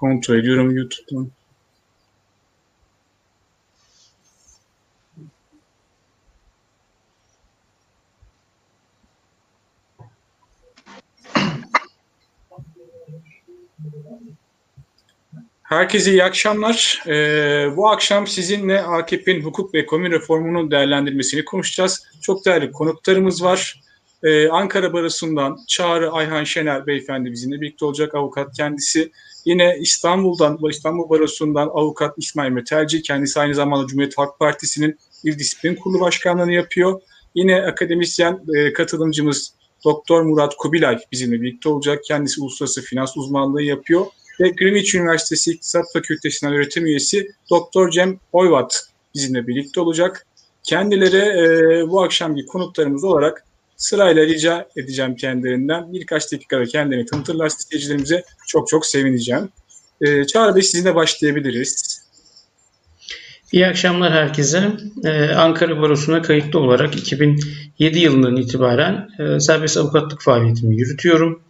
Kontrol ediyorum YouTube'dan. Herkese iyi akşamlar. Ee, bu akşam sizinle AKP'nin hukuk ve ekonomi reformunun değerlendirmesini konuşacağız. Çok değerli konuklarımız var. Ee, Ankara Barası'ndan Çağrı Ayhan Şener beyefendi bizimle birlikte olacak avukat kendisi. Yine İstanbul'dan, İstanbul Barosu'ndan avukat İsmail Metelci. Kendisi aynı zamanda Cumhuriyet Halk Partisi'nin İl Disiplin Kurulu Başkanlığı'nı yapıyor. Yine akademisyen e, katılımcımız Doktor Murat Kubilay bizimle birlikte olacak. Kendisi uluslararası finans uzmanlığı yapıyor ve Greenwich Üniversitesi İktisat Fakültesinden öğretim üyesi Doktor Cem Oyvat bizimle birlikte olacak. Kendileri e, bu akşamki konuklarımız olarak sırayla rica edeceğim kendilerinden. Birkaç dakikada kendilerini tanıtırlar seyircilerimize. Çok çok sevineceğim. E, Çağrı Bey sizinle başlayabiliriz. İyi akşamlar herkese. Ee, Ankara Barosu'na kayıtlı olarak 2007 yılından itibaren e, serbest avukatlık faaliyetimi yürütüyorum.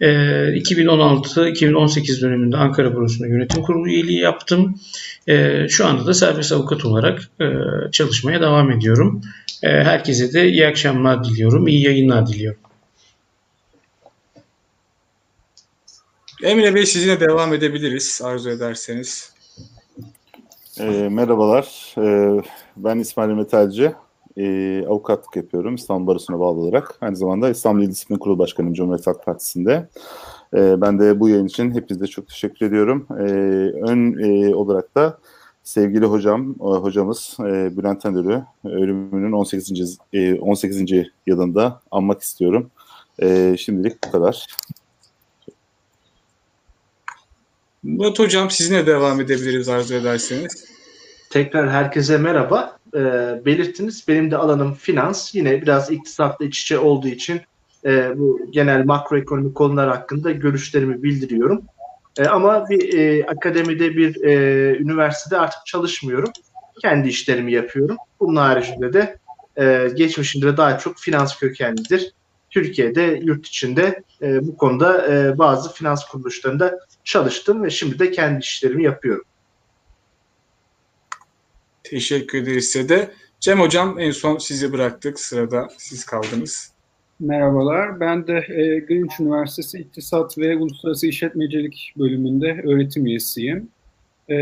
2016-2018 ee, döneminde Ankara Barosu'nda yönetim kurulu üyeliği yaptım. Ee, şu anda da serbest avukat olarak e, çalışmaya devam ediyorum. Ee, herkese de iyi akşamlar diliyorum, iyi yayınlar diliyorum. Emre Bey sizinle devam edebiliriz arzu ederseniz. E, merhabalar, e, ben İsmail Metalci e, avukatlık yapıyorum İstanbul Barosu'na bağlı olarak. Aynı zamanda İstanbul İl Disiplin Kurulu Başkanıyım Cumhuriyet Halk Partisi'nde. E, ben de bu yayın için hepinize çok teşekkür ediyorum. E, ön e, olarak da sevgili hocam, e, hocamız e, Bülent Endür'ü ölümünün 18. E, 18. yılında anmak istiyorum. E, şimdilik bu kadar. Murat Hocam sizinle devam edebiliriz arzu ederseniz. Tekrar herkese merhaba e, belirttiniz. Benim de alanım finans. Yine biraz iktisatla iç içe olduğu için e, bu genel makroekonomik konular hakkında görüşlerimi bildiriyorum. E, ama bir e, akademide bir e, üniversitede artık çalışmıyorum. Kendi işlerimi yapıyorum. Bunun haricinde de e, geçmişinde daha çok finans kökenlidir. Türkiye'de, yurt içinde e, bu konuda e, bazı finans kuruluşlarında çalıştım ve şimdi de kendi işlerimi yapıyorum. Teşekkür ederiz size de. Cem Hocam en son sizi bıraktık. Sırada siz kaldınız. Merhabalar. Ben de e, Greenwich Üniversitesi İktisat ve Uluslararası İşletmecilik bölümünde öğretim üyesiyim. E,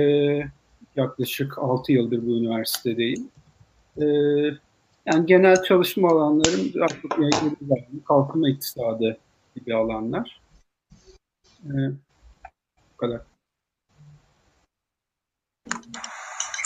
yaklaşık 6 yıldır bu üniversitedeyim. E, yani genel çalışma alanlarım kalkınma iktisadı gibi alanlar. E, bu kadar.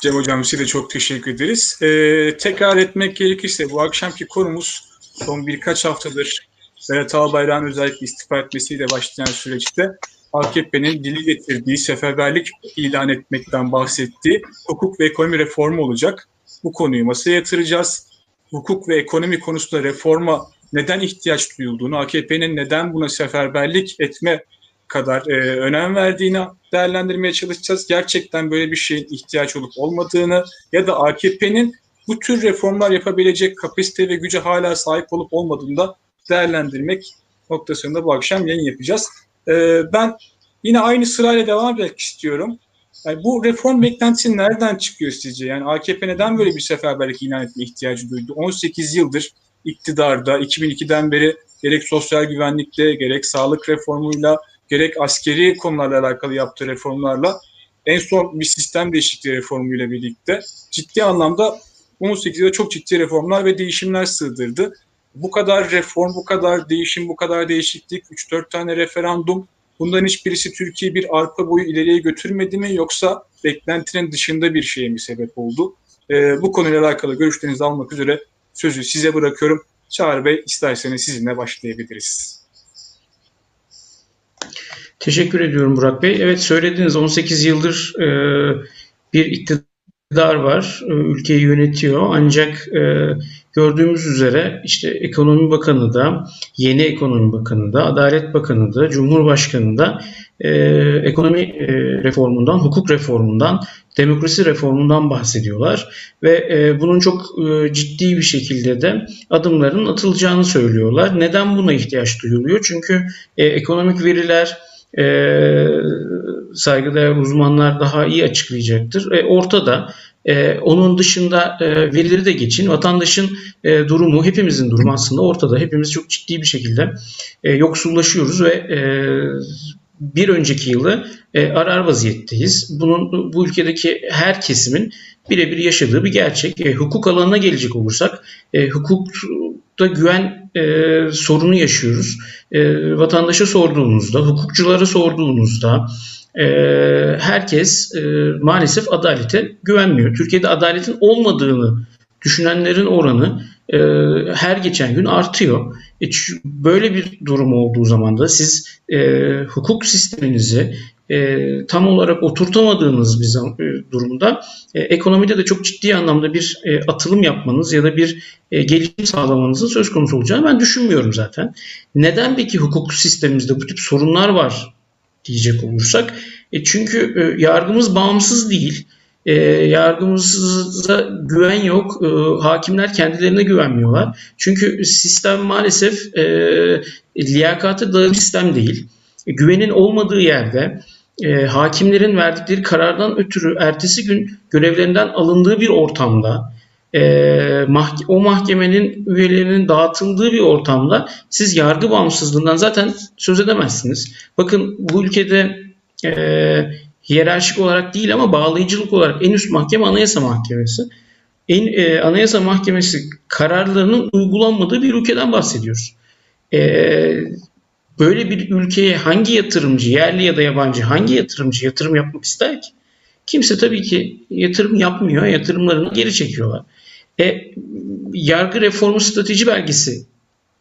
Cem Hocam size çok teşekkür ederiz. Ee, tekrar etmek gerekirse bu akşamki konumuz son birkaç haftadır Berat Albayrak'ın özellikle istifa etmesiyle başlayan süreçte AKP'nin dili getirdiği seferberlik ilan etmekten bahsettiği hukuk ve ekonomi reformu olacak. Bu konuyu masaya yatıracağız. Hukuk ve ekonomi konusunda reforma neden ihtiyaç duyulduğunu, AKP'nin neden buna seferberlik etme kadar e, önem verdiğini değerlendirmeye çalışacağız. Gerçekten böyle bir şeyin ihtiyaç olup olmadığını ya da AKP'nin bu tür reformlar yapabilecek kapasite ve güce hala sahip olup olmadığını da değerlendirmek noktasında bu akşam yayın yapacağız. E, ben yine aynı sırayla devam etmek istiyorum. Yani bu reform beklentisi nereden çıkıyor sizce? Yani AKP neden böyle bir seferberlik ilan etme ihtiyacı duydu? 18 yıldır iktidarda, 2002'den beri gerek sosyal güvenlikte, gerek sağlık reformuyla, gerek askeri konularla alakalı yaptığı reformlarla en son bir sistem değişikliği reformuyla birlikte ciddi anlamda 18'de çok ciddi reformlar ve değişimler sığdırdı. Bu kadar reform, bu kadar değişim, bu kadar değişiklik, 3-4 tane referandum bunların hiçbirisi Türkiye bir arpa boyu ileriye götürmedi mi yoksa beklentinin dışında bir şeye mi sebep oldu? Ee, bu konuyla alakalı görüşlerinizi almak üzere sözü size bırakıyorum. Çağrı Bey isterseniz sizinle başlayabiliriz. Teşekkür ediyorum Burak Bey. Evet söylediğiniz 18 yıldır e, bir iktidar var. E, ülkeyi yönetiyor. Ancak e, gördüğümüz üzere işte Ekonomi Bakanı da, yeni Ekonomi Bakanı da, Adalet Bakanı da, Cumhurbaşkanı da e, ekonomi reformundan, hukuk reformundan, demokrasi reformundan bahsediyorlar ve bunun çok ciddi bir şekilde de adımların atılacağını söylüyorlar. Neden buna ihtiyaç duyuluyor? Çünkü ekonomik veriler e, saygıdeğer uzmanlar daha iyi açıklayacaktır. E, ortada. E, onun dışında e, verileri de geçin. Vatandaşın e, durumu, hepimizin durumu aslında ortada. Hepimiz çok ciddi bir şekilde e, yoksullaşıyoruz ve e, bir önceki yılı e, arar vaziyetteyiz. Bunun bu ülkedeki her kesimin birebir yaşadığı bir gerçek. E, hukuk alanına gelecek olursak, e, hukukta güven e, sorunu yaşıyoruz. E, vatandaşa sorduğunuzda, hukukçulara sorduğunuzda, e, herkes e, maalesef adalete güvenmiyor. Türkiye'de adaletin olmadığını düşünenlerin oranı e, her geçen gün artıyor. E, böyle bir durum olduğu zaman da siz e, hukuk sisteminizi e, tam olarak oturtamadığınız bir zam- e, durumda e, ekonomide de çok ciddi anlamda bir e, atılım yapmanız ya da bir e, gelişim sağlamanızın söz konusu olacağını ben düşünmüyorum zaten. Neden peki hukuk sistemimizde bu tip sorunlar var diyecek olursak? E, çünkü e, yargımız bağımsız değil. E, yargımıza güven yok. E, hakimler kendilerine güvenmiyorlar. Çünkü sistem maalesef e, liyakatı dayalı sistem değil. E, güvenin olmadığı yerde e, hakimlerin verdikleri karardan ötürü ertesi gün görevlerinden alındığı bir ortamda e, mahke- o mahkemenin üyelerinin dağıtıldığı bir ortamda siz yargı bağımsızlığından zaten söz edemezsiniz. Bakın bu ülkede e, hiyerarşik olarak değil ama bağlayıcılık olarak en üst mahkeme Anayasa Mahkemesi. En, e, Anayasa Mahkemesi kararlarının uygulanmadığı bir ülkeden bahsediyoruz. E, böyle bir ülkeye hangi yatırımcı, yerli ya da yabancı hangi yatırımcı yatırım yapmak ister ki? Kimse tabii ki yatırım yapmıyor, yatırımlarını geri çekiyorlar. E, yargı reformu strateji belgesi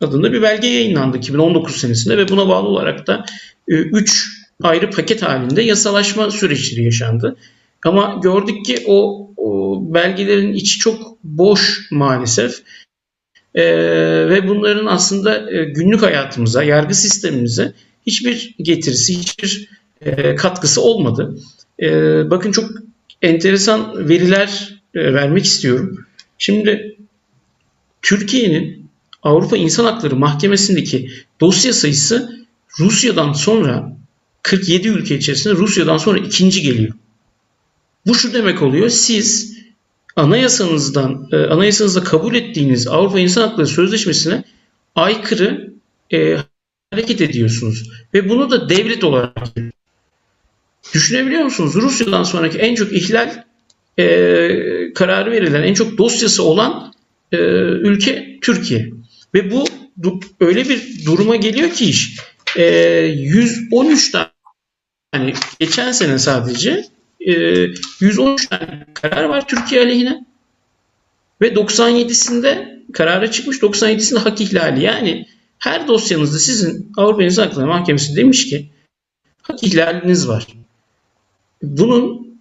adında bir belge yayınlandı 2019 senesinde ve buna bağlı olarak da 3 e, ayrı paket halinde yasalaşma süreçleri yaşandı. Ama gördük ki o, o belgelerin içi çok boş maalesef. Ee, ve bunların aslında e, günlük hayatımıza, yargı sistemimize hiçbir getirisi, hiçbir e, katkısı olmadı. E, bakın çok enteresan veriler e, vermek istiyorum. Şimdi Türkiye'nin Avrupa İnsan Hakları Mahkemesi'ndeki dosya sayısı Rusya'dan sonra 47 ülke içerisinde Rusya'dan sonra ikinci geliyor. Bu şu demek oluyor. Siz anayasanızdan, e, anayasanızda kabul ettiğiniz Avrupa İnsan Hakları Sözleşmesi'ne aykırı e, hareket ediyorsunuz. Ve bunu da devlet olarak düşünebiliyor musunuz? Rusya'dan sonraki en çok ihlal e, kararı verilen, en çok dosyası olan e, ülke Türkiye. Ve bu öyle bir duruma geliyor ki iş. E, 113 tane yani geçen sene sadece e, 113 tane karar var Türkiye aleyhine ve 97'sinde karara çıkmış 97'sinde hak ihlali. Yani her dosyanızda sizin Avrupa İnsan Hakları Mahkemesi demiş ki hak ihlaliniz var. Bunun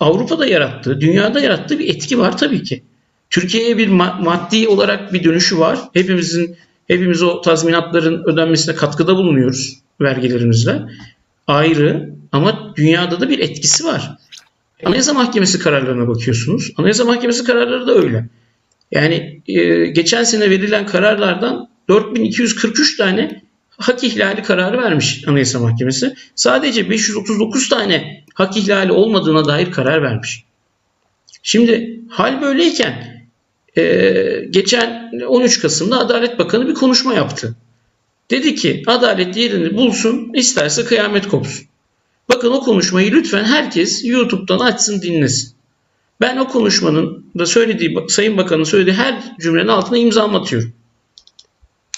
Avrupa'da yarattığı, dünyada yarattığı bir etki var tabii ki. Türkiye'ye bir maddi olarak bir dönüşü var. Hepimizin hepimiz o tazminatların ödenmesine katkıda bulunuyoruz vergilerimizle. Ayrı ama dünyada da bir etkisi var. Anayasa Mahkemesi kararlarına bakıyorsunuz. Anayasa Mahkemesi kararları da öyle. Yani e, geçen sene verilen kararlardan 4243 tane hak ihlali kararı vermiş Anayasa Mahkemesi. Sadece 539 tane hak ihlali olmadığına dair karar vermiş. Şimdi hal böyleyken e, geçen 13 Kasım'da Adalet Bakanı bir konuşma yaptı. Dedi ki adalet yerini bulsun isterse kıyamet kopsun. Bakın o konuşmayı lütfen herkes YouTube'dan açsın dinlesin. Ben o konuşmanın da söylediği Sayın Bakan'ın söylediği her cümlenin altına imza atıyorum.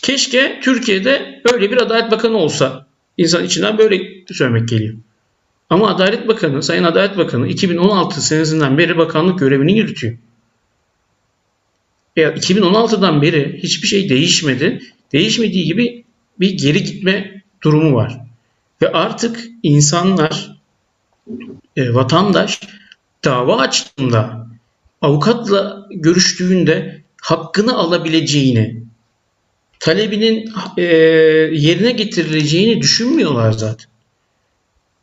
Keşke Türkiye'de böyle bir Adalet Bakanı olsa. İnsan içinden böyle söylemek geliyor. Ama Adalet Bakanı, Sayın Adalet Bakanı 2016 senesinden beri bakanlık görevini yürütüyor. E, 2016'dan beri hiçbir şey değişmedi. Değişmediği gibi bir geri gitme durumu var. Ve artık insanlar, e, vatandaş dava açtığında, avukatla görüştüğünde hakkını alabileceğini, talebinin e, yerine getirileceğini düşünmüyorlar zaten.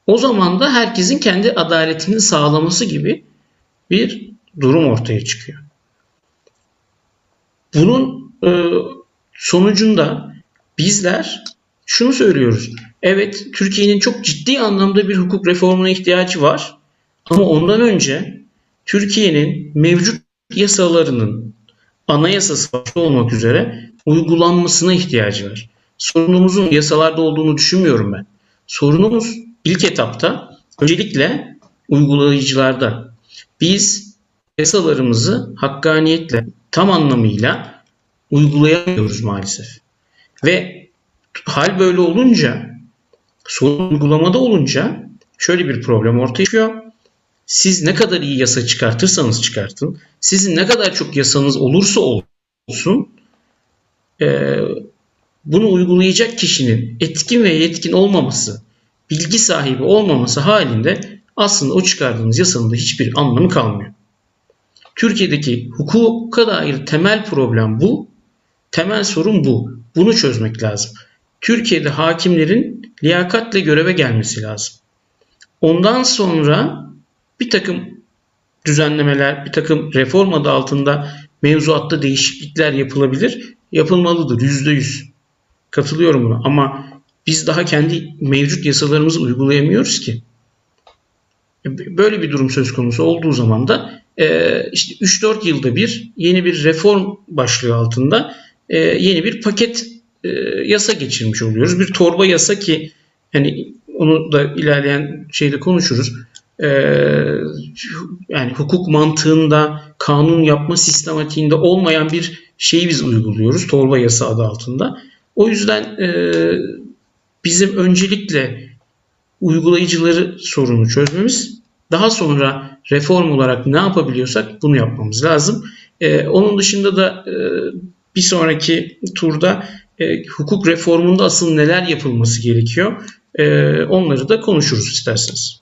O zaman da herkesin kendi adaletini sağlaması gibi bir durum ortaya çıkıyor. Bunun e, sonucunda bizler şunu söylüyoruz. Evet, Türkiye'nin çok ciddi anlamda bir hukuk reformuna ihtiyacı var. Ama ondan önce Türkiye'nin mevcut yasalarının anayasası başta olmak üzere uygulanmasına ihtiyacı var. Sorunumuzun yasalarda olduğunu düşünmüyorum ben. Sorunumuz ilk etapta öncelikle uygulayıcılarda. Biz yasalarımızı hakkaniyetle tam anlamıyla uygulayamıyoruz maalesef. Ve hal böyle olunca sorun uygulamada olunca şöyle bir problem ortaya çıkıyor. Siz ne kadar iyi yasa çıkartırsanız çıkartın, sizin ne kadar çok yasanız olursa olsun e, bunu uygulayacak kişinin etkin ve yetkin olmaması, bilgi sahibi olmaması halinde aslında o çıkardığınız yasanın da hiçbir anlamı kalmıyor. Türkiye'deki hukuka dair temel problem bu. Temel sorun bu. Bunu çözmek lazım. Türkiye'de hakimlerin liyakatle göreve gelmesi lazım. Ondan sonra bir takım düzenlemeler, bir takım reform adı altında mevzuatta değişiklikler yapılabilir. Yapılmalıdır yüzde yüz. Katılıyorum buna ama biz daha kendi mevcut yasalarımızı uygulayamıyoruz ki. Böyle bir durum söz konusu olduğu zaman da işte 3-4 yılda bir yeni bir reform başlığı altında yeni bir paket yasa geçirmiş oluyoruz. Bir torba yasa ki hani onu da ilerleyen şeyde konuşuruz. Yani hukuk mantığında kanun yapma sistematiğinde olmayan bir şeyi biz uyguluyoruz. Torba yasa adı altında. O yüzden bizim öncelikle uygulayıcıları sorunu çözmemiz daha sonra reform olarak ne yapabiliyorsak bunu yapmamız lazım. Ee, onun dışında da e, bir sonraki turda e, hukuk reformunda asıl neler yapılması gerekiyor e, onları da konuşuruz isterseniz.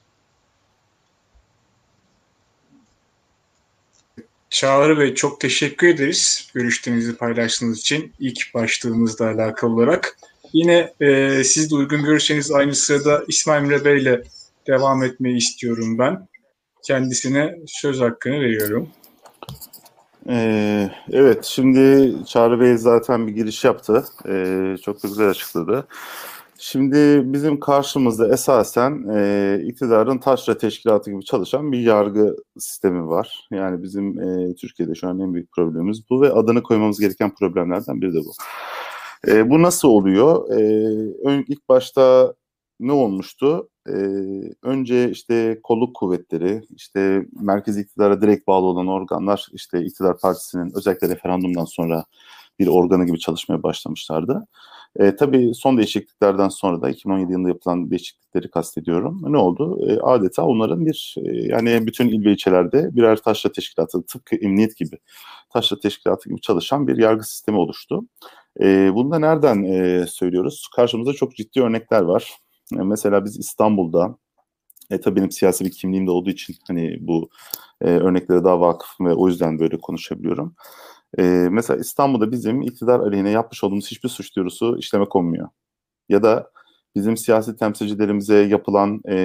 Çağrı Bey çok teşekkür ederiz görüşlerinizi paylaştığınız için ilk başlığımızla alakalı olarak. Yine e, siz de uygun görürseniz aynı sırada İsmail Emre Bey ile devam etmeyi istiyorum ben. Kendisine söz hakkını veriyorum. Ee, evet, şimdi Çağrı Bey zaten bir giriş yaptı. Ee, çok da güzel açıkladı. Şimdi bizim karşımızda esasen e, iktidarın taşra teşkilatı gibi çalışan bir yargı sistemi var. Yani bizim e, Türkiye'de şu an en büyük problemimiz bu ve adını koymamız gereken problemlerden biri de bu. E, bu nasıl oluyor? E, ilk başta ne olmuştu? Ee, önce işte kolluk kuvvetleri, işte merkez iktidara direkt bağlı olan organlar, işte iktidar partisinin özellikle referandumdan sonra bir organı gibi çalışmaya başlamışlardı. E, tabii son değişikliklerden sonra da 2017 yılında yapılan değişiklikleri kastediyorum. Ne oldu? E, adeta onların bir e, yani bütün il ve ilçelerde birer taşra teşkilatı tıpkı emniyet gibi taşra teşkilatı gibi çalışan bir yargı sistemi oluştu. E, bunu da nereden e, söylüyoruz? Karşımızda çok ciddi örnekler var. E, mesela biz İstanbul'da e, tabii benim siyasi bir kimliğim de olduğu için hani bu e, örneklere daha vakıfım ve o yüzden böyle konuşabiliyorum. E, mesela İstanbul'da bizim iktidar aleyhine yapmış olduğumuz hiçbir suç duyurusu işleme konmuyor. Ya da bizim siyasi temsilcilerimize yapılan e,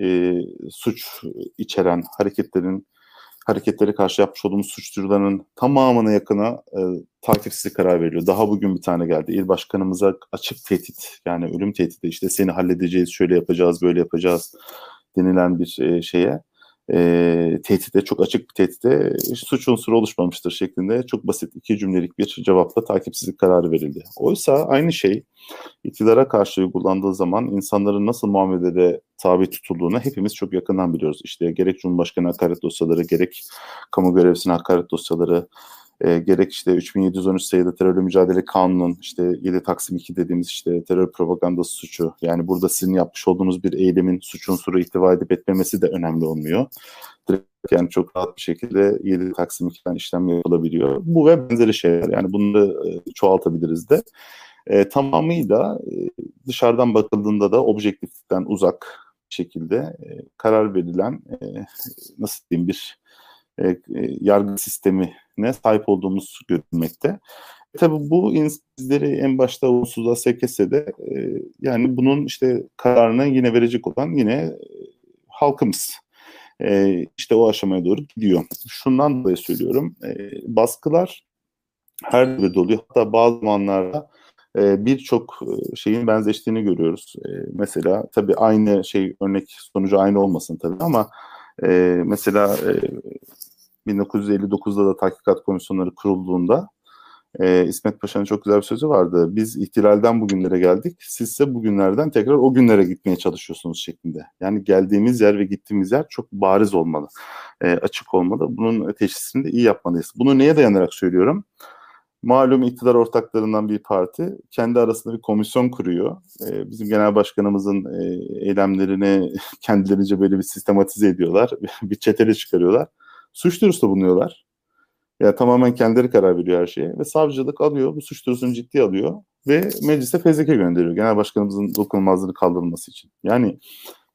e, suç içeren hareketlerin hareketlere karşı yapmış olduğumuz suç duyurularının tamamına yakına e, takipsizlik karar veriliyor. Daha bugün bir tane geldi. İl başkanımıza açık tehdit yani ölüm tehdidi işte seni halledeceğiz, şöyle yapacağız, böyle yapacağız denilen bir e, şeye e, tehdide çok açık bir tehdide suç unsuru oluşmamıştır şeklinde çok basit iki cümlelik bir cevapla takipsizlik kararı verildi. Oysa aynı şey iktidara karşı uygulandığı zaman insanların nasıl muamelede tabi tutulduğunu hepimiz çok yakından biliyoruz. İşte gerek Cumhurbaşkanı hakaret dosyaları, gerek kamu görevlisine hakaret dosyaları, e, gerek işte 3713 sayılı terörle mücadele kanunun işte 7 Taksim 2 dediğimiz işte terör propagandası suçu yani burada sizin yapmış olduğunuz bir eylemin suç unsuru ihtiva edip etmemesi de önemli olmuyor. Direkt yani çok rahat bir şekilde 7 Taksim 2'den işlem yapılabiliyor. Bu ve benzeri şeyler yani bunları e, çoğaltabiliriz de. E, tamamıyla e, dışarıdan bakıldığında da objektiflikten uzak şekilde e, karar verilen e, nasıl diyeyim bir e, e, yargı sistemine sahip olduğumuz görülmekte. E, tabii bu bizleri en başta olumsuzluğa sevk etse de e, yani bunun işte kararını yine verecek olan yine e, halkımız. E, işte o aşamaya doğru gidiyor. Şundan dolayı söylüyorum. E, baskılar her devirde oluyor. Hatta bazı zamanlarda e, birçok şeyin benzeştiğini görüyoruz. E, mesela tabii aynı şey örnek sonucu aynı olmasın tabii ama e, mesela e, 1959'da da tahkikat komisyonları kurulduğunda e, İsmet Paşa'nın çok güzel bir sözü vardı. Biz ihtilalden bugünlere geldik, sizse bugünlerden tekrar o günlere gitmeye çalışıyorsunuz şeklinde. Yani geldiğimiz yer ve gittiğimiz yer çok bariz olmalı, e, açık olmalı. Bunun teşhisini de iyi yapmalıyız. Bunu neye dayanarak söylüyorum? Malum iktidar ortaklarından bir parti kendi arasında bir komisyon kuruyor. E, bizim genel başkanımızın e, eylemlerini kendilerince böyle bir sistematize ediyorlar. bir çetele çıkarıyorlar. Suç duyurusunda bulunuyorlar. Yani tamamen kendileri karar veriyor her şeye. Ve savcılık alıyor, bu suç duyurusunu ciddiye alıyor ve meclise fezleke gönderiyor. Genel başkanımızın dokunulmazlığını kaldırılması için. Yani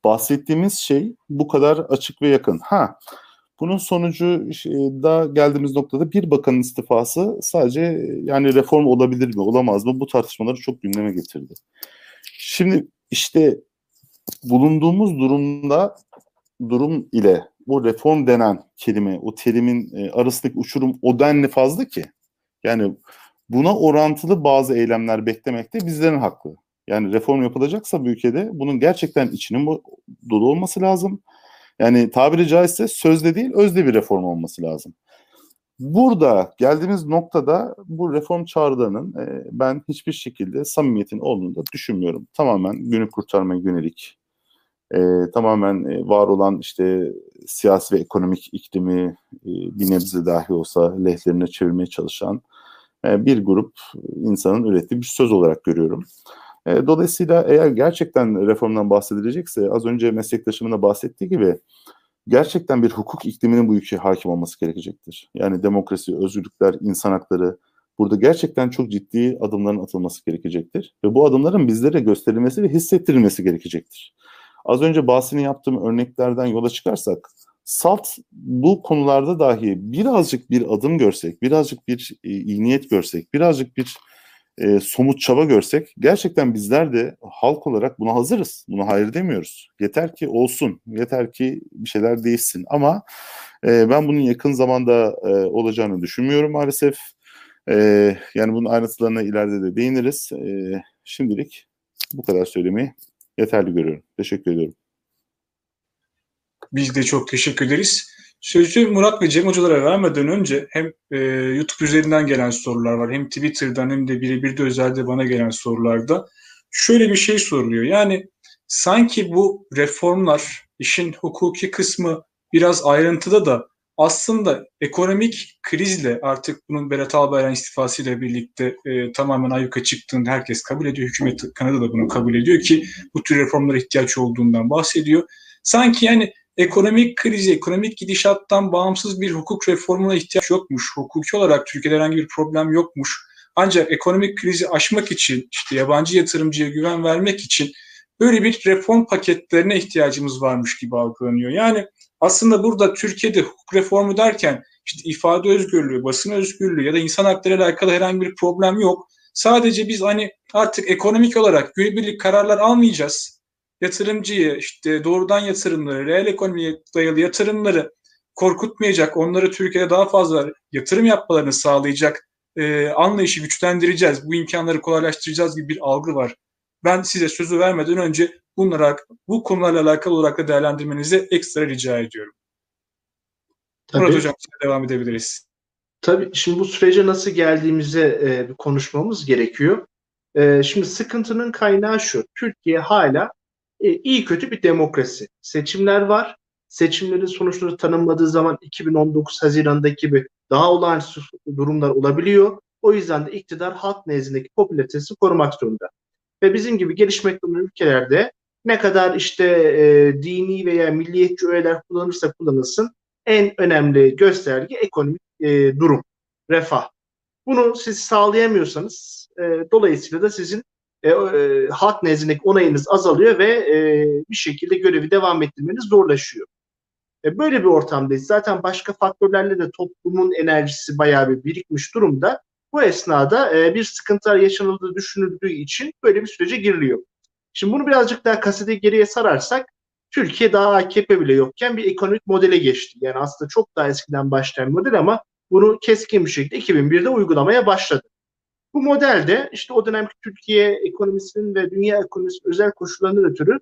bahsettiğimiz şey bu kadar açık ve yakın. Ha, bunun sonucu da geldiğimiz noktada bir bakanın istifası sadece yani reform olabilir mi, olamaz mı? Bu tartışmaları çok gündeme getirdi. Şimdi işte bulunduğumuz durumda durum ile bu reform denen kelime, o terimin e, arasındaki uçurum o denli fazla ki. Yani buna orantılı bazı eylemler beklemekte bizlerin hakkı. Yani reform yapılacaksa bu ülkede bunun gerçekten içinin dolu olması lazım. Yani tabiri caizse sözde değil özde bir reform olması lazım. Burada geldiğimiz noktada bu reform çağrılarının e, ben hiçbir şekilde samimiyetin olduğunu da düşünmüyorum. Tamamen günü kurtarmaya yönelik e, tamamen e, var olan işte siyasi ve ekonomik iklimi e, bir nebze dahi olsa lehlerine çevirmeye çalışan e, bir grup insanın ürettiği bir söz olarak görüyorum. E, dolayısıyla eğer gerçekten reformdan bahsedilecekse az önce meslektaşımın da bahsettiği gibi gerçekten bir hukuk ikliminin bu ülkeye hakim olması gerekecektir. Yani demokrasi, özgürlükler, insan hakları burada gerçekten çok ciddi adımların atılması gerekecektir. Ve bu adımların bizlere gösterilmesi ve hissettirilmesi gerekecektir. Az önce bahsini yaptığım örneklerden yola çıkarsak salt bu konularda dahi birazcık bir adım görsek, birazcık bir e, iyi niyet görsek, birazcık bir e, somut çaba görsek gerçekten bizler de halk olarak buna hazırız. Buna hayır demiyoruz. Yeter ki olsun, yeter ki bir şeyler değişsin. Ama e, ben bunun yakın zamanda e, olacağını düşünmüyorum maalesef. E, yani bunun ayrıntılarına ileride de değiniriz. E, şimdilik bu kadar söylemeyi yeterli görüyorum. Teşekkür ediyorum. Biz de çok teşekkür ederiz. Sözü Murat ve Cem hocalara vermeden önce hem e, YouTube üzerinden gelen sorular var hem Twitter'dan hem de birebir de özelde bana gelen sorularda şöyle bir şey soruluyor. Yani sanki bu reformlar işin hukuki kısmı biraz ayrıntıda da aslında ekonomik krizle artık bunun Berat Albayrak istifasıyla birlikte e, tamamen ayyuka çıktığını herkes kabul ediyor. Hükümet Kanada da bunu kabul ediyor ki bu tür reformlara ihtiyaç olduğundan bahsediyor. Sanki yani ekonomik krizi, ekonomik gidişattan bağımsız bir hukuk reformuna ihtiyaç yokmuş. Hukuki olarak Türkiye'de herhangi bir problem yokmuş. Ancak ekonomik krizi aşmak için, işte yabancı yatırımcıya güven vermek için böyle bir reform paketlerine ihtiyacımız varmış gibi algılanıyor. Yani aslında burada Türkiye'de hukuk reformu derken işte ifade özgürlüğü, basın özgürlüğü ya da insan hakları ile alakalı herhangi bir problem yok. Sadece biz hani artık ekonomik olarak günübirlik kararlar almayacağız. Yatırımcıyı, işte doğrudan yatırımları, reel ekonomiye dayalı yatırımları korkutmayacak, onları Türkiye'de daha fazla yatırım yapmalarını sağlayacak e, anlayışı güçlendireceğiz, bu imkanları kolaylaştıracağız gibi bir algı var. Ben size sözü vermeden önce bunlara, bu konularla alakalı olarak da değerlendirmenizi ekstra rica ediyorum. Tabii. Murat Hocam devam edebiliriz. Tabii şimdi bu sürece nasıl geldiğimize e, konuşmamız gerekiyor. E, şimdi sıkıntının kaynağı şu. Türkiye hala e, iyi kötü bir demokrasi. Seçimler var. Seçimlerin sonuçları tanımladığı zaman 2019 Haziran'daki gibi daha olağanüstü durumlar olabiliyor. O yüzden de iktidar halk nezdindeki popülaritesini korumak zorunda. Ve bizim gibi gelişmekte olan ülkelerde ne kadar işte e, dini veya milliyetçi öğeler kullanırsa kullanılsın en önemli gösterge ekonomik e, durum, refah. Bunu siz sağlayamıyorsanız e, dolayısıyla da sizin e, e, halk nezdindeki onayınız azalıyor ve e, bir şekilde görevi devam ettirmeniz zorlaşıyor. E, böyle bir ortamdayız. Zaten başka faktörlerle de toplumun enerjisi bayağı bir birikmiş durumda. Bu esnada e, bir sıkıntılar yaşanıldığı düşünüldüğü için böyle bir sürece giriliyor. Şimdi bunu birazcık daha kasete geriye sararsak Türkiye daha AKP bile yokken bir ekonomik modele geçti. Yani aslında çok daha eskiden başlayan model ama bunu keskin bir şekilde 2001'de uygulamaya başladı. Bu modelde işte o dönemki Türkiye ekonomisinin ve dünya ekonomisinin özel koşullarından ötürü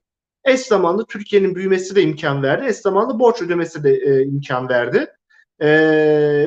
eş zamanlı Türkiye'nin büyümesi de imkan verdi. Eş zamanlı borç ödemesi de e, imkan verdi. E,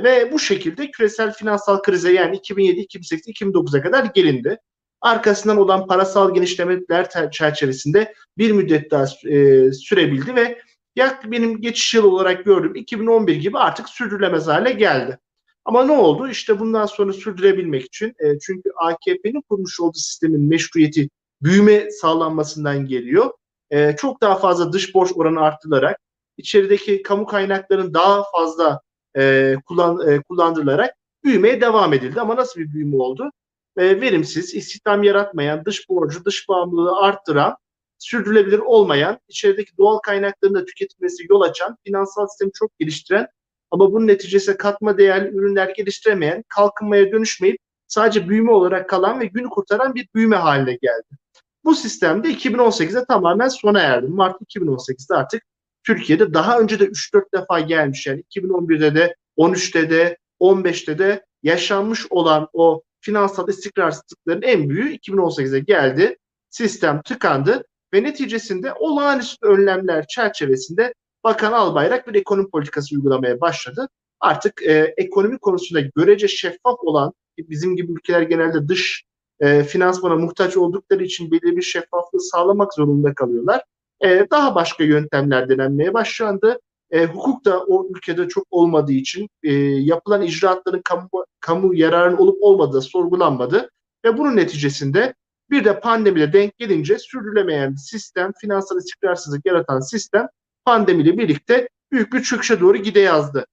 ve bu şekilde küresel finansal krize yani 2007, 2008, 2009'a kadar gelindi. Arkasından olan parasal genişlemeler çerçevesinde bir müddet daha e, sürebildi ve yak benim geçiş yıl olarak gördüğüm 2011 gibi artık sürdürülemez hale geldi. Ama ne oldu? İşte bundan sonra sürdürebilmek için e, çünkü AKP'nin kurmuş olduğu sistemin meşruiyeti büyüme sağlanmasından geliyor. E, çok daha fazla dış borç oranı arttırılarak içerideki kamu kaynaklarının daha fazla e, kullan, e, kullandırılarak büyümeye devam edildi. Ama nasıl bir büyüme oldu? E, verimsiz, istihdam yaratmayan, dış borcu, dış bağımlılığı arttıran, sürdürülebilir olmayan, içerideki doğal kaynakların da tüketilmesi yol açan, finansal sistemi çok geliştiren ama bunun neticesinde katma değerli ürünler geliştiremeyen, kalkınmaya dönüşmeyip sadece büyüme olarak kalan ve günü kurtaran bir büyüme haline geldi. Bu sistemde 2018'de tamamen sona erdi. Mart 2018'de artık Türkiye'de daha önce de 3-4 defa gelmiş yani 2011'de de 13'te de 15'te de yaşanmış olan o finansal istikrarsızlıkların en büyüğü 2018'de geldi. Sistem tıkandı ve neticesinde olağanüstü önlemler çerçevesinde Bakan Albayrak bir ekonomi politikası uygulamaya başladı. Artık e, ekonomi konusunda görece şeffaf olan bizim gibi ülkeler genelde dış e, finansmana muhtaç oldukları için belirli bir şeffaflığı sağlamak zorunda kalıyorlar. E, daha başka yöntemler denenmeye başlandı. E, hukuk da o ülkede çok olmadığı için e, yapılan icraatların kamu, kamu yararının olup olmadığı sorgulanmadı. Ve bunun neticesinde bir de pandemiyle denk gelince sürdürülemeyen sistem, finansal istikrarsızlık yaratan sistem pandemiyle birlikte büyük bir çöküşe doğru gide yazdı.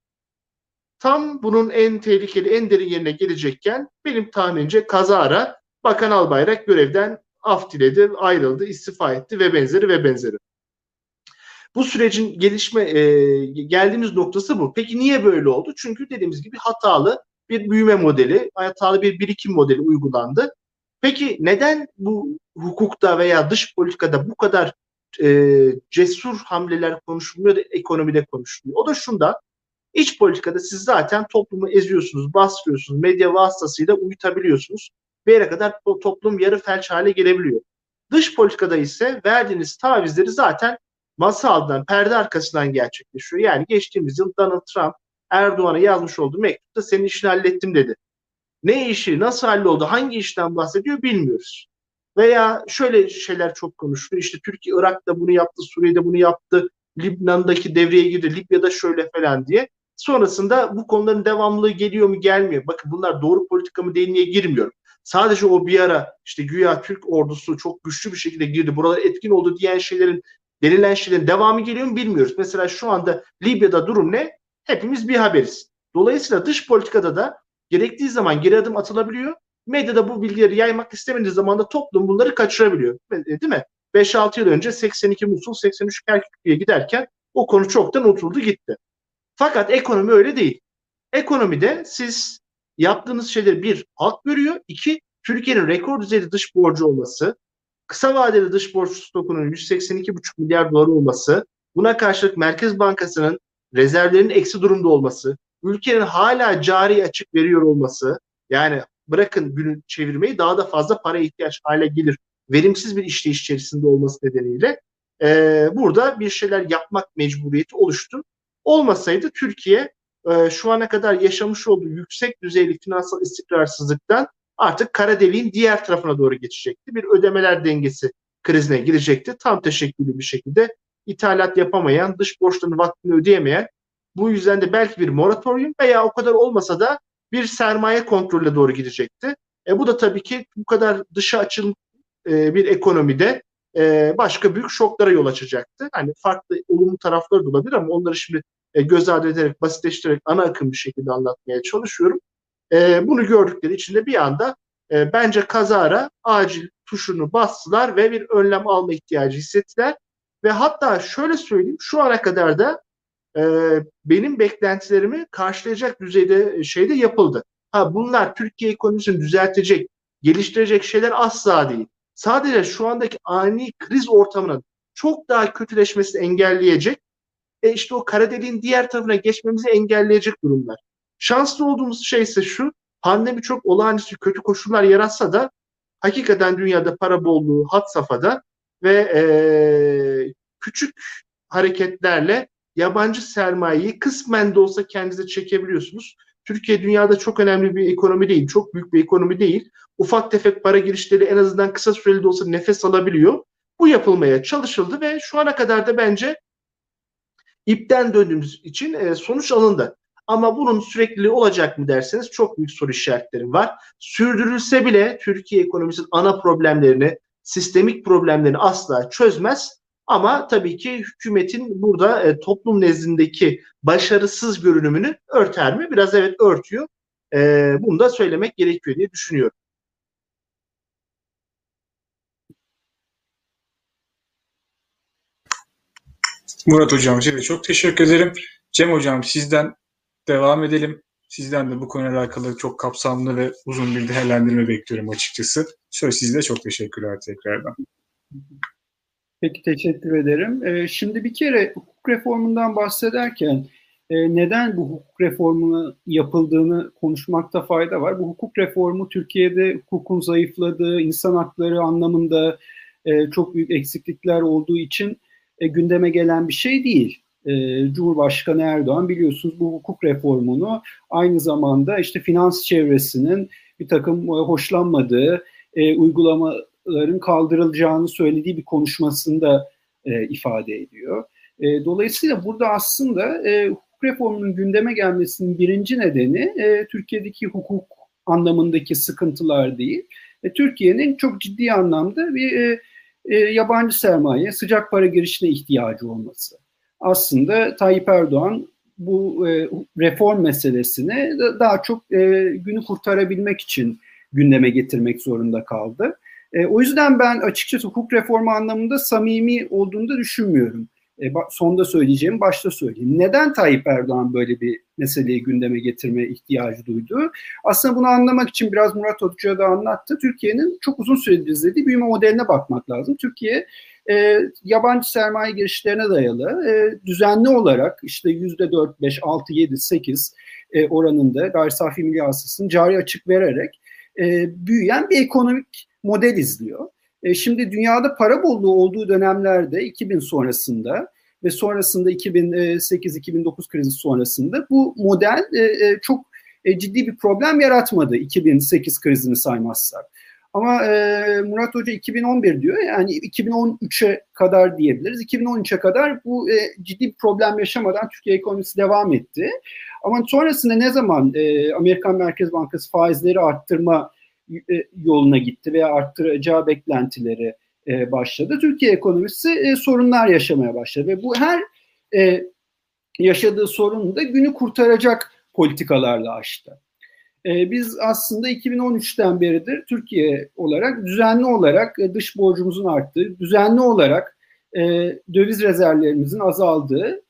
Tam bunun en tehlikeli, en derin yerine gelecekken benim tahminimce kazara Bakan Albayrak görevden af diledi, ayrıldı, istifa etti ve benzeri ve benzeri. Bu sürecin gelişme e, geldiğimiz noktası bu. Peki niye böyle oldu? Çünkü dediğimiz gibi hatalı bir büyüme modeli, hatalı bir birikim modeli uygulandı. Peki neden bu hukukta veya dış politikada bu kadar e, cesur hamleler konuşulmuyor da ekonomide konuşuluyor? O da şunda, iç politikada siz zaten toplumu eziyorsunuz, bastırıyorsunuz, medya vasıtasıyla uyutabiliyorsunuz. Bir yere kadar toplum yarı felç hale gelebiliyor. Dış politikada ise verdiğiniz tavizleri zaten masa altından, perde arkasından gerçekleşiyor. Yani geçtiğimiz yıl Donald Trump Erdoğan'a yazmış olduğu mektupta senin işini hallettim dedi. Ne işi, nasıl halloldu, hangi işten bahsediyor bilmiyoruz. Veya şöyle şeyler çok konuşuluyor. İşte Türkiye Irak'ta bunu yaptı, Suriye'de bunu yaptı, Lübnan'daki devreye girdi, Libya'da şöyle falan diye. Sonrasında bu konuların devamlılığı geliyor mu gelmiyor. Bakın bunlar doğru politika mı değil girmiyorum. Sadece o bir ara işte güya Türk ordusu çok güçlü bir şekilde girdi, buralar etkin oldu diyen şeylerin denilen şeylerin devamı geliyor mu bilmiyoruz. Mesela şu anda Libya'da durum ne? Hepimiz bir haberiz. Dolayısıyla dış politikada da gerektiği zaman geri adım atılabiliyor. Medyada bu bilgileri yaymak istemediği zaman da toplum bunları kaçırabiliyor. E, değil mi? 5-6 yıl önce 82 Musul, 83 Kerkük'e giderken o konu çoktan unutuldu gitti. Fakat ekonomi öyle değil. Ekonomide siz yaptığınız şeyleri bir halk görüyor, iki Türkiye'nin rekor düzeyde dış borcu olması, kısa vadeli dış borç stokunun 182,5 milyar dolar olması, buna karşılık Merkez Bankası'nın rezervlerinin eksi durumda olması, ülkenin hala cari açık veriyor olması, yani bırakın günü çevirmeyi daha da fazla para ihtiyaç hale gelir. Verimsiz bir işleyiş içerisinde olması nedeniyle e, burada bir şeyler yapmak mecburiyeti oluştu. Olmasaydı Türkiye e, şu ana kadar yaşamış olduğu yüksek düzeyli finansal istikrarsızlıktan artık kara deliğin diğer tarafına doğru geçecekti. Bir ödemeler dengesi krizine girecekti. Tam teşekküllü bir şekilde ithalat yapamayan, dış borçlarını vaktini ödeyemeyen, bu yüzden de belki bir moratorium veya o kadar olmasa da bir sermaye kontrolüne doğru gidecekti. E, bu da tabii ki bu kadar dışa açılmış e, bir ekonomide e, başka büyük şoklara yol açacaktı. Hani farklı olumlu tarafları da olabilir ama onları şimdi e, göz ardı ederek, basitleştirerek ana akım bir şekilde anlatmaya çalışıyorum. Bunu gördükleri için de bir anda bence kazara acil tuşunu bastılar ve bir önlem alma ihtiyacı hissettiler. Ve hatta şöyle söyleyeyim şu ana kadar da e, benim beklentilerimi karşılayacak düzeyde şeyde yapıldı. Ha bunlar Türkiye ekonomisini düzeltecek, geliştirecek şeyler asla değil. Sadece şu andaki ani kriz ortamının çok daha kötüleşmesini engelleyecek e işte o kara deliğin diğer tarafına geçmemizi engelleyecek durumlar. Şanslı olduğumuz şey ise şu, pandemi çok olağanüstü kötü koşullar yaratsa da hakikaten dünyada para bolluğu hat safhada ve e, küçük hareketlerle yabancı sermayeyi kısmen de olsa kendinize çekebiliyorsunuz. Türkiye dünyada çok önemli bir ekonomi değil, çok büyük bir ekonomi değil. Ufak tefek para girişleri en azından kısa süreli de olsa nefes alabiliyor. Bu yapılmaya çalışıldı ve şu ana kadar da bence ipten döndüğümüz için e, sonuç alındı. Ama bunun sürekliliği olacak mı derseniz çok büyük soru işaretlerim var. Sürdürülse bile Türkiye ekonomisinin ana problemlerini, sistemik problemlerini asla çözmez. Ama tabii ki hükümetin burada e, toplum nezdindeki başarısız görünümünü örter mi? Biraz evet örtüyor. E, bunu da söylemek gerekiyor diye düşünüyorum. Murat Hocam size çok teşekkür ederim. Cem Hocam sizden devam edelim. Sizden de bu konuyla alakalı çok kapsamlı ve uzun bir değerlendirme bekliyorum açıkçası. Söz sizde çok teşekkürler tekrardan. Peki teşekkür ederim. Ee, şimdi bir kere hukuk reformundan bahsederken e, neden bu hukuk reformunun yapıldığını konuşmakta fayda var. Bu hukuk reformu Türkiye'de hukukun zayıfladığı, insan hakları anlamında e, çok büyük eksiklikler olduğu için e, gündeme gelen bir şey değil. Cumhurbaşkanı Erdoğan biliyorsunuz bu hukuk reformunu aynı zamanda işte finans çevresinin bir takım hoşlanmadığı uygulama ların kaldırılacağını söylediği bir konuşmasında e, ifade ediyor. E, dolayısıyla burada aslında e, hukuk reformunun gündeme gelmesinin birinci nedeni e, Türkiye'deki hukuk anlamındaki sıkıntılar değil. E, Türkiye'nin çok ciddi anlamda bir e, e, yabancı sermaye, sıcak para girişine ihtiyacı olması. Aslında Tayyip Erdoğan bu e, reform meselesini daha çok e, günü kurtarabilmek için gündeme getirmek zorunda kaldı. E, o yüzden ben açıkçası hukuk reformu anlamında samimi olduğunu da düşünmüyorum. E, sonda söyleyeceğim, başta söyleyeyim. Neden Tayyip Erdoğan böyle bir meseleyi gündeme getirme ihtiyacı duydu? Aslında bunu anlamak için biraz Murat Hoca da anlattı. Türkiye'nin çok uzun süredir izlediği büyüme modeline bakmak lazım. Türkiye e, yabancı sermaye girişlerine dayalı e, düzenli olarak işte yüzde 4, 5, 6, 7, 8 e, oranında gayri safi milli hasılasını cari açık vererek e, büyüyen bir ekonomik model izliyor. E, şimdi dünyada para bolluğu olduğu dönemlerde 2000 sonrasında ve sonrasında 2008-2009 krizi sonrasında bu model e, e, çok e, ciddi bir problem yaratmadı 2008 krizini saymazsak. Ama e, Murat Hoca 2011 diyor yani 2013'e kadar diyebiliriz. 2013'e kadar bu e, ciddi bir problem yaşamadan Türkiye ekonomisi devam etti. Ama sonrasında ne zaman e, Amerikan Merkez Bankası faizleri arttırma yoluna gitti veya arttıracağı beklentileri e, başladı. Türkiye ekonomisi e, sorunlar yaşamaya başladı ve bu her yaşadığı sorunu da günü kurtaracak politikalarla aştı. Biz aslında 2013'ten beridir Türkiye olarak düzenli olarak dış borcumuzun arttığı, düzenli olarak döviz rezervlerimizin azaldığı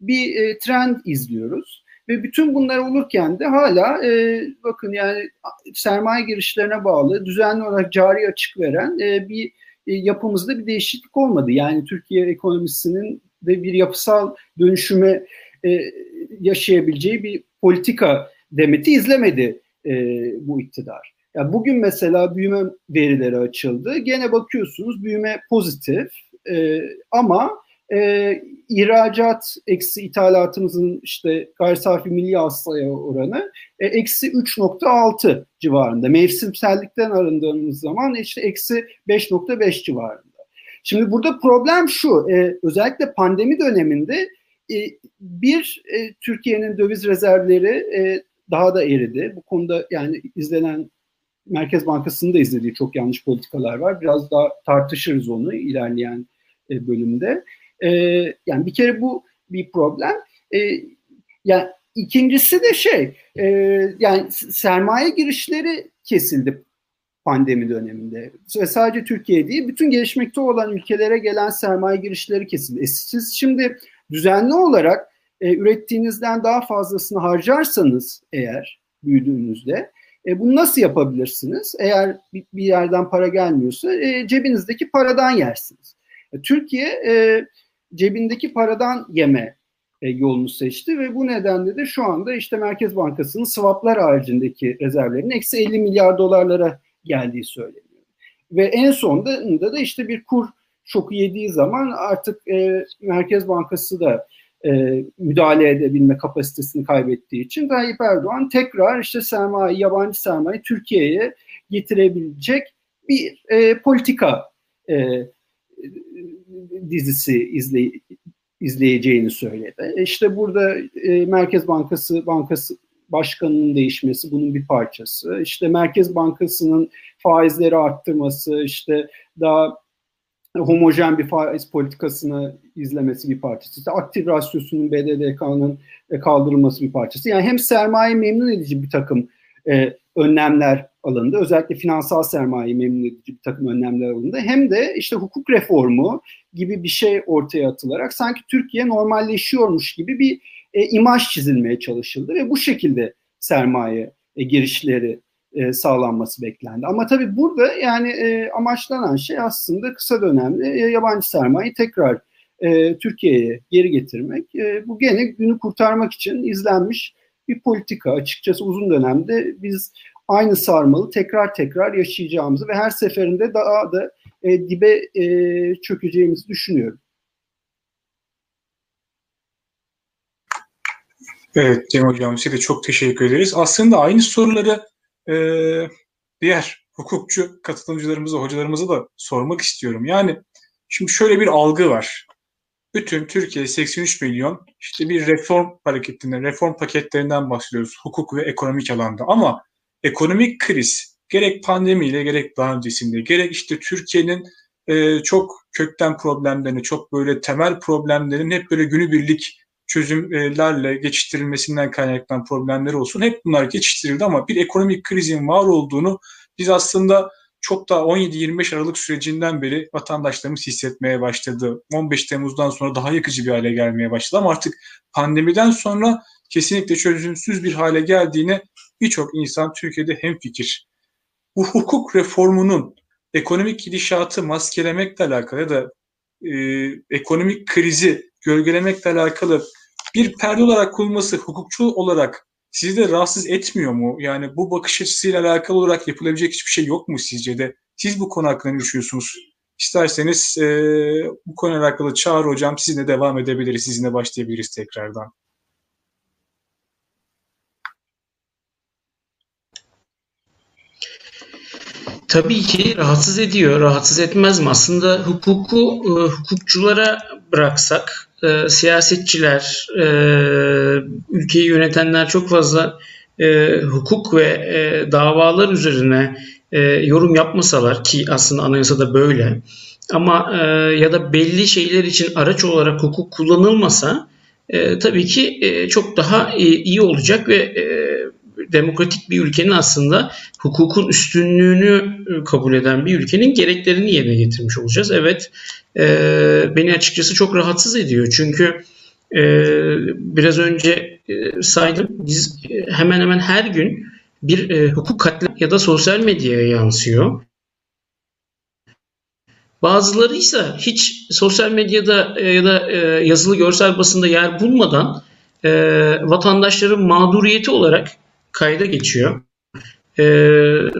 bir trend izliyoruz. Ve bütün bunlar olurken de hala e, bakın yani sermaye girişlerine bağlı düzenli olarak cari açık veren e, bir e, yapımızda bir değişiklik olmadı. Yani Türkiye ekonomisinin de bir yapısal dönüşüme e, yaşayabileceği bir politika demeti izlemedi e, bu iktidar. Yani bugün mesela büyüme verileri açıldı. Gene bakıyorsunuz büyüme pozitif e, ama e, ihracat eksi ithalatımızın işte gayri safi milli hasılaya oranı e, eksi 3.6 civarında. Mevsimsellikten arındığımız zaman işte eksi 5.5 civarında. Şimdi burada problem şu, e, özellikle pandemi döneminde e, bir e, Türkiye'nin döviz rezervleri e, daha da eridi. Bu konuda yani izlenen Merkez Bankası'nın da izlediği çok yanlış politikalar var. Biraz daha tartışırız onu ilerleyen e, bölümde. E, yani bir kere bu bir problem. E, yani ikincisi de şey e, yani sermaye girişleri kesildi pandemi döneminde. Ve sadece Türkiye değil, bütün gelişmekte olan ülkelere gelen sermaye girişleri kesildi. E siz şimdi düzenli olarak e, ürettiğinizden daha fazlasını harcarsanız eğer büyüdüğünüzde e, bunu nasıl yapabilirsiniz? Eğer bir, bir yerden para gelmiyorsa e, cebinizdeki paradan yersiniz. E, Türkiye e, cebindeki paradan yeme e, yolunu seçti ve bu nedenle de şu anda işte Merkez Bankası'nın swaplar haricindeki rezervlerinin eksi 50 milyar dolarlara geldiği söyleniyor. Ve en sonunda da işte bir kur şoku yediği zaman artık e, Merkez Bankası da e, müdahale edebilme kapasitesini kaybettiği için Tayyip Erdoğan tekrar işte sermaye, yabancı sermaye Türkiye'ye getirebilecek bir e, politika e, dizisi izley izleyeceğini söyledi. İşte burada e, Merkez Bankası Bankası başkanının değişmesi bunun bir parçası. İşte Merkez Bankası'nın faizleri arttırması, işte daha homojen bir faiz politikasını izlemesi bir parçası. İşte aktif rasyosunun BDDK'nın e, kaldırılması bir parçası. Yani hem sermaye memnun edici bir takım e, önlemler alındı. Özellikle finansal sermaye memnun edici bir takım önlemler alındı. Hem de işte hukuk reformu gibi bir şey ortaya atılarak sanki Türkiye normalleşiyormuş gibi bir e, imaj çizilmeye çalışıldı ve bu şekilde sermaye e, girişleri e, sağlanması beklendi. Ama tabii burada yani e, amaçlanan şey aslında kısa dönemde e, yabancı sermayeyi tekrar e, Türkiye'ye geri getirmek. E, bu gene günü kurtarmak için izlenmiş bir politika. Açıkçası uzun dönemde biz aynı sarmalı tekrar tekrar yaşayacağımızı ve her seferinde daha da e, dibe e, çökeceğimizi düşünüyorum. Evet Cem Hocam size de çok teşekkür ederiz. Aslında aynı soruları e, diğer hukukçu katılımcılarımıza, hocalarımıza da sormak istiyorum. Yani şimdi şöyle bir algı var. Bütün Türkiye 83 milyon işte bir reform hareketinden, reform paketlerinden bahsediyoruz hukuk ve ekonomik alanda. Ama ekonomik kriz gerek pandemiyle gerek daha öncesinde gerek işte Türkiye'nin e, çok kökten problemlerini, çok böyle temel problemlerin hep böyle günübirlik çözümlerle geçiştirilmesinden kaynaklanan problemler olsun. Hep bunlar geçiştirildi ama bir ekonomik krizin var olduğunu biz aslında çok daha 17-25 Aralık sürecinden beri vatandaşlarımız hissetmeye başladı. 15 Temmuz'dan sonra daha yakıcı bir hale gelmeye başladı ama artık pandemiden sonra kesinlikle çözümsüz bir hale geldiğine birçok insan Türkiye'de hemfikir. Bu hukuk reformunun ekonomik gidişatı maskelemekle alakalı ya da e, ekonomik krizi gölgelemekle alakalı bir perde olarak kullanılması hukukçu olarak sizi de rahatsız etmiyor mu? Yani bu bakış açısıyla alakalı olarak yapılabilecek hiçbir şey yok mu sizce de? Siz bu konu hakkında ne düşünüyorsunuz? İsterseniz e, bu konuyla alakalı Çağrı Hocam sizinle devam edebiliriz, sizinle başlayabiliriz tekrardan. Tabii ki rahatsız ediyor. Rahatsız etmez mi? Aslında hukuku e, hukukçulara bıraksak, e, siyasetçiler, e, ülkeyi yönetenler çok fazla e, hukuk ve e, davalar üzerine e, yorum yapmasalar ki aslında anayasada böyle ama e, ya da belli şeyler için araç olarak hukuk kullanılmasa e, tabii ki e, çok daha e, iyi olacak ve e, demokratik bir ülkenin aslında hukukun üstünlüğünü e, kabul eden bir ülkenin gereklerini yerine getirmiş olacağız. Evet e, beni açıkçası çok rahatsız ediyor. Çünkü e, biraz önce e, saydım biz e, hemen hemen her gün bir e, hukuk katliamı ya da sosyal medyaya yansıyor. Bazıları ise hiç sosyal medyada ya da yazılı görsel basında yer bulmadan vatandaşların mağduriyeti olarak kayda geçiyor. E,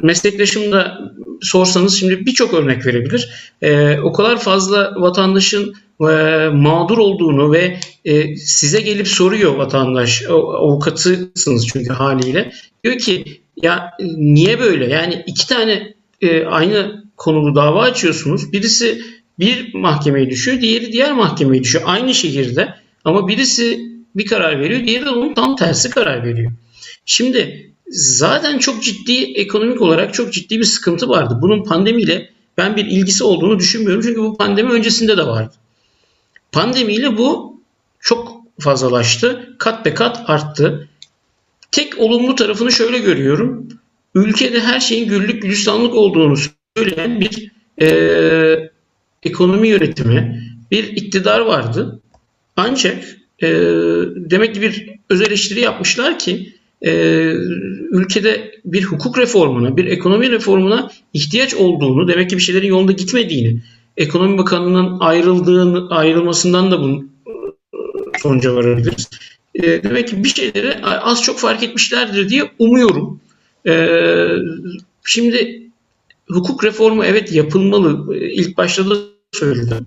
meslektaşım da sorsanız şimdi birçok örnek verebilir. E, o kadar fazla vatandaşın e, mağdur olduğunu ve e, size gelip soruyor vatandaş, avukatısınız çünkü haliyle. Diyor ki ya niye böyle? Yani iki tane e, aynı konulu dava açıyorsunuz. Birisi bir mahkemeye düşüyor, diğeri diğer mahkemeye düşüyor. Aynı şehirde ama birisi bir karar veriyor, diğeri de onun tam tersi karar veriyor. Şimdi zaten çok ciddi ekonomik olarak çok ciddi bir sıkıntı vardı. Bunun pandemiyle ben bir ilgisi olduğunu düşünmüyorum. Çünkü bu pandemi öncesinde de vardı. Pandemiyle bu çok fazlalaştı. Kat be kat arttı. Tek olumlu tarafını şöyle görüyorum. Ülkede her şeyin güllük gülistanlık olduğunu söyleyen bir e, ekonomi yönetimi, bir iktidar vardı. Ancak e, demek ki bir öz eleştiri yapmışlar ki ülkede bir hukuk reformuna, bir ekonomi reformuna ihtiyaç olduğunu, demek ki bir şeylerin yolunda gitmediğini, ekonomi bakanının ayrıldığını, ayrılmasından da bunu sonuca varabiliriz. E, demek ki bir şeyleri az çok fark etmişlerdir diye umuyorum. E, şimdi hukuk reformu evet yapılmalı. İlk başta da söyledim.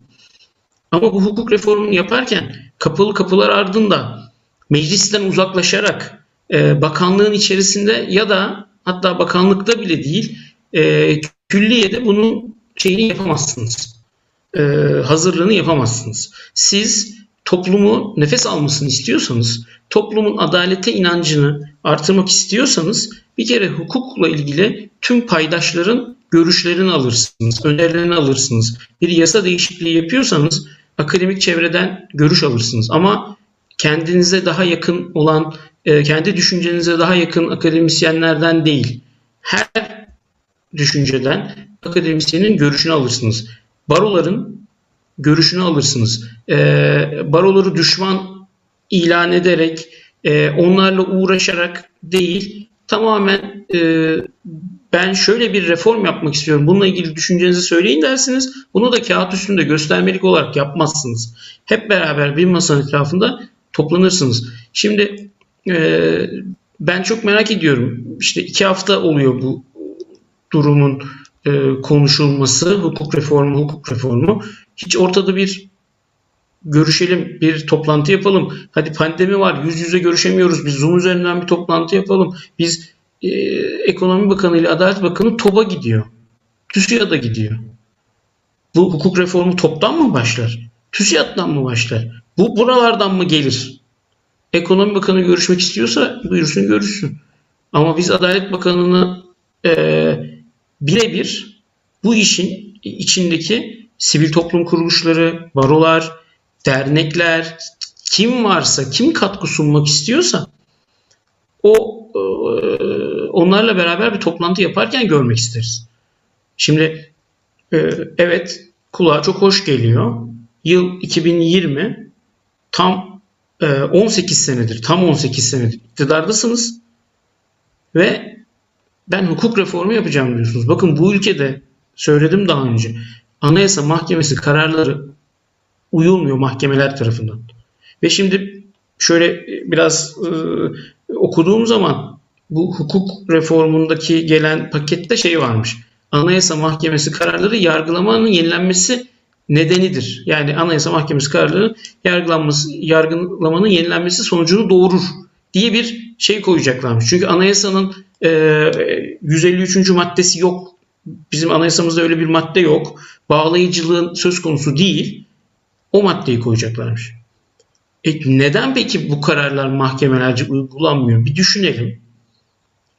Ama bu hukuk reformunu yaparken kapalı kapılar ardında meclisten uzaklaşarak e, bakanlığın içerisinde ya da hatta bakanlıkta bile değil e, külliyede bunun şeyini yapamazsınız. E, hazırlığını yapamazsınız. Siz toplumu nefes almasını istiyorsanız, toplumun adalete inancını artırmak istiyorsanız bir kere hukukla ilgili tüm paydaşların görüşlerini alırsınız, önerilerini alırsınız. Bir yasa değişikliği yapıyorsanız akademik çevreden görüş alırsınız. Ama kendinize daha yakın olan, e, kendi düşüncenize daha yakın akademisyenlerden değil, her düşünceden akademisyenin görüşünü alırsınız. Baroların görüşünü alırsınız. E, baroları düşman ilan ederek, e, onlarla uğraşarak değil, tamamen ben şöyle bir reform yapmak istiyorum. Bununla ilgili düşüncenizi söyleyin dersiniz. Bunu da kağıt üstünde göstermelik olarak yapmazsınız. Hep beraber bir masanın etrafında toplanırsınız. Şimdi e, ben çok merak ediyorum. İşte iki hafta oluyor bu durumun e, konuşulması, hukuk reformu, hukuk reformu. Hiç ortada bir görüşelim, bir toplantı yapalım. Hadi pandemi var, yüz yüze görüşemiyoruz. Biz Zoom üzerinden bir toplantı yapalım. Biz e, Ekonomi Bakanı ile Adalet Bakanı TOB'a gidiyor. TÜSİAD'a gidiyor. Bu hukuk reformu toptan mı başlar? TÜSİAD'dan mı başlar? Bu buralardan mı gelir? Ekonomi Bakanı görüşmek istiyorsa buyursun görüşsün. Ama biz Adalet Bakanı'nı e, birebir bu işin içindeki sivil toplum kuruluşları, barolar, dernekler, kim varsa, kim katkı sunmak istiyorsa o e, onlarla beraber bir toplantı yaparken görmek isteriz. Şimdi e, evet kulağa çok hoş geliyor. Yıl 2020 tam 18 senedir, tam 18 senedir iktidardasınız ve ben hukuk reformu yapacağım diyorsunuz. Bakın bu ülkede söyledim daha önce Anayasa Mahkemesi kararları uyulmuyor mahkemeler tarafından. Ve şimdi şöyle biraz e, okuduğum zaman bu hukuk reformundaki gelen pakette şey varmış. Anayasa Mahkemesi kararları yargılamanın yenilenmesi nedenidir. Yani Anayasa Mahkemesi kararları yargılanması, yargılamanın yenilenmesi sonucunu doğurur diye bir şey koyacaklarmış. Çünkü anayasanın e, 153. maddesi yok. Bizim anayasamızda öyle bir madde yok. Bağlayıcılığın söz konusu değil. O maddeyi koyacaklarmış. E neden peki bu kararlar mahkemelerce uygulanmıyor? Bir düşünelim.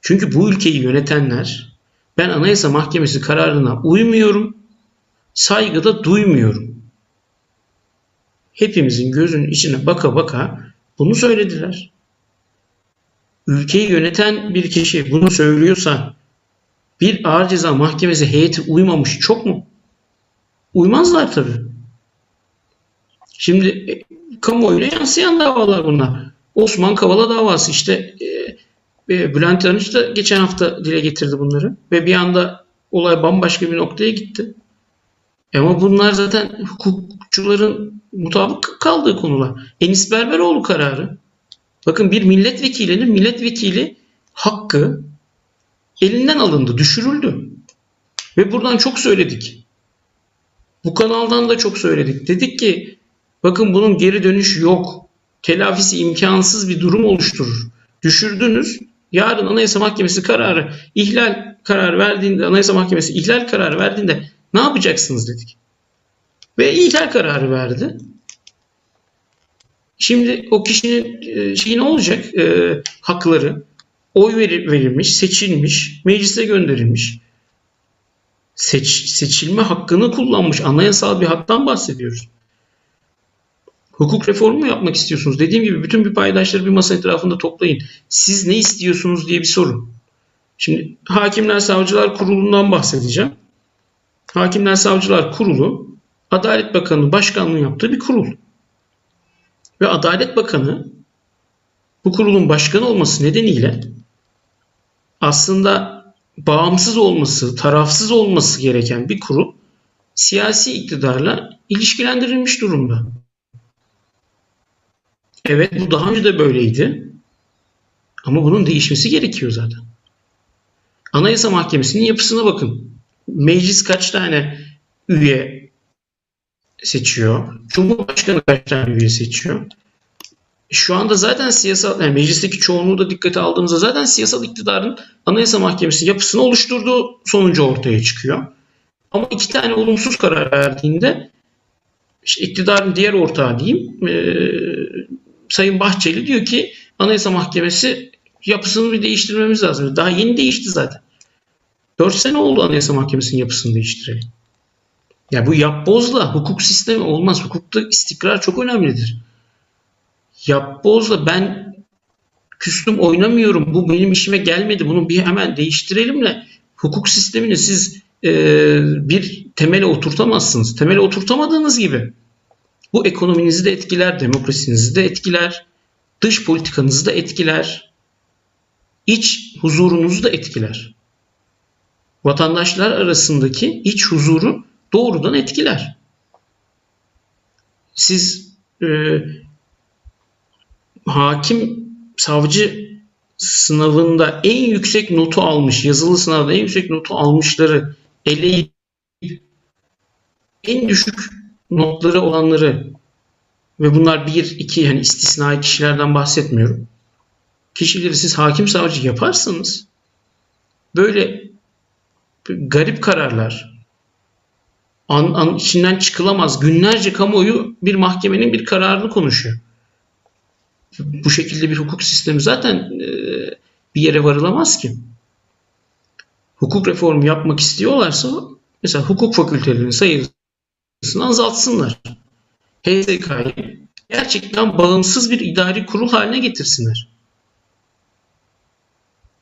Çünkü bu ülkeyi yönetenler ben Anayasa Mahkemesi kararına uymuyorum, saygıda duymuyorum. Hepimizin gözünün içine baka baka bunu söylediler. Ülkeyi yöneten bir kişi bunu söylüyorsa bir ağır ceza mahkemesi heyeti uymamış çok mu? Uymazlar tabii. Şimdi e, kamuoyuna yansıyan davalar bunlar. Osman Kavala davası işte e, e, Bülent Arınç da geçen hafta dile getirdi bunları ve bir anda olay bambaşka bir noktaya gitti. Ama bunlar zaten hukukçuların mutabık kaldığı konular. Enis Berberoğlu kararı. Bakın bir milletvekilinin milletvekili hakkı elinden alındı, düşürüldü. Ve buradan çok söyledik. Bu kanaldan da çok söyledik. Dedik ki bakın bunun geri dönüş yok. Telafisi imkansız bir durum oluşturur. Düşürdünüz. Yarın Anayasa Mahkemesi kararı ihlal kararı verdiğinde Anayasa Mahkemesi ihlal kararı verdiğinde ne yapacaksınız dedik. Ve ihlal kararı verdi. Şimdi o kişinin şeyi ne olacak? E, hakları oy verilmiş, seçilmiş, meclise gönderilmiş. Seç, seçilme hakkını kullanmış. Anayasal bir haktan bahsediyoruz. Hukuk reformu mu yapmak istiyorsunuz? Dediğim gibi bütün bir paydaşları bir masa etrafında toplayın. Siz ne istiyorsunuz diye bir sorun. Şimdi Hakimler Savcılar Kurulu'ndan bahsedeceğim. Hakimler Savcılar Kurulu Adalet Bakanı başkanlığı yaptığı bir kurul. Ve Adalet Bakanı bu kurulun başkanı olması nedeniyle aslında bağımsız olması, tarafsız olması gereken bir kurul siyasi iktidarla ilişkilendirilmiş durumda. Evet bu daha önce de böyleydi. Ama bunun değişmesi gerekiyor zaten. Anayasa Mahkemesi'nin yapısına bakın. Meclis kaç tane üye seçiyor? Cumhurbaşkanı kaç tane üye seçiyor? Şu anda zaten siyasal, yani meclisteki çoğunluğu da dikkate aldığımızda zaten siyasal iktidarın Anayasa Mahkemesi yapısını oluşturduğu sonucu ortaya çıkıyor. Ama iki tane olumsuz karar verdiğinde işte iktidarın diğer ortağı diyeyim e, Sayın Bahçeli diyor ki Anayasa Mahkemesi yapısını bir değiştirmemiz lazım. Daha yeni değişti zaten. 4 sene oldu Anayasa Mahkemesi'nin yapısını değiştirelim. Ya bu yapbozla hukuk sistemi olmaz. Hukukta istikrar çok önemlidir. Yapbozla ben küstüm oynamıyorum. Bu benim işime gelmedi. Bunu bir hemen değiştirelimle hukuk sistemini siz e, bir temele oturtamazsınız. Temele oturtamadığınız gibi bu ekonominizi de etkiler, demokrasinizi de etkiler, dış politikanızı da etkiler, iç huzurunuzu da etkiler. Vatandaşlar arasındaki iç huzuru doğrudan etkiler. Siz e, hakim savcı sınavında en yüksek notu almış, yazılı sınavda en yüksek notu almışları eleyip en düşük notları olanları ve bunlar bir, iki yani istisnai kişilerden bahsetmiyorum. Kişileri siz hakim savcı yaparsanız böyle garip kararlar an, an içinden çıkılamaz. Günlerce kamuoyu bir mahkemenin bir kararını konuşuyor. Bu şekilde bir hukuk sistemi zaten e, bir yere varılamaz ki. Hukuk reformu yapmak istiyorlarsa mesela hukuk fakültelerinin sayısını azaltsınlar. HSK'yı gerçekten bağımsız bir idari kurul haline getirsinler.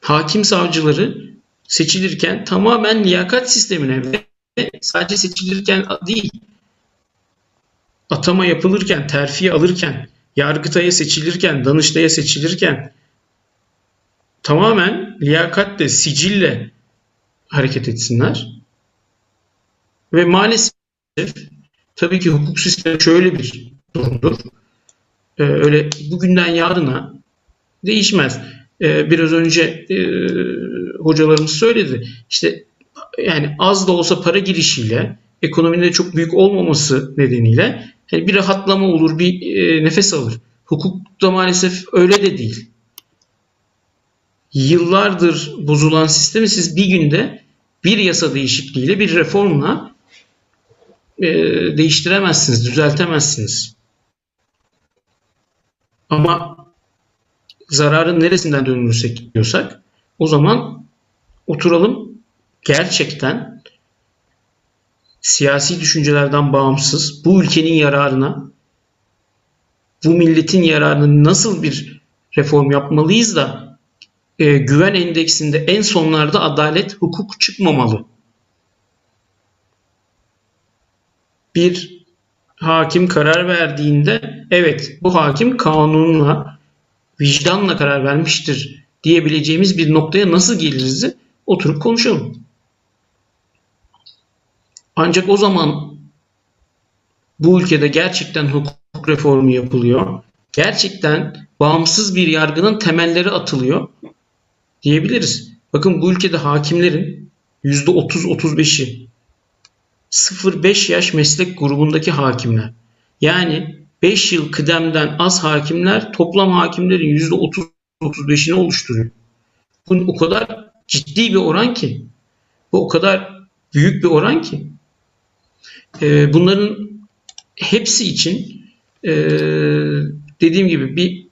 Hakim savcıları seçilirken tamamen liyakat sistemine ve sadece seçilirken değil, atama yapılırken, terfi alırken, yargıtaya seçilirken, danıştaya seçilirken tamamen liyakatle, sicille hareket etsinler. Ve maalesef tabii ki hukuk sistemi şöyle bir durumdur. Ee, öyle bugünden yarına değişmez. Ee, biraz önce e, hocalarımız söyledi. İşte yani az da olsa para girişiyle ekonominin de çok büyük olmaması nedeniyle yani bir rahatlama olur, bir e, nefes alır. Hukukta maalesef öyle de değil. Yıllardır bozulan sistemi siz bir günde bir yasa değişikliğiyle, bir reformla e, değiştiremezsiniz, düzeltemezsiniz. Ama zararın neresinden dönülürsek diyorsak o zaman oturalım gerçekten siyasi düşüncelerden bağımsız bu ülkenin yararına bu milletin yararına nasıl bir reform yapmalıyız da e, güven endeksinde en sonlarda adalet, hukuk çıkmamalı. Bir hakim karar verdiğinde evet bu hakim kanunla, vicdanla karar vermiştir diyebileceğimiz bir noktaya nasıl geliriz oturup konuşalım. Ancak o zaman bu ülkede gerçekten hukuk reformu yapılıyor. Gerçekten bağımsız bir yargının temelleri atılıyor diyebiliriz. Bakın bu ülkede hakimlerin %30-35'i 0-5 yaş meslek grubundaki hakimler. Yani 5 yıl kıdemden az hakimler toplam hakimlerin %30-35'ini oluşturuyor. Bu o kadar ciddi bir oran ki. Bu o kadar büyük bir oran ki. E, bunların hepsi için e, dediğim gibi bir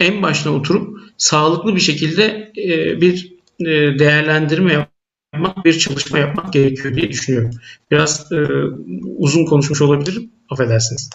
en başına oturup sağlıklı bir şekilde e, bir e, değerlendirme yapmak, bir çalışma yapmak gerekiyor diye düşünüyorum. Biraz e, uzun konuşmuş olabilirim. Affedersiniz.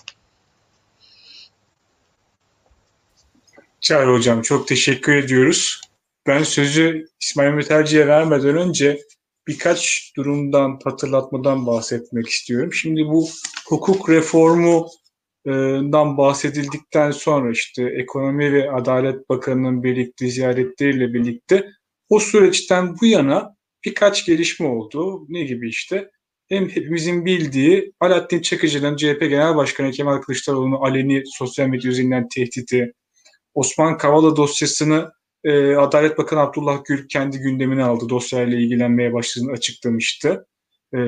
Çağrı Hocam çok teşekkür ediyoruz. Ben sözü İsmail Meterci'ye vermeden önce birkaç durumdan, hatırlatmadan bahsetmek istiyorum. Şimdi bu hukuk reformundan bahsedildikten sonra işte Ekonomi ve Adalet Bakanı'nın birlikte ziyaretleriyle birlikte o süreçten bu yana birkaç gelişme oldu. Ne gibi işte? Hem hepimizin bildiği Alaaddin Çakıcı'nın CHP Genel Başkanı Kemal Kılıçdaroğlu'nun aleni sosyal medya üzerinden tehdidi, Osman Kavala dosyasını e, Adalet Bakanı Abdullah Gül kendi gündemine aldı. Dosyayla ilgilenmeye başladığını açıklamıştı. E,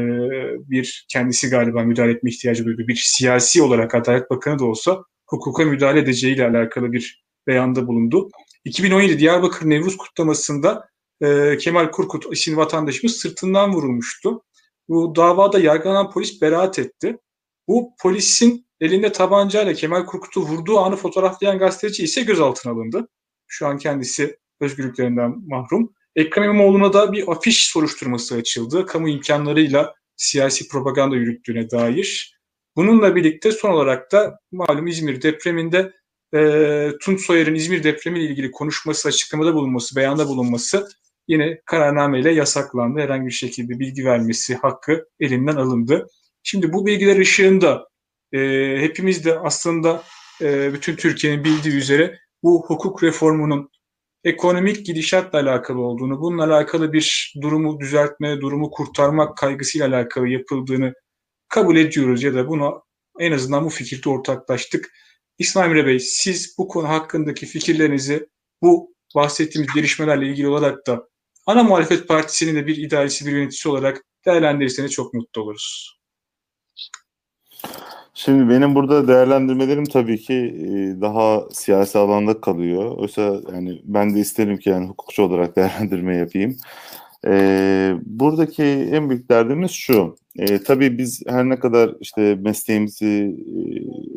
bir kendisi galiba müdahale etme ihtiyacı duydu. Bir siyasi olarak Adalet Bakanı da olsa hukuka müdahale edeceğiyle alakalı bir beyanda bulundu. 2017 Diyarbakır Nevruz kutlamasında e, Kemal Kurkut isimli vatandaşımız sırtından vurulmuştu. Bu davada yargılanan polis beraat etti. Bu polisin elinde tabancayla Kemal Kurkut'u vurduğu anı fotoğraflayan gazeteci ise gözaltına alındı. Şu an kendisi özgürlüklerinden mahrum. Ekrem İmamoğlu'na da bir afiş soruşturması açıldı. Kamu imkanlarıyla siyasi propaganda yürüttüğüne dair. Bununla birlikte son olarak da malum İzmir depreminde e, Tunç Soyer'in İzmir depremiyle ilgili konuşması, açıklamada bulunması, beyanda bulunması yine kararnameyle yasaklandı. Herhangi bir şekilde bilgi vermesi hakkı elinden alındı. Şimdi bu bilgiler ışığında e, hepimiz de aslında e, bütün Türkiye'nin bildiği üzere bu hukuk reformunun ekonomik gidişatla alakalı olduğunu, bununla alakalı bir durumu düzeltme, durumu kurtarmak kaygısıyla alakalı yapıldığını kabul ediyoruz ya da bunu en azından bu fikirde ortaklaştık. İsmail Emre Bey, siz bu konu hakkındaki fikirlerinizi bu bahsettiğimiz gelişmelerle ilgili olarak da ana muhalefet partisinin de bir idaresi, bir yöneticisi olarak değerlendirirseniz çok mutlu oluruz. Şimdi benim burada değerlendirmelerim tabii ki e, daha siyasi alanda kalıyor. Oysa yani ben de isterim ki yani hukukçu olarak değerlendirme yapayım. Ee, buradaki en büyük derdimiz şu. E, tabii biz her ne kadar işte mesleğimizi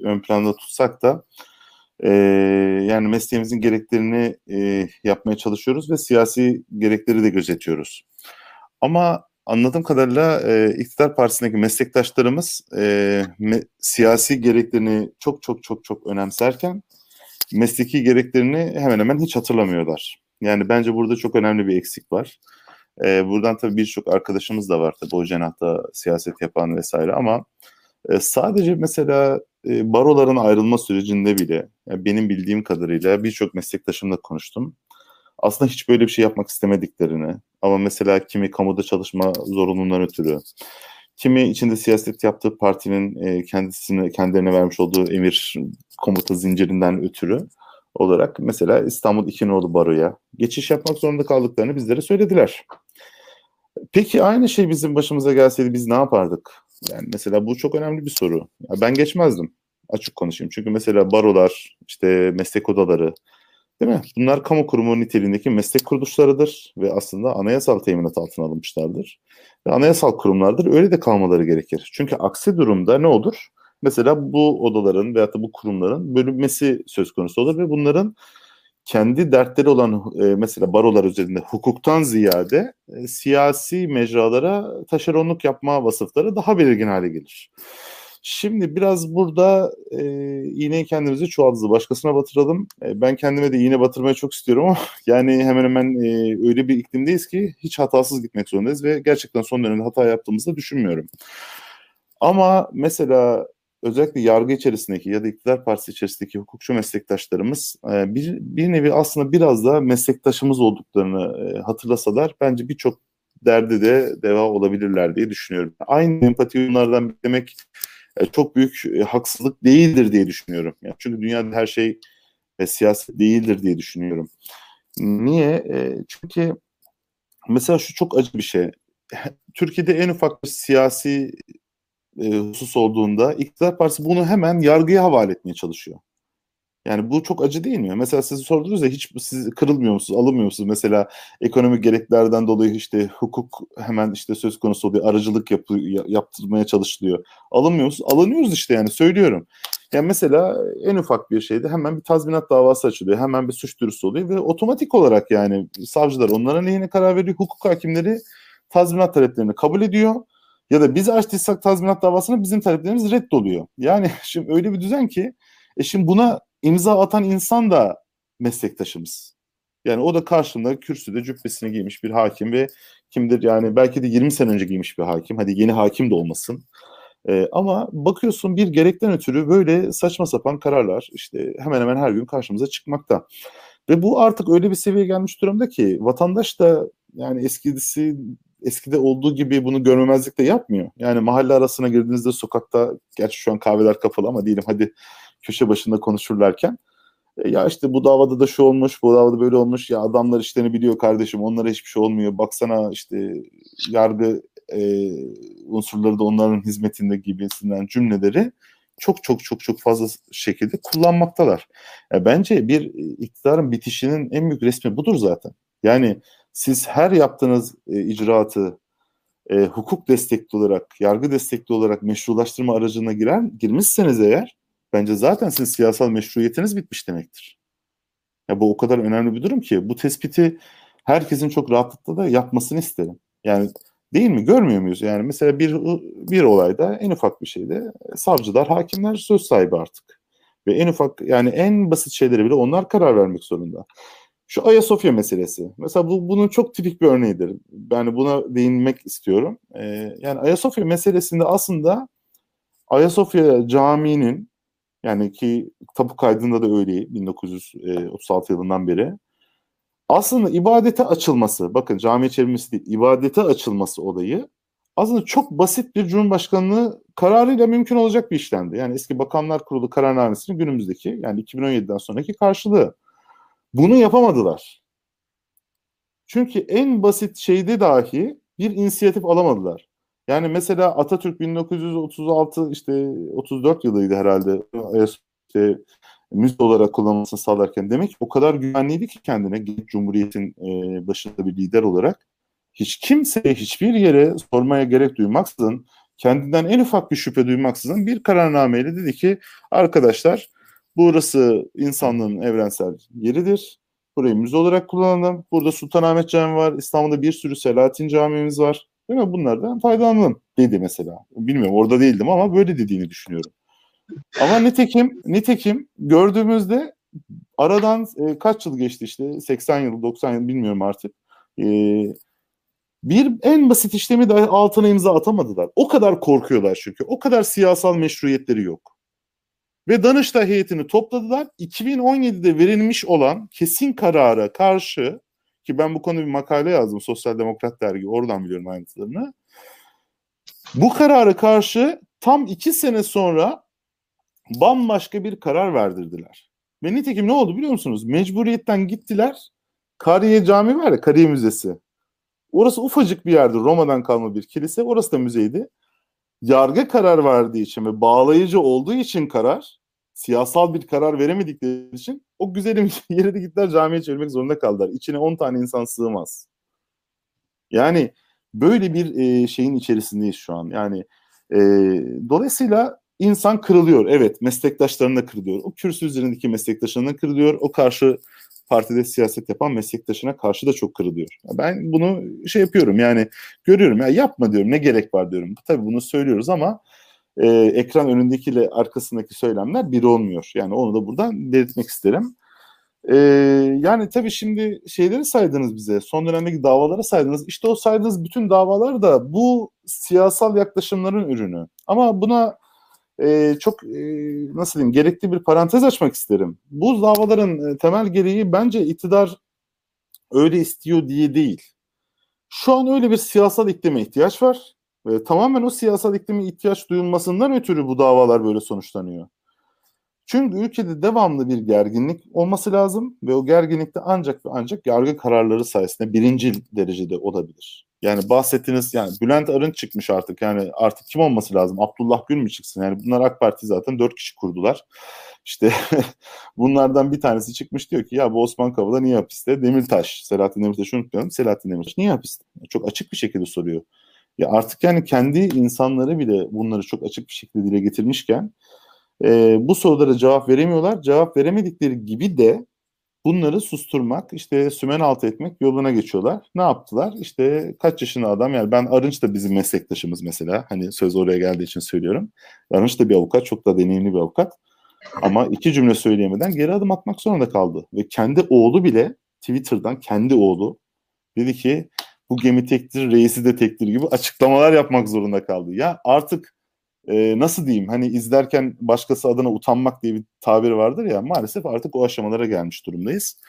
e, ön planda tutsak da e, yani mesleğimizin gereklerini e, yapmaya çalışıyoruz ve siyasi gerekleri de gözetiyoruz. Ama anladığım kadarıyla e, iktidar partisindeki meslektaşlarımız e, me, siyasi gereklerini çok çok çok çok önemserken mesleki gereklerini hemen hemen hiç hatırlamıyorlar. Yani bence burada çok önemli bir eksik var. E, buradan tabii birçok arkadaşımız da var tabii o cenahta siyaset yapan vesaire ama e, sadece mesela e, baroların ayrılma sürecinde bile yani benim bildiğim kadarıyla birçok meslektaşımla konuştum. Aslında hiç böyle bir şey yapmak istemediklerini ama mesela kimi kamuda çalışma zorunluluğundan ötürü, kimi içinde siyaset yaptığı partinin e, kendisine kendilerine vermiş olduğu emir komuta zincirinden ötürü olarak mesela İstanbul İkinoğlu Baro'ya geçiş yapmak zorunda kaldıklarını bizlere söylediler. Peki aynı şey bizim başımıza gelseydi biz ne yapardık? Yani mesela bu çok önemli bir soru. Ya ben geçmezdim. Açık konuşayım. Çünkü mesela barolar, işte meslek odaları, değil mi? Bunlar kamu kurumu niteliğindeki meslek kuruluşlarıdır ve aslında anayasal teminat altına alınmışlardır. Ve anayasal kurumlardır. Öyle de kalmaları gerekir. Çünkü aksi durumda ne olur? Mesela bu odaların veyahut da bu kurumların bölünmesi söz konusu olur ve bunların kendi dertleri olan e, mesela barolar üzerinde hukuktan ziyade e, siyasi mecralara taşeronluk yapma vasıfları daha belirgin hale gelir. Şimdi biraz burada e, iğneyi kendimize çuvaldızı başkasına batıralım. E, ben kendime de iğne batırmayı çok istiyorum ama yani hemen hemen e, öyle bir iklimdeyiz ki hiç hatasız gitmek zorundayız ve gerçekten son dönemde hata yaptığımızı düşünmüyorum. Ama mesela özellikle yargı içerisindeki ya da iktidar partisi içerisindeki hukukçu meslektaşlarımız e, bir, bir nevi aslında biraz da meslektaşımız olduklarını e, hatırlasalar bence birçok derdi de deva olabilirler diye düşünüyorum. Aynı empati onlardan beklemek e, çok büyük haksızlık değildir diye düşünüyorum. Yani çünkü dünyada her şey siyaset değildir diye düşünüyorum. Niye? çünkü mesela şu çok acı bir şey. Türkiye'de en ufak bir siyasi e, husus olduğunda iktidar partisi bunu hemen yargıya havale etmeye çalışıyor. Yani bu çok acı değil mi? Mesela siz sordunuz ya hiç siz kırılmıyor musunuz, alınmıyor musunuz? Mesela ekonomik gereklerden dolayı işte hukuk hemen işte söz konusu oluyor, aracılık yapı, yaptırmaya çalışılıyor. Alınmıyor musunuz? Alınıyoruz işte yani söylüyorum. Yani mesela en ufak bir şeyde hemen bir tazminat davası açılıyor, hemen bir suç duyurusu oluyor ve otomatik olarak yani savcılar onların lehine karar veriyor, hukuk hakimleri tazminat taleplerini kabul ediyor ya da biz açtıysak tazminat davasını bizim taleplerimiz reddoluyor. Yani şimdi öyle bir düzen ki e şimdi buna imza atan insan da meslektaşımız. Yani o da karşımda kürsüde cübbesini giymiş bir hakim ve kimdir yani belki de 20 sene önce giymiş bir hakim. Hadi yeni hakim de olmasın. Ee, ama bakıyorsun bir gerekten ötürü böyle saçma sapan kararlar işte hemen hemen her gün karşımıza çıkmakta. Ve bu artık öyle bir seviyeye gelmiş durumda ki vatandaş da yani eskisi eskide olduğu gibi bunu görmemezlik yapmıyor. Yani mahalle arasına girdiğinizde sokakta, gerçi şu an kahveler kapalı ama diyelim hadi köşe başında konuşurlarken E, ya işte bu davada da şu olmuş, bu davada böyle olmuş. Ya adamlar işlerini biliyor kardeşim. Onlara hiçbir şey olmuyor. Baksana işte yargı e, unsurları da onların hizmetinde gibisinden cümleleri çok çok çok çok fazla şekilde kullanmaktalar. Ya bence bir iktidarın bitişinin en büyük resmi budur zaten. Yani siz her yaptığınız e, icraatı e, hukuk destekli olarak, yargı destekli olarak meşrulaştırma aracına girer, girmişseniz eğer bence zaten sizin siyasal meşruiyetiniz bitmiş demektir. Ya bu o kadar önemli bir durum ki bu tespiti herkesin çok rahatlıkla da yapmasını isterim. Yani değil mi? Görmüyor muyuz? Yani mesela bir bir olayda en ufak bir şeyde savcılar, hakimler söz sahibi artık. Ve en ufak yani en basit şeylere bile onlar karar vermek zorunda. Şu Ayasofya meselesi. Mesela bu bunun çok tipik bir örneğidir. Yani buna değinmek istiyorum. Ee, yani Ayasofya meselesinde aslında Ayasofya Camii'nin yani ki tapu kaydında da öyle 1936 yılından beri aslında ibadete açılması, bakın cami çevirmesi değil, ibadete açılması olayı aslında çok basit bir Cumhurbaşkanlığı kararıyla mümkün olacak bir işlemdi. Yani eski Bakanlar Kurulu kararnamesinin günümüzdeki yani 2017'den sonraki karşılığı. Bunu yapamadılar. Çünkü en basit şeyde dahi bir inisiyatif alamadılar. Yani mesela Atatürk 1936 işte 34 yılıydı herhalde işte müze olarak kullanılmasını sağlarken demek ki o kadar güvenliydi ki kendine cumhuriyetin e, başında bir lider olarak hiç kimseye hiçbir yere sormaya gerek duymaksızın kendinden en ufak bir şüphe duymaksızın bir kararnameyle dedi ki arkadaşlar burası insanlığın evrensel yeridir. Burayı müze olarak kullanalım. Burada Sultanahmet Camii var. İstanbul'da bir sürü Selahattin Camimiz var. Değil mi? Bunlardan faydalanalım dedi mesela. Bilmiyorum orada değildim ama böyle dediğini düşünüyorum. Ama nitekim nitekim gördüğümüzde aradan e, kaç yıl geçti işte 80 yıl 90 yıl bilmiyorum artık. E, bir en basit işlemi de altına imza atamadılar. O kadar korkuyorlar çünkü. O kadar siyasal meşruiyetleri yok. Ve Danıştay heyetini topladılar. 2017'de verilmiş olan kesin karara karşı ki ben bu konuda bir makale yazdım Sosyal Demokrat Dergi oradan biliyorum ayrıntılarını. Bu karara karşı tam iki sene sonra bambaşka bir karar verdirdiler. Ve nitekim ne oldu biliyor musunuz? Mecburiyetten gittiler. Kariye Cami var ya, Kariye Müzesi. Orası ufacık bir yerdi. Roma'dan kalma bir kilise. Orası da müzeydi. Yargı karar verdiği için ve bağlayıcı olduğu için karar, siyasal bir karar veremedikleri için o güzelim yere de gittiler camiye çevirmek zorunda kaldılar. İçine 10 tane insan sığmaz. Yani böyle bir e, şeyin içerisindeyiz şu an. Yani e, dolayısıyla insan kırılıyor. Evet meslektaşlarına kırılıyor. O kürsü üzerindeki meslektaşlarına kırılıyor. O karşı partide siyaset yapan meslektaşına karşı da çok kırılıyor. Ben bunu şey yapıyorum yani görüyorum ya yapma diyorum ne gerek var diyorum. Tabii bunu söylüyoruz ama e, ekran önündekiyle arkasındaki söylemler bir olmuyor. Yani onu da buradan belirtmek isterim. E, yani tabii şimdi şeyleri saydınız bize, son dönemdeki davalara saydınız. İşte o saydığınız bütün davalar da bu siyasal yaklaşımların ürünü. Ama buna e, çok e, nasıl diyeyim gerekli bir parantez açmak isterim. Bu davaların e, temel gereği bence iktidar öyle istiyor diye değil. Şu an öyle bir siyasal iklime ihtiyaç var. Ve tamamen o siyasal iklime ihtiyaç duyulmasından ötürü bu davalar böyle sonuçlanıyor. Çünkü ülkede devamlı bir gerginlik olması lazım ve o gerginlikte ancak ve ancak yargı kararları sayesinde birinci derecede olabilir. Yani bahsettiğiniz yani Bülent Arınç çıkmış artık yani artık kim olması lazım? Abdullah Gül mü çıksın? Yani bunlar AK Parti zaten dört kişi kurdular. İşte bunlardan bir tanesi çıkmış diyor ki ya bu Osman Kavala niye hapiste? Demirtaş, Selahattin Demirtaş'ı unutmayalım. Selahattin Demirtaş niye hapiste? Çok açık bir şekilde soruyor. Ya artık yani kendi insanları bile bunları çok açık bir şekilde dile getirmişken e, bu sorulara cevap veremiyorlar. Cevap veremedikleri gibi de bunları susturmak, işte sümen altı etmek yoluna geçiyorlar. Ne yaptılar? İşte kaç yaşında adam yani ben Arınç da bizim meslektaşımız mesela. Hani söz oraya geldiği için söylüyorum. Arınç da bir avukat, çok da deneyimli bir avukat. Ama iki cümle söyleyemeden geri adım atmak zorunda kaldı. Ve kendi oğlu bile Twitter'dan kendi oğlu dedi ki bu gemi tektir, reisi de tektir gibi açıklamalar yapmak zorunda kaldı. Ya artık e, nasıl diyeyim hani izlerken başkası adına utanmak diye bir tabir vardır ya maalesef artık o aşamalara gelmiş durumdayız.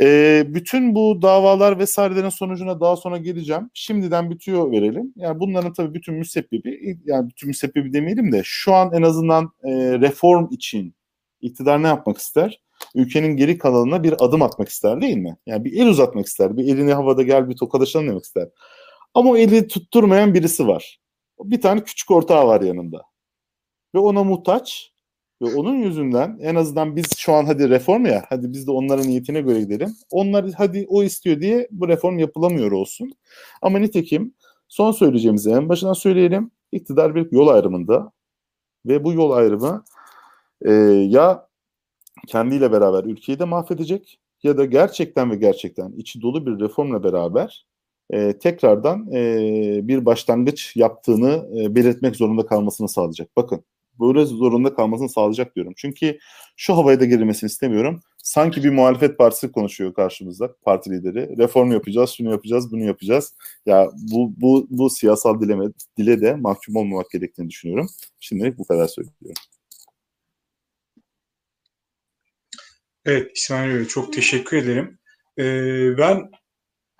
E, bütün bu davalar vesairelerin sonucuna daha sonra geleceğim. Şimdiden bitiyor verelim. Yani bunların tabii bütün müsebbibi yani bütün müsebbibi demeyelim de şu an en azından e, reform için iktidar ne yapmak ister? Ülkenin geri kalanına bir adım atmak ister değil mi? Yani bir el uzatmak ister. Bir elini havada gel bir tokalaşalım demek ister. Ama o eli tutturmayan birisi var. Bir tane küçük ortağı var yanında. Ve ona muhtaç. Ve onun yüzünden en azından biz şu an hadi reform ya, hadi biz de onların niyetine göre gidelim. Onlar hadi o istiyor diye bu reform yapılamıyor olsun. Ama nitekim son söyleyeceğimizi en başından söyleyelim. İktidar bir yol ayrımında ve bu yol ayrımı e, ya kendiyle beraber ülkeyi de mahvedecek ya da gerçekten ve gerçekten içi dolu bir reformla beraber e, tekrardan e, bir başlangıç yaptığını e, belirtmek zorunda kalmasını sağlayacak. Bakın böyle zorunda kalmasını sağlayacak diyorum. Çünkü şu havaya da girilmesini istemiyorum. Sanki bir muhalefet partisi konuşuyor karşımızda parti lideri. Reform yapacağız, şunu yapacağız, bunu yapacağız. Ya bu bu bu siyasal dileme, dile de mahkum olmamak gerektiğini düşünüyorum. Şimdilik bu kadar söylüyorum. Evet İsmail Bey çok teşekkür ederim. Ee, ben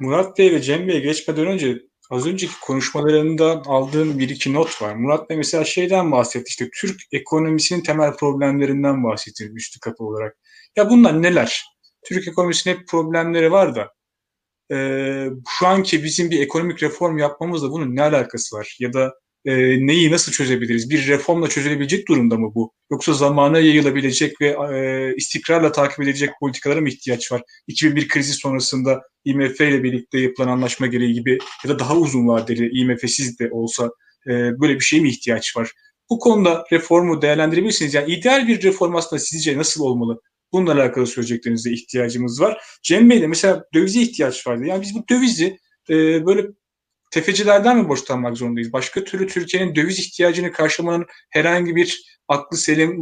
Murat Bey ve Cem Bey'e geçmeden önce az önceki konuşmalarından aldığım bir iki not var. Murat Bey mesela şeyden bahsetti işte Türk ekonomisinin temel problemlerinden bahsetti üstü kapı olarak. Ya bunlar neler? Türk ekonomisinin hep problemleri var da e, şu anki bizim bir ekonomik reform yapmamızla bunun ne alakası var? Ya da e, neyi nasıl çözebiliriz? Bir reformla çözülebilecek durumda mı bu? Yoksa zamana yayılabilecek ve e, istikrarla takip edilecek politikalara mı ihtiyaç var? 2001 krizi sonrasında IMF ile birlikte yapılan anlaşma gereği gibi ya da daha uzun vadeli IMF'siz de olsa e, böyle bir şeye mi ihtiyaç var? Bu konuda reformu değerlendirebilirsiniz. Yani ideal bir reform aslında sizce nasıl olmalı? Bununla alakalı söyleyeceklerinize ihtiyacımız var. Cem Bey'le mesela dövize ihtiyaç vardı. Yani biz bu dövizi e, böyle tefecilerden mi borçlanmak zorundayız? Başka türlü Türkiye'nin döviz ihtiyacını karşılamanın herhangi bir aklı selim,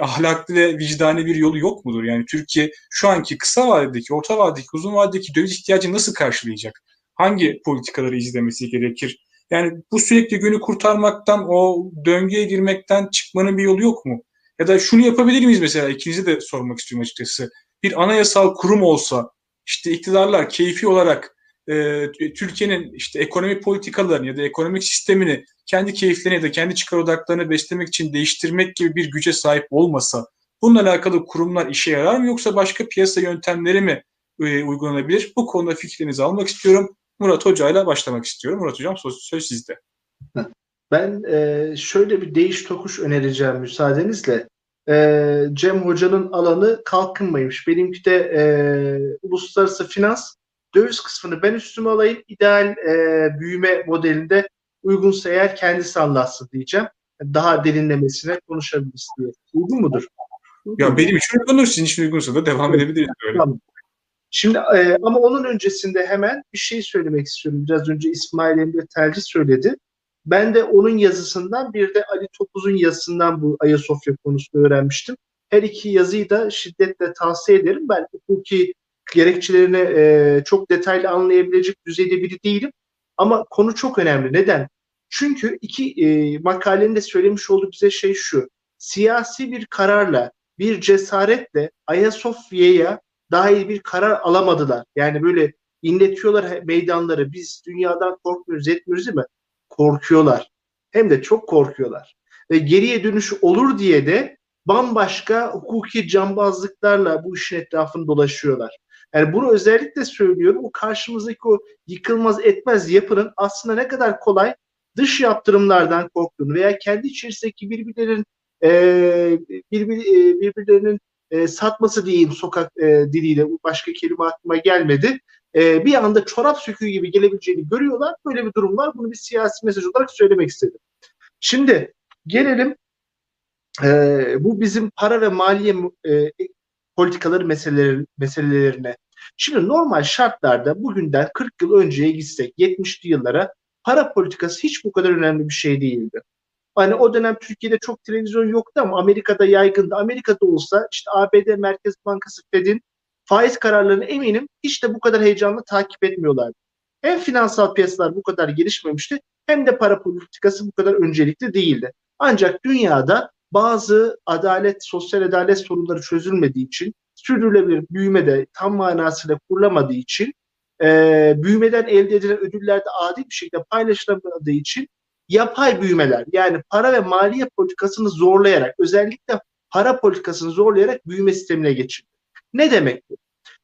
ahlaklı ve vicdani bir yolu yok mudur? Yani Türkiye şu anki kısa vadedeki, orta vadedeki, uzun vadedeki döviz ihtiyacını nasıl karşılayacak? Hangi politikaları izlemesi gerekir? Yani bu sürekli günü kurtarmaktan, o döngüye girmekten çıkmanın bir yolu yok mu? Ya da şunu yapabilir miyiz mesela? İkinize de sormak istiyorum açıkçası. Bir anayasal kurum olsa, işte iktidarlar keyfi olarak e, Türkiye'nin işte ekonomi politikalarını ya da ekonomik sistemini kendi keyiflerine ya da kendi çıkar odaklarını beslemek için değiştirmek gibi bir güce sahip olmasa bununla alakalı kurumlar işe yarar mı yoksa başka piyasa yöntemleri mi e, uygulanabilir? Bu konuda fikrinizi almak istiyorum. Murat Hoca ile başlamak istiyorum. Murat Hocam söz, söz sizde. Ben e, şöyle bir değiş tokuş önereceğim müsaadenizle. Cem Hoca'nın alanı kalkınmaymış. Benimki de uluslararası finans döviz kısmını ben üstüme alayım. İdeal e, büyüme modelinde uygunsa eğer kendisi anlatsın diyeceğim. Daha derinlemesine konuşabiliriz diye. Uygun mudur? Uygun ya benim için uygundur. Sizin için uygunsa da devam evet. edebiliriz. Öyle. Tamam. Şimdi e, ama onun öncesinde hemen bir şey söylemek istiyorum. Biraz önce İsmail Emre Telci söyledi. Ben de onun yazısından bir de Ali Topuz'un yazısından bu Ayasofya konusunu öğrenmiştim. Her iki yazıyı da şiddetle tavsiye ederim. Ben hukuki gerekçelerini e, çok detaylı anlayabilecek düzeyde biri değilim. Ama konu çok önemli. Neden? Çünkü iki e, makalenin de söylemiş olduğu bize şey şu. Siyasi bir kararla, bir cesaretle Ayasofya'ya dair bir karar alamadılar. Yani böyle inletiyorlar meydanları. Biz dünyadan korkmuyoruz, etmiyoruz değil mi? Korkuyorlar. Hem de çok korkuyorlar. Ve geriye dönüş olur diye de bambaşka hukuki cambazlıklarla bu işin etrafını dolaşıyorlar. Yani bunu özellikle söylüyorum. O karşımızdaki o yıkılmaz etmez yapının aslında ne kadar kolay dış yaptırımlardan korktuğunu veya kendi içerisindeki birbirlerinin e, birbir, e, birbirlerinin e, satması diyeyim sokak e, diliyle başka kelime aklıma gelmedi. E, bir anda çorap söküğü gibi gelebileceğini görüyorlar. Böyle bir durum var. Bunu bir siyasi mesaj olarak söylemek istedim. Şimdi gelelim e, bu bizim para ve maliye e, politikaları meseleleri, meselelerine. Şimdi normal şartlarda bugünden 40 yıl önceye gitsek 70'li yıllara para politikası hiç bu kadar önemli bir şey değildi. Hani o dönem Türkiye'de çok televizyon yoktu ama Amerika'da yaygındı. Amerika'da olsa işte ABD Merkez Bankası Fed'in faiz kararlarını eminim hiç de bu kadar heyecanlı takip etmiyorlardı. Hem finansal piyasalar bu kadar gelişmemişti hem de para politikası bu kadar öncelikli değildi. Ancak dünyada bazı adalet, sosyal adalet sorunları çözülmediği için, sürdürülebilir büyüme de tam manasıyla kurulamadığı için, e, büyümeden elde edilen ödüller de adil bir şekilde paylaşılamadığı için yapay büyümeler yani para ve maliye politikasını zorlayarak özellikle para politikasını zorlayarak büyüme sistemine geçildi. Ne demek bu?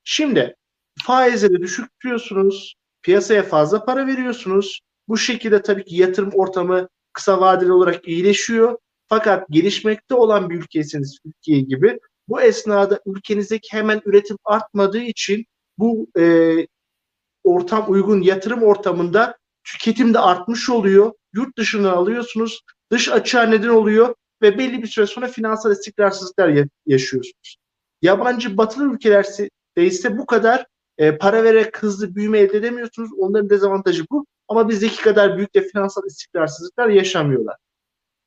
Şimdi faizleri düşük tutuyorsunuz, piyasaya fazla para veriyorsunuz. Bu şekilde tabii ki yatırım ortamı kısa vadeli olarak iyileşiyor. Fakat gelişmekte olan bir ülkesiniz Türkiye gibi. Bu esnada ülkenizdeki hemen üretim artmadığı için bu e, ortam uygun yatırım ortamında tüketim de artmış oluyor. Yurt dışından alıyorsunuz. Dış açığa neden oluyor ve belli bir süre sonra finansal istikrarsızlıklar ya- yaşıyorsunuz. Yabancı batılı ülkelerde ise bu kadar e, para vererek hızlı büyüme elde edemiyorsunuz. Onların dezavantajı bu. Ama bizdeki kadar büyük de finansal istikrarsızlıklar yaşamıyorlar.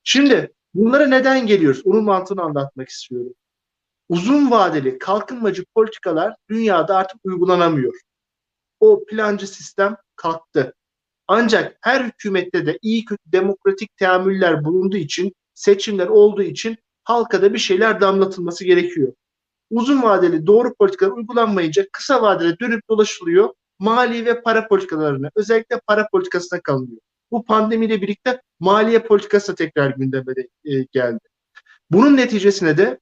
Şimdi bunlara neden geliyoruz? Onun mantığını anlatmak istiyorum. Uzun vadeli kalkınmacı politikalar dünyada artık uygulanamıyor. O plancı sistem kalktı. Ancak her hükümette de iyi kötü demokratik teamüller bulunduğu için, seçimler olduğu için halka da bir şeyler damlatılması gerekiyor. Uzun vadeli doğru politikalar uygulanmayınca kısa vadede dönüp dolaşılıyor. Mali ve para politikalarına, özellikle para politikasına kalınıyor. Bu pandemiyle birlikte maliye politikası da tekrar gündeme de, e, geldi. Bunun neticesinde de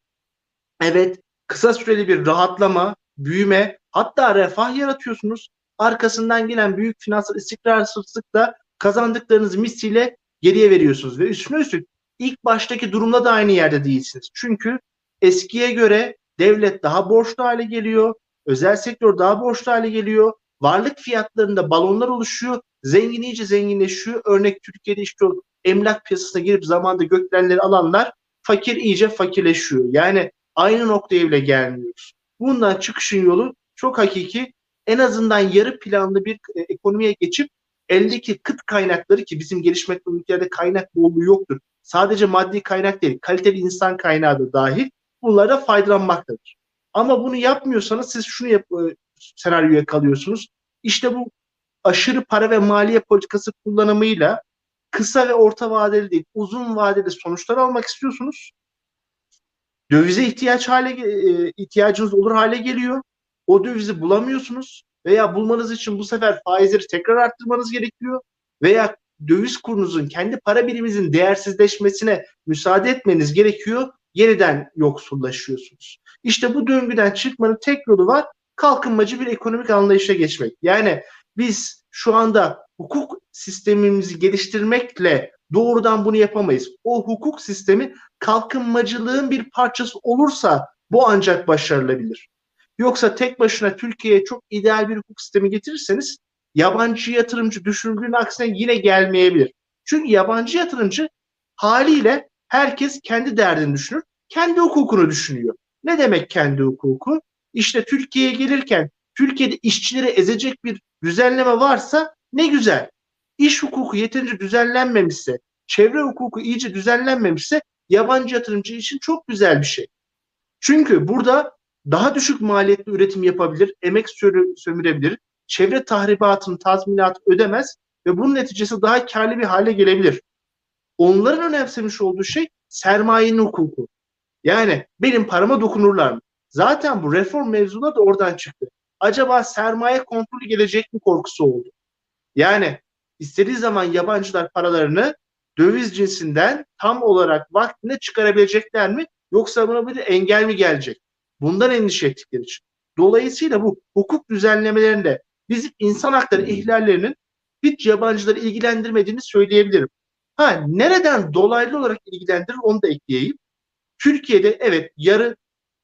evet kısa süreli bir rahatlama, büyüme, hatta refah yaratıyorsunuz. Arkasından gelen büyük finansal istikrarsızlıkla kazandıklarınızı misliyle geriye veriyorsunuz. Ve üstüne üstlük ilk baştaki durumda da aynı yerde değilsiniz. Çünkü eskiye göre devlet daha borçlu hale geliyor, özel sektör daha borçlu hale geliyor, varlık fiyatlarında balonlar oluşuyor, zengin iyice zenginleşiyor. Örnek Türkiye'de işte o emlak piyasasına girip zamanda gökdelenleri alanlar fakir iyice fakirleşiyor. Yani aynı noktaya bile gelmiyoruz. Bundan çıkışın yolu çok hakiki en azından yarı planlı bir e, ekonomiye geçip eldeki kıt kaynakları ki bizim gelişmekte ülkelerde kaynak bolluğu yoktur. Sadece maddi kaynak değil, kaliteli insan kaynağı da dahil bunlara faydalanmaktadır. Ama bunu yapmıyorsanız siz şunu yap, e, senaryoya kalıyorsunuz. İşte bu aşırı para ve maliye politikası kullanımıyla kısa ve orta vadeli değil, uzun vadeli sonuçlar almak istiyorsunuz. Dövize ihtiyaç hale e, ihtiyacınız olur hale geliyor. O dövizi bulamıyorsunuz veya bulmanız için bu sefer faizleri tekrar arttırmanız gerekiyor veya döviz kurunuzun kendi para biriminizin değersizleşmesine müsaade etmeniz gerekiyor. Yeniden yoksullaşıyorsunuz. İşte bu döngüden çıkmanın tek yolu var. Kalkınmacı bir ekonomik anlayışa geçmek. Yani biz şu anda hukuk sistemimizi geliştirmekle doğrudan bunu yapamayız. O hukuk sistemi kalkınmacılığın bir parçası olursa bu ancak başarılabilir. Yoksa tek başına Türkiye'ye çok ideal bir hukuk sistemi getirirseniz yabancı yatırımcı düşündüğün aksine yine gelmeyebilir. Çünkü yabancı yatırımcı haliyle herkes kendi derdini düşünür, kendi hukukunu düşünüyor. Ne demek kendi hukuku? İşte Türkiye'ye gelirken Türkiye'de işçileri ezecek bir düzenleme varsa ne güzel. İş hukuku yeterince düzenlenmemişse, çevre hukuku iyice düzenlenmemişse yabancı yatırımcı için çok güzel bir şey. Çünkü burada daha düşük maliyetli üretim yapabilir, emek sömürebilir, çevre tahribatının tazminatı ödemez ve bunun neticesi daha karlı bir hale gelebilir. Onların önemsemiş olduğu şey sermayenin hukuku. Yani benim parama dokunurlar mı? Zaten bu reform mevzuna da oradan çıktı. Acaba sermaye kontrolü gelecek mi korkusu oldu? Yani istediği zaman yabancılar paralarını döviz cinsinden tam olarak vaktinde çıkarabilecekler mi? Yoksa buna bir engel mi gelecek? Bundan endişe ettikleri için. Dolayısıyla bu hukuk düzenlemelerinde bizim insan hakları ihlallerinin hiç yabancıları ilgilendirmediğini söyleyebilirim. Ha nereden dolaylı olarak ilgilendirir onu da ekleyeyim. Türkiye'de evet yarı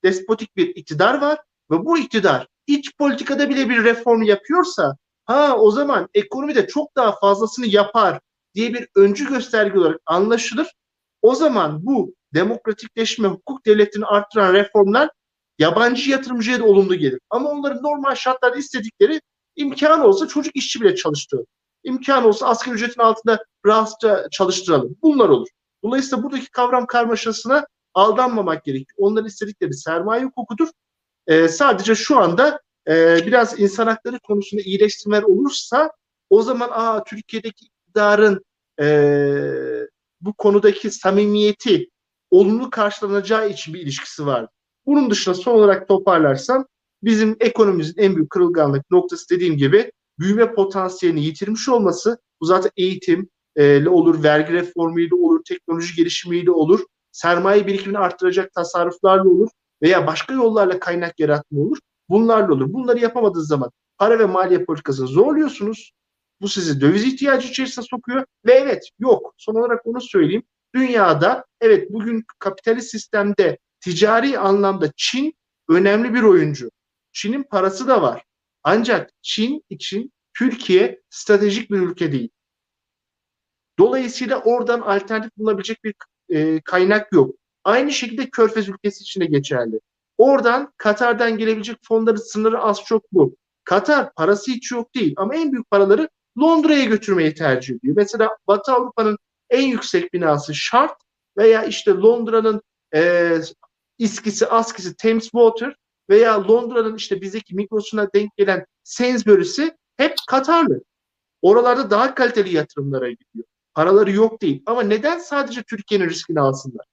despotik bir iktidar var ve bu iktidar iç politikada bile bir reform yapıyorsa ha o zaman ekonomide çok daha fazlasını yapar diye bir öncü gösterge olarak anlaşılır. O zaman bu demokratikleşme, hukuk devletini arttıran reformlar yabancı yatırımcıya da olumlu gelir. Ama onların normal şartlarda istedikleri imkan olsa çocuk işçi bile çalıştıralım. İmkan olsa asgari ücretin altında rahatça çalıştıralım. Bunlar olur. Dolayısıyla buradaki kavram karmaşasına aldanmamak gerekiyor. Onların istedikleri sermaye hukukudur. Ee, sadece şu anda e, biraz insan hakları konusunda iyileştirmeler olursa o zaman aa Türkiye'deki iktidarın e, bu konudaki samimiyeti olumlu karşılanacağı için bir ilişkisi var. Bunun dışında son olarak toparlarsam bizim ekonomimizin en büyük kırılganlık noktası dediğim gibi büyüme potansiyelini yitirmiş olması. Bu zaten eğitim ile olur, vergi reformuyla olur, teknoloji gelişimiyle olur, sermaye birikimini arttıracak tasarruflarla olur. Veya başka yollarla kaynak yaratma olur. Bunlarla olur. Bunları yapamadığınız zaman para ve maliye politikası zorluyorsunuz. Bu sizi döviz ihtiyacı içerisine sokuyor. Ve evet yok. Son olarak onu söyleyeyim. Dünyada evet bugün kapitalist sistemde ticari anlamda Çin önemli bir oyuncu. Çin'in parası da var. Ancak Çin için Türkiye stratejik bir ülke değil. Dolayısıyla oradan alternatif bulunabilecek bir e, kaynak yok. Aynı şekilde Körfez ülkesi için de geçerli. Oradan Katar'dan gelebilecek fonların sınırı az çok bu. Katar parası hiç yok değil ama en büyük paraları Londra'ya götürmeyi tercih ediyor. Mesela Batı Avrupa'nın en yüksek binası Shard veya işte Londra'nın e, İskisi, Askisi, Thames Water veya Londra'nın işte bizdeki mikrosuna denk gelen Sainsbury'si hep Katarlı. Oralarda daha kaliteli yatırımlara gidiyor. Paraları yok değil. Ama neden sadece Türkiye'nin riskini alsınlar?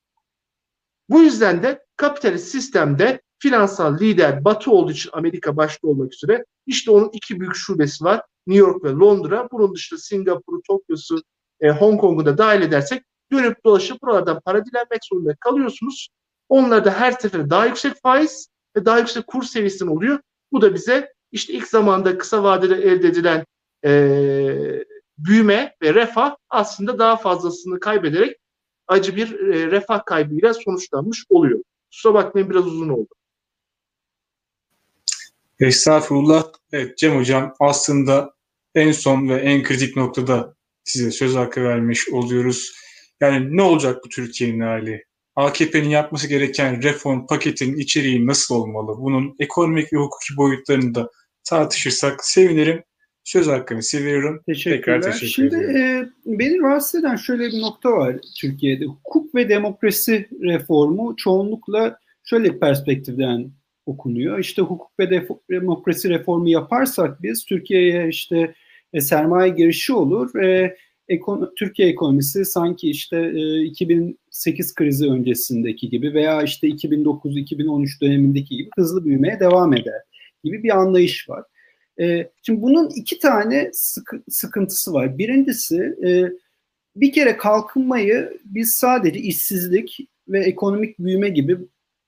Bu yüzden de kapitalist sistemde finansal lider Batı olduğu için Amerika başta olmak üzere işte onun iki büyük şubesi var. New York ve Londra. Bunun dışında Singapur'u, Tokyo'su, e, Hong Kong'u da dahil edersek dönüp dolaşıp buralardan para dilenmek zorunda kalıyorsunuz. Onlar da her seferinde daha yüksek faiz ve daha yüksek kur seviyesinde oluyor. Bu da bize işte ilk zamanda kısa vadede elde edilen e, büyüme ve refah aslında daha fazlasını kaybederek acı bir e, refah kaybıyla sonuçlanmış oluyor. Kusura bakmayın biraz uzun oldu. Estağfurullah. Evet Cem Hocam aslında en son ve en kritik noktada size söz hakkı vermiş oluyoruz. Yani ne olacak bu Türkiye'nin hali? AKP'nin yapması gereken reform paketinin içeriği nasıl olmalı? Bunun ekonomik ve hukuki boyutlarını da tartışırsak sevinirim. Söz hakkını seviyorum. Teşekkürler. Tekrar teşekkür Şimdi e, beni rahatsız eden şöyle bir nokta var Türkiye'de. Hukuk ve demokrasi reformu çoğunlukla şöyle bir perspektiften okunuyor. İşte hukuk ve demokrasi reformu yaparsak biz Türkiye'ye işte e, sermaye girişi olur ve ekon Türkiye ekonomisi sanki işte e, 2008 krizi öncesindeki gibi veya işte 2009-2013 dönemindeki gibi hızlı büyümeye devam eder gibi bir anlayış var. E, şimdi bunun iki tane sıkı, sıkıntısı var. Birincisi e, bir kere kalkınmayı biz sadece işsizlik ve ekonomik büyüme gibi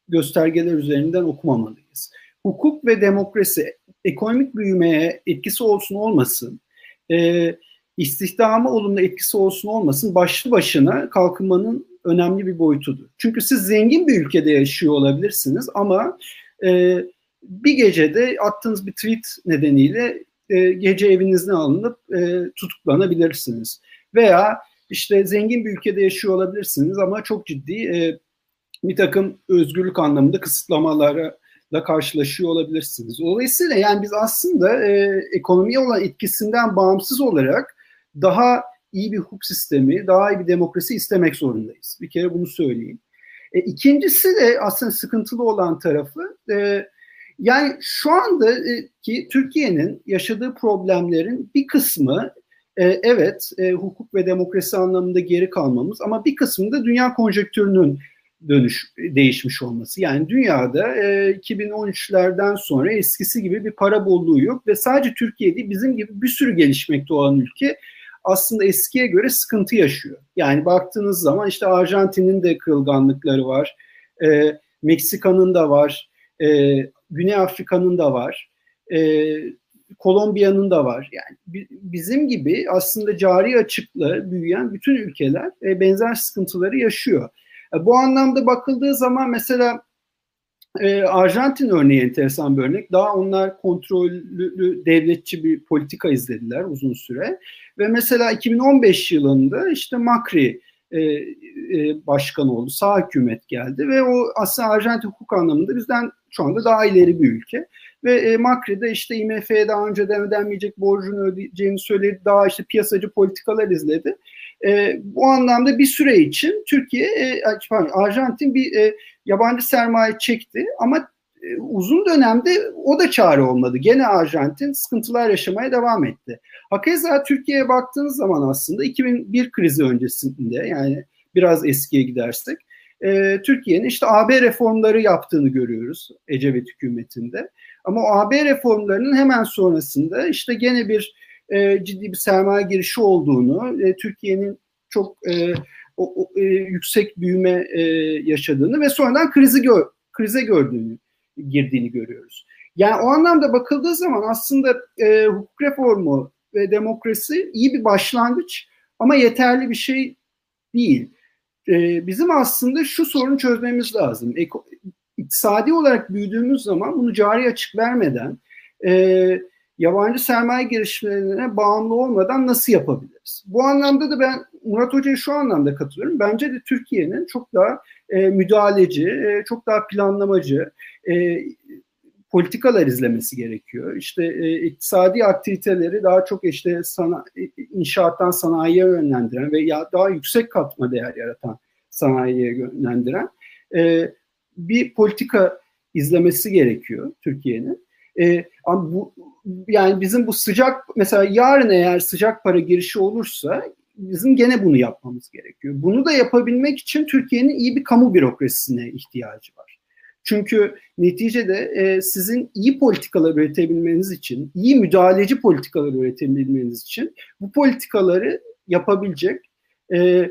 göstergeler üzerinden okumamalıyız. Hukuk ve demokrasi ekonomik büyümeye etkisi olsun olmasın, e, istihdama olumlu etkisi olsun olmasın başlı başına kalkınmanın önemli bir boyutudur. Çünkü siz zengin bir ülkede yaşıyor olabilirsiniz ama e, bir gecede attığınız bir tweet nedeniyle e, gece evinizden alınıp e, tutuklanabilirsiniz. Veya işte zengin bir ülkede yaşıyor olabilirsiniz ama çok ciddi e, bir takım özgürlük anlamında kısıtlamalara da karşılaşıyor olabilirsiniz. Dolayısıyla yani biz aslında e, ekonomiye olan etkisinden bağımsız olarak daha iyi bir hukuk sistemi, daha iyi bir demokrasi istemek zorundayız. Bir kere bunu söyleyeyim. E, ikincisi de aslında sıkıntılı olan tarafı e, yani şu anda e, ki Türkiye'nin yaşadığı problemlerin bir kısmı e, evet e, hukuk ve demokrasi anlamında geri kalmamız ama bir kısmı da dünya konjektürünün dönüş değişmiş olması. Yani dünyada e, 2013'lerden sonra eskisi gibi bir para bolluğu yok ve sadece Türkiye değil bizim gibi bir sürü gelişmekte olan ülke aslında eskiye göre sıkıntı yaşıyor. Yani baktığınız zaman işte Arjantin'in de kırılganlıkları var, Meksika'nın da var, Güney Afrika'nın da var, e, Kolombiya'nın da var. Yani bizim gibi aslında cari açıkla büyüyen bütün ülkeler e, benzer sıkıntıları yaşıyor. E, bu anlamda bakıldığı zaman mesela e, Arjantin örneği enteresan bir örnek. Daha onlar kontrollü devletçi bir politika izlediler uzun süre. Ve mesela 2015 yılında işte Macri başkan oldu. Sağ hükümet geldi ve o aslında Arjantin hukuk anlamında bizden şu anda daha ileri bir ülke. Ve e, Macri de işte IMF'ye daha önceden ödenmeyecek borcunu ödeyeceğini söyledi. Daha işte piyasacı politikalar izledi. E, bu anlamda bir süre için Türkiye, e, pardon, Arjantin bir e, yabancı sermaye çekti ama e, uzun dönemde o da çare olmadı. Gene Arjantin sıkıntılar yaşamaya devam etti. Hakeza Türkiye'ye baktığınız zaman aslında 2001 krizi öncesinde yani biraz eskiye gidersek e, Türkiye'nin işte AB reformları yaptığını görüyoruz Ecevit hükümetinde. Ama o AB reformlarının hemen sonrasında işte gene bir e, ciddi bir sermaye girişi olduğunu, e, Türkiye'nin çok e, o, o, e, yüksek büyüme e, yaşadığını ve sonradan krizi gör, krize gördüğünü, girdiğini görüyoruz. Yani o anlamda bakıldığı zaman aslında e, hukuk reformu ve demokrasi iyi bir başlangıç ama yeterli bir şey değil. E, bizim aslında şu sorunu çözmemiz lazım. Eko, iktisadi olarak büyüdüğümüz zaman bunu cari açık vermeden e, yabancı sermaye girişimlerine bağımlı olmadan nasıl yapabiliriz? Bu anlamda da ben Murat Hoca'ya şu anlamda katılıyorum. Bence de Türkiye'nin çok daha e, müdahaleci, e, çok daha planlamacı, e, politikalar izlemesi gerekiyor. İşte e, iktisadi aktiviteleri daha çok işte sana, inşaattan sanayiye yönlendiren ve ya daha yüksek katma değer yaratan sanayiye yönlendiren e, bir politika izlemesi gerekiyor Türkiye'nin. E, ama bu yani bizim bu sıcak mesela yarın eğer sıcak para girişi olursa bizim gene bunu yapmamız gerekiyor. Bunu da yapabilmek için Türkiye'nin iyi bir kamu bürokrasisine ihtiyacı var. Çünkü neticede e, sizin iyi politikalar üretebilmeniz için, iyi müdahaleci politikalar üretebilmeniz için bu politikaları yapabilecek e,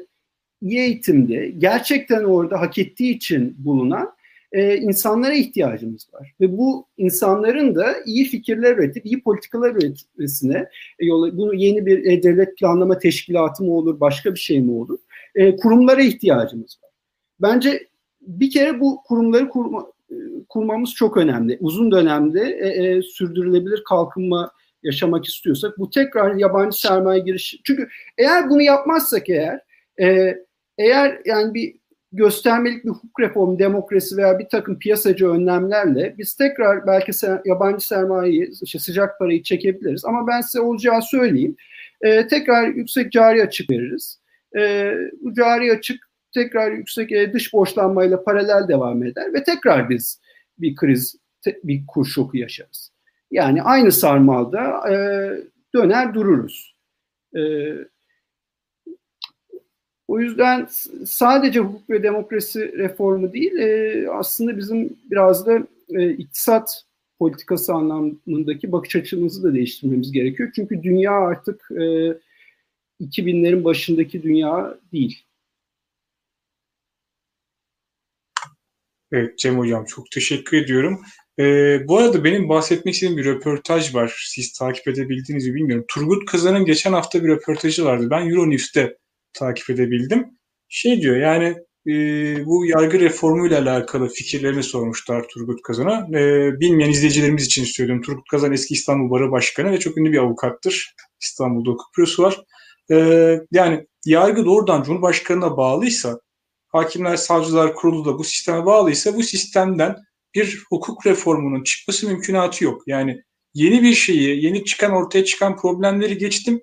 iyi eğitimde, gerçekten orada hak ettiği için bulunan e, insanlara ihtiyacımız var. Ve bu insanların da iyi fikirler üretip iyi politikalar üretmesine e, yol, bu yeni bir e, devlet planlama teşkilatı mı olur, başka bir şey mi olur? E, kurumlara ihtiyacımız var. Bence bir kere bu kurumları kurma, e, kurmamız çok önemli. Uzun dönemde e, e, sürdürülebilir kalkınma yaşamak istiyorsak bu tekrar yabancı sermaye girişi. Çünkü eğer bunu yapmazsak eğer e, eğer yani bir göstermelik bir hukuk reformu, demokrasi veya bir takım piyasacı önlemlerle biz tekrar belki yabancı sermayeyi, işte sıcak parayı çekebiliriz. Ama ben size olacağı söyleyeyim. E, tekrar yüksek cari açık veririz. E, bu cari açık tekrar yüksek e, dış borçlanmayla paralel devam eder ve tekrar biz bir kriz, bir kur şoku yaşarız. Yani aynı sarmalda e, döner dururuz. E, o yüzden sadece hukuk ve demokrasi reformu değil, e, aslında bizim biraz da e, iktisat politikası anlamındaki bakış açımızı da değiştirmemiz gerekiyor. Çünkü dünya artık e, 2000'lerin başındaki dünya değil. Evet Cem Hocam çok teşekkür ediyorum. Ee, bu arada benim bahsetmek istediğim bir röportaj var. Siz takip edebildiğinizi bilmiyorum. Turgut Kazan'ın geçen hafta bir röportajı vardı. Ben Euronews'te takip edebildim. Şey diyor yani e, bu yargı reformuyla alakalı fikirlerini sormuşlar Turgut Kazan'a. E, bilmeyen izleyicilerimiz için söylüyorum. Turgut Kazan eski İstanbul Barı Başkanı ve çok ünlü bir avukattır. İstanbul'da hukuk bürosu var. E, yani yargı doğrudan Cumhurbaşkanı'na bağlıysa, Hakimler Savcılar Kurulu da bu sisteme bağlıysa bu sistemden bir hukuk reformunun çıkması mümkünatı yok. Yani yeni bir şeyi, yeni çıkan ortaya çıkan problemleri geçtim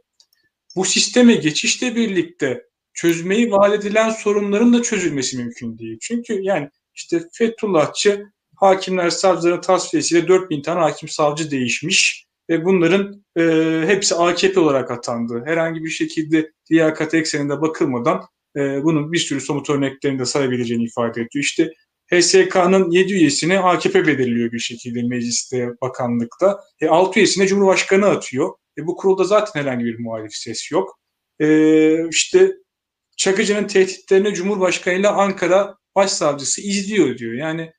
bu sisteme geçişle birlikte çözmeyi vaat edilen sorunların da çözülmesi mümkün değil. Çünkü yani işte Fethullahçı hakimler savcıların tasfiyesiyle 4000 tane hakim savcı değişmiş ve bunların e, hepsi AKP olarak atandı. Herhangi bir şekilde liyakat ekseninde bakılmadan e, bunun bir sürü somut örneklerini de sayabileceğini ifade ediyor. İşte HSK'nın 7 üyesini AKP belirliyor bir şekilde mecliste, bakanlıkta. E, 6 üyesine Cumhurbaşkanı atıyor. E, bu kurulda zaten herhangi bir muhalif ses yok. E, işte Çakıcı'nın tehditlerini Cumhurbaşkanı ile Ankara Başsavcısı izliyor diyor. Yani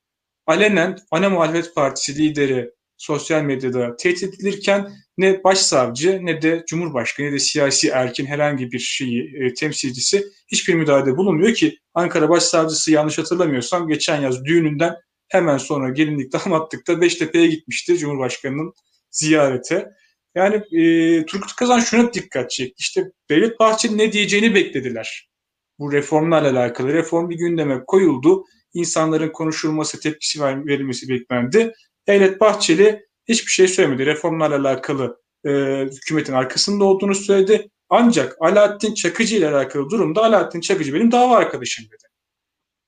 alenen ana muhalefet partisi lideri sosyal medyada tehdit edilirken ne başsavcı ne de cumhurbaşkanı ne de siyasi erkin herhangi bir şeyi e, temsilcisi hiçbir müdahalede bulunmuyor ki Ankara Başsavcısı yanlış hatırlamıyorsam geçen yaz düğününden hemen sonra gelinlik damatlıkta Beştepe'ye gitmişti Cumhurbaşkanı'nın ziyarete. Yani e, Turgut Kazan şuna dikkat çekti. İşte Devlet Bahçeli ne diyeceğini beklediler. Bu reformlarla alakalı. Reform bir gündeme koyuldu. İnsanların konuşulması, tepkisi verilmesi beklendi. Devlet Bahçeli hiçbir şey söylemedi. Reformlarla alakalı e, hükümetin arkasında olduğunu söyledi. Ancak Alaaddin Çakıcı ile alakalı durumda Alaaddin Çakıcı benim dava arkadaşım dedi.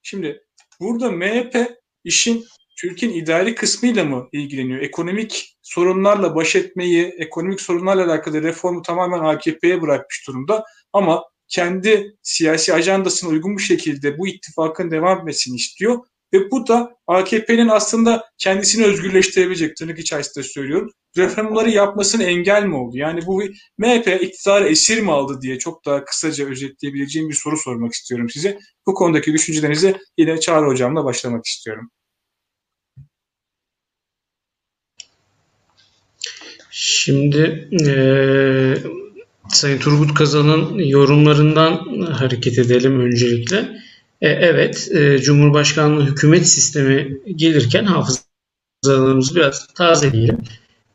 Şimdi burada MHP işin Türkiye'nin idari kısmıyla mı ilgileniyor? Ekonomik sorunlarla baş etmeyi, ekonomik sorunlarla alakalı reformu tamamen AKP'ye bırakmış durumda. Ama kendi siyasi ajandasına uygun bir şekilde bu ittifakın devam etmesini istiyor. Ve bu da AKP'nin aslında kendisini özgürleştirebilecek tırnak içerisinde söylüyorum. Referandumları yapmasını engel mi oldu? Yani bu MHP iktidarı esir mi aldı diye çok daha kısaca özetleyebileceğim bir soru sormak istiyorum size. Bu konudaki düşüncelerinize yine Çağrı Hocam'la başlamak istiyorum. Şimdi e, Sayın Turgut Kazan'ın yorumlarından hareket edelim öncelikle. E, evet, e, Cumhurbaşkanlığı hükümet sistemi gelirken hafızalarımızı biraz tazeleyelim.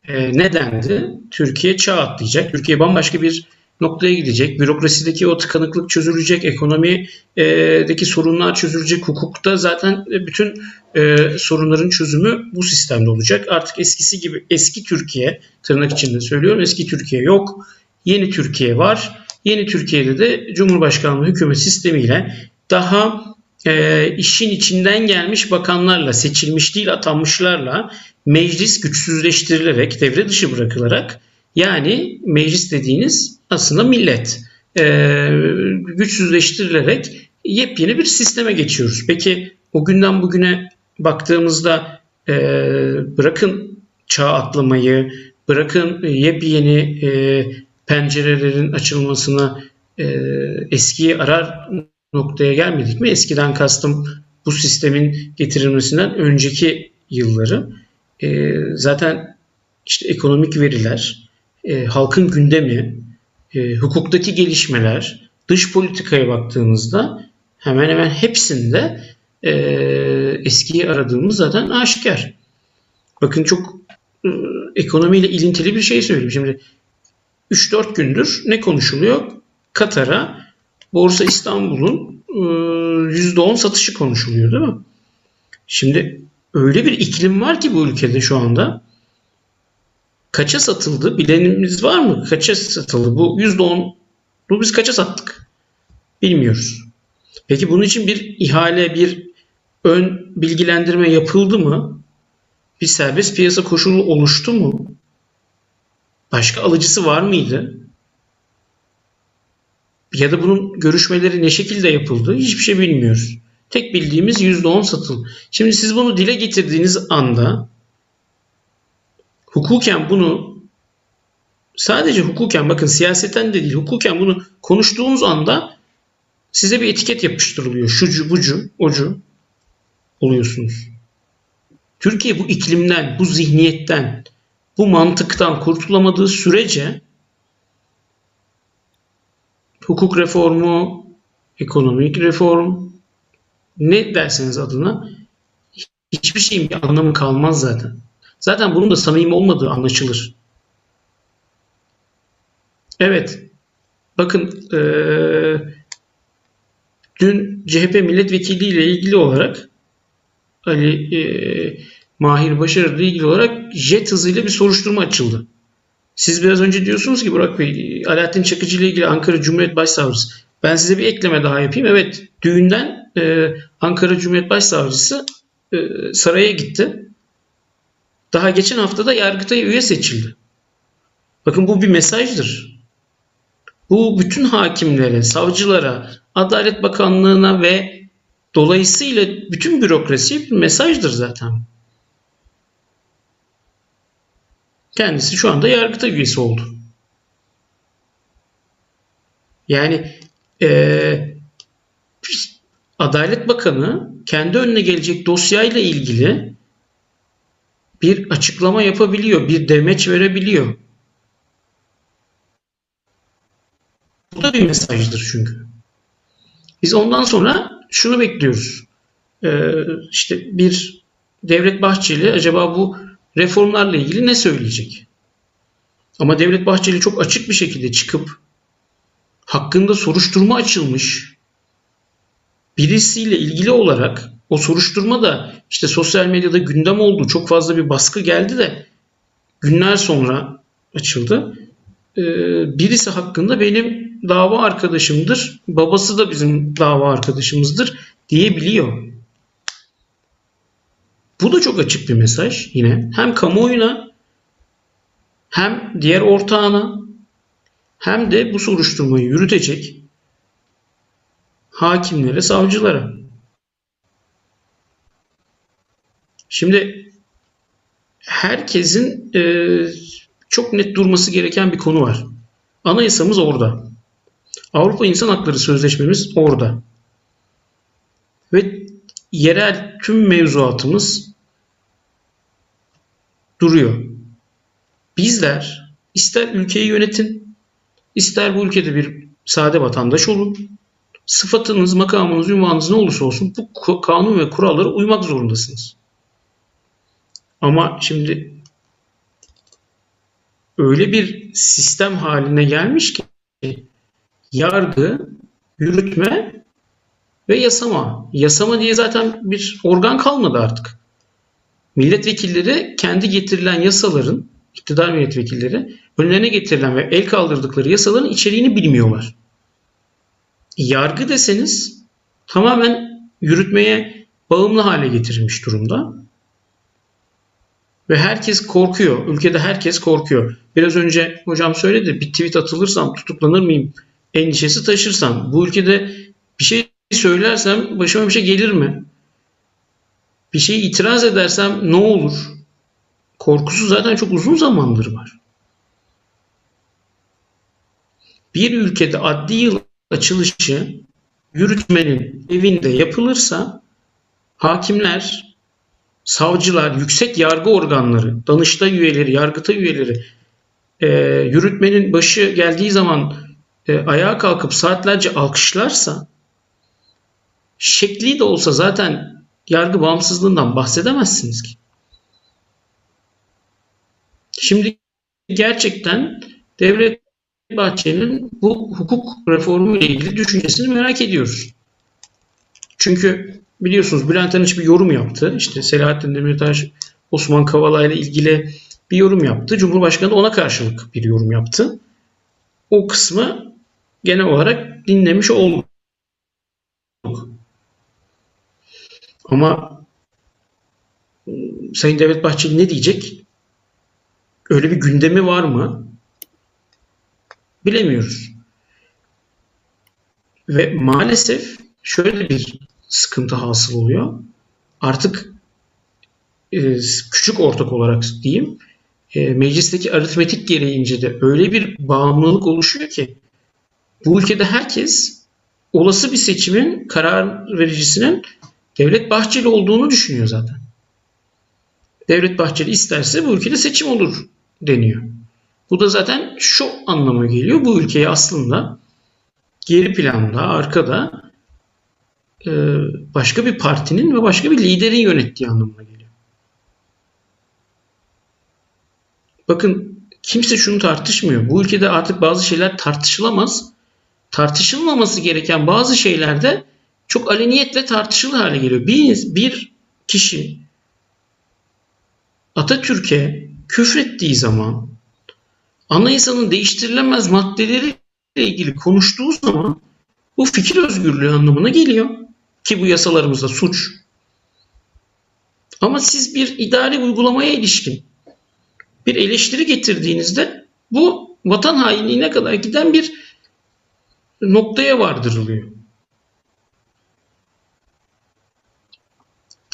E, nedendi? Türkiye çağ atlayacak. Türkiye bambaşka bir noktaya gidecek. Bürokrasideki o tıkanıklık çözülecek. Ekonomideki sorunlar çözülecek. Hukukta zaten bütün e, sorunların çözümü bu sistemde olacak. Artık eskisi gibi eski Türkiye tırnak içinde söylüyorum eski Türkiye yok. Yeni Türkiye var. Yeni Türkiye'de de Cumhurbaşkanlığı hükümet sistemiyle daha e, işin içinden gelmiş bakanlarla, seçilmiş değil atanmışlarla meclis güçsüzleştirilerek, devre dışı bırakılarak yani meclis dediğiniz aslında millet e, güçsüzleştirilerek yepyeni bir sisteme geçiyoruz. Peki o günden bugüne baktığımızda e, bırakın çağ atlamayı, bırakın yepyeni e, pencerelerin açılmasına e, eskiyi arar noktaya gelmedik mi? Eskiden kastım bu sistemin getirilmesinden önceki yılları. E, zaten işte ekonomik veriler, e, halkın gündemi, e, hukuktaki gelişmeler, dış politikaya baktığımızda hemen hemen hepsinde e, eskiyi aradığımız zaten aşikar. Bakın çok e, ekonomiyle ilintili bir şey söyleyeyim. Şimdi 3-4 gündür ne konuşuluyor? Katar'a Borsa İstanbul'un %10 satışı konuşuluyor değil mi? Şimdi öyle bir iklim var ki bu ülkede şu anda. Kaça satıldı? Bilenimiz var mı? Kaça satıldı? Bu %10 bu biz kaça sattık? Bilmiyoruz. Peki bunun için bir ihale, bir ön bilgilendirme yapıldı mı? Bir serbest piyasa koşulu oluştu mu? Başka alıcısı var mıydı? Ya da bunun görüşmeleri ne şekilde yapıldı? Hiçbir şey bilmiyoruz. Tek bildiğimiz %10 satıl. Şimdi siz bunu dile getirdiğiniz anda hukuken bunu sadece hukuken bakın siyaseten de değil hukuken bunu konuştuğunuz anda size bir etiket yapıştırılıyor. Şucu, bucu, ocu oluyorsunuz. Türkiye bu iklimden, bu zihniyetten, bu mantıktan kurtulamadığı sürece hukuk reformu, ekonomik reform ne derseniz adına hiçbir şeyin bir anlamı kalmaz zaten. Zaten bunun da samimi olmadığı anlaşılır. Evet. Bakın ee, dün CHP milletvekili ile ilgili olarak Ali ee, Mahir Başarı ile ilgili olarak jet hızıyla bir soruşturma açıldı. Siz biraz önce diyorsunuz ki Burak Bey, Alaaddin Çakıcı ile ilgili Ankara Cumhuriyet Başsavcısı. Ben size bir ekleme daha yapayım. Evet, düğünden e, Ankara Cumhuriyet Başsavcısı e, saraya gitti. Daha geçen hafta da Yargıtay'a üye seçildi. Bakın bu bir mesajdır. Bu bütün hakimlere, savcılara, Adalet Bakanlığı'na ve dolayısıyla bütün bürokrasiye bir mesajdır zaten. Kendisi şu anda Yargıtay üyesi oldu. Yani e, Adalet Bakanı kendi önüne gelecek dosyayla ilgili bir açıklama yapabiliyor, bir demeç verebiliyor. Bu da bir mesajdır çünkü. Biz ondan sonra şunu bekliyoruz. Ee, işte bir Devlet Bahçeli acaba bu reformlarla ilgili ne söyleyecek? Ama Devlet Bahçeli çok açık bir şekilde çıkıp hakkında soruşturma açılmış birisiyle ilgili olarak o soruşturma da işte sosyal medyada gündem oldu. Çok fazla bir baskı geldi de günler sonra açıldı. Ee, birisi hakkında benim dava arkadaşımdır. Babası da bizim dava arkadaşımızdır diyebiliyor. Bu da çok açık bir mesaj yine. Hem kamuoyuna hem diğer ortağına hem de bu soruşturmayı yürütecek hakimlere, savcılara. Şimdi herkesin e, çok net durması gereken bir konu var. Anayasamız orada. Avrupa İnsan Hakları Sözleşmemiz orada. Ve yerel tüm mevzuatımız duruyor. bizler ister ülkeyi yönetin, ister bu ülkede bir sade vatandaş olun, sıfatınız, makamınız, ünvanınız ne olursa olsun bu kanun ve kurallara uymak zorundasınız. Ama şimdi öyle bir sistem haline gelmiş ki yargı, yürütme ve yasama. Yasama diye zaten bir organ kalmadı artık. Milletvekilleri kendi getirilen yasaların, iktidar milletvekilleri önlerine getirilen ve el kaldırdıkları yasaların içeriğini bilmiyorlar. Yargı deseniz tamamen yürütmeye bağımlı hale getirilmiş durumda. Ve herkes korkuyor. Ülkede herkes korkuyor. Biraz önce hocam söyledi bir tweet atılırsam tutuklanır mıyım endişesi taşırsam. Bu ülkede bir şey söylersem başıma bir şey gelir mi? Bir şey itiraz edersem ne olur? Korkusu zaten çok uzun zamandır var. Bir ülkede adli yıl açılışı yürütmenin evinde yapılırsa hakimler, savcılar, yüksek yargı organları, danıştay üyeleri, yargıtay üyeleri e, yürütmenin başı geldiği zaman e, ayağa kalkıp saatlerce alkışlarsa şekli de olsa zaten yargı bağımsızlığından bahsedemezsiniz ki. Şimdi gerçekten Devlet Bahçeli'nin bu hukuk reformu ile ilgili düşüncesini merak ediyoruz. Çünkü biliyorsunuz Bülent Arınç bir yorum yaptı. İşte Selahattin Demirtaş, Osman Kavala ile ilgili bir yorum yaptı. Cumhurbaşkanı ona karşılık bir yorum yaptı. O kısmı genel olarak dinlemiş olduk. Ama Sayın Devlet Bahçeli ne diyecek? Öyle bir gündemi var mı? Bilemiyoruz. Ve maalesef şöyle bir sıkıntı hasıl oluyor. Artık e, küçük ortak olarak diyeyim e, meclisteki aritmetik gereğince de öyle bir bağımlılık oluşuyor ki bu ülkede herkes olası bir seçimin karar vericisinin Devlet Bahçeli olduğunu düşünüyor zaten. Devlet Bahçeli isterse bu ülkede seçim olur deniyor. Bu da zaten şu anlama geliyor. Bu ülkeyi aslında geri planda, arkada e, başka bir partinin ve başka bir liderin yönettiği anlamına geliyor. Bakın kimse şunu tartışmıyor. Bu ülkede artık bazı şeyler tartışılamaz. Tartışılmaması gereken bazı şeyler de çok aleniyetle tartışılır hale geliyor. Bir, bir kişi Atatürk'e küfrettiği zaman anayasanın değiştirilemez maddeleriyle ilgili konuştuğu zaman bu fikir özgürlüğü anlamına geliyor. Ki bu yasalarımızda suç. Ama siz bir idari uygulamaya ilişkin bir eleştiri getirdiğinizde bu vatan hainliğine kadar giden bir noktaya vardırılıyor.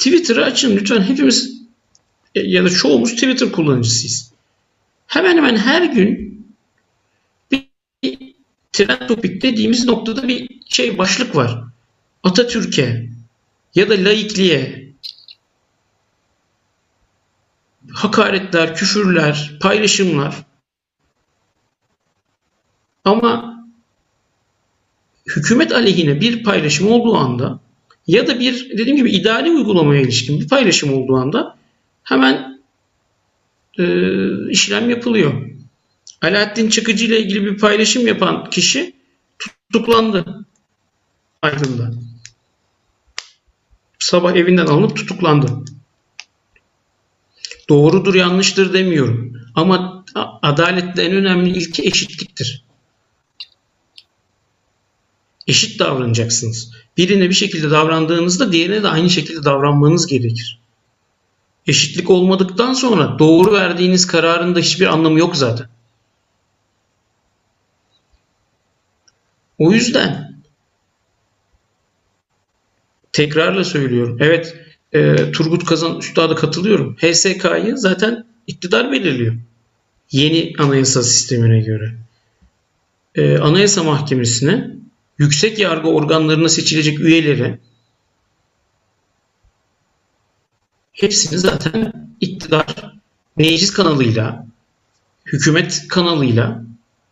Twitter'ı açın lütfen hepimiz ya da çoğumuz Twitter kullanıcısıyız. Hemen hemen her gün bir trend topik dediğimiz noktada bir şey başlık var. Atatürk'e ya da laikliğe hakaretler, küfürler, paylaşımlar ama hükümet aleyhine bir paylaşım olduğu anda ya da bir dediğim gibi idari uygulamaya ilişkin bir paylaşım olduğu anda hemen e, işlem yapılıyor. Alaaddin Çakıcı ile ilgili bir paylaşım yapan kişi tutuklandı Aydın'da. Sabah evinden alınıp tutuklandı. Doğrudur yanlıştır demiyorum. Ama adalette en önemli ilke eşitliktir. Eşit davranacaksınız. Birine bir şekilde davrandığınızda diğerine de aynı şekilde davranmanız gerekir. Eşitlik olmadıktan sonra doğru verdiğiniz kararın da hiçbir anlamı yok zaten. O yüzden tekrarla söylüyorum. Evet e, Turgut Kazan Üstad'a katılıyorum. HSK'yı zaten iktidar belirliyor. Yeni anayasa sistemine göre. E, anayasa Mahkemesi'ne yüksek yargı organlarına seçilecek üyeleri hepsini zaten iktidar meclis kanalıyla hükümet kanalıyla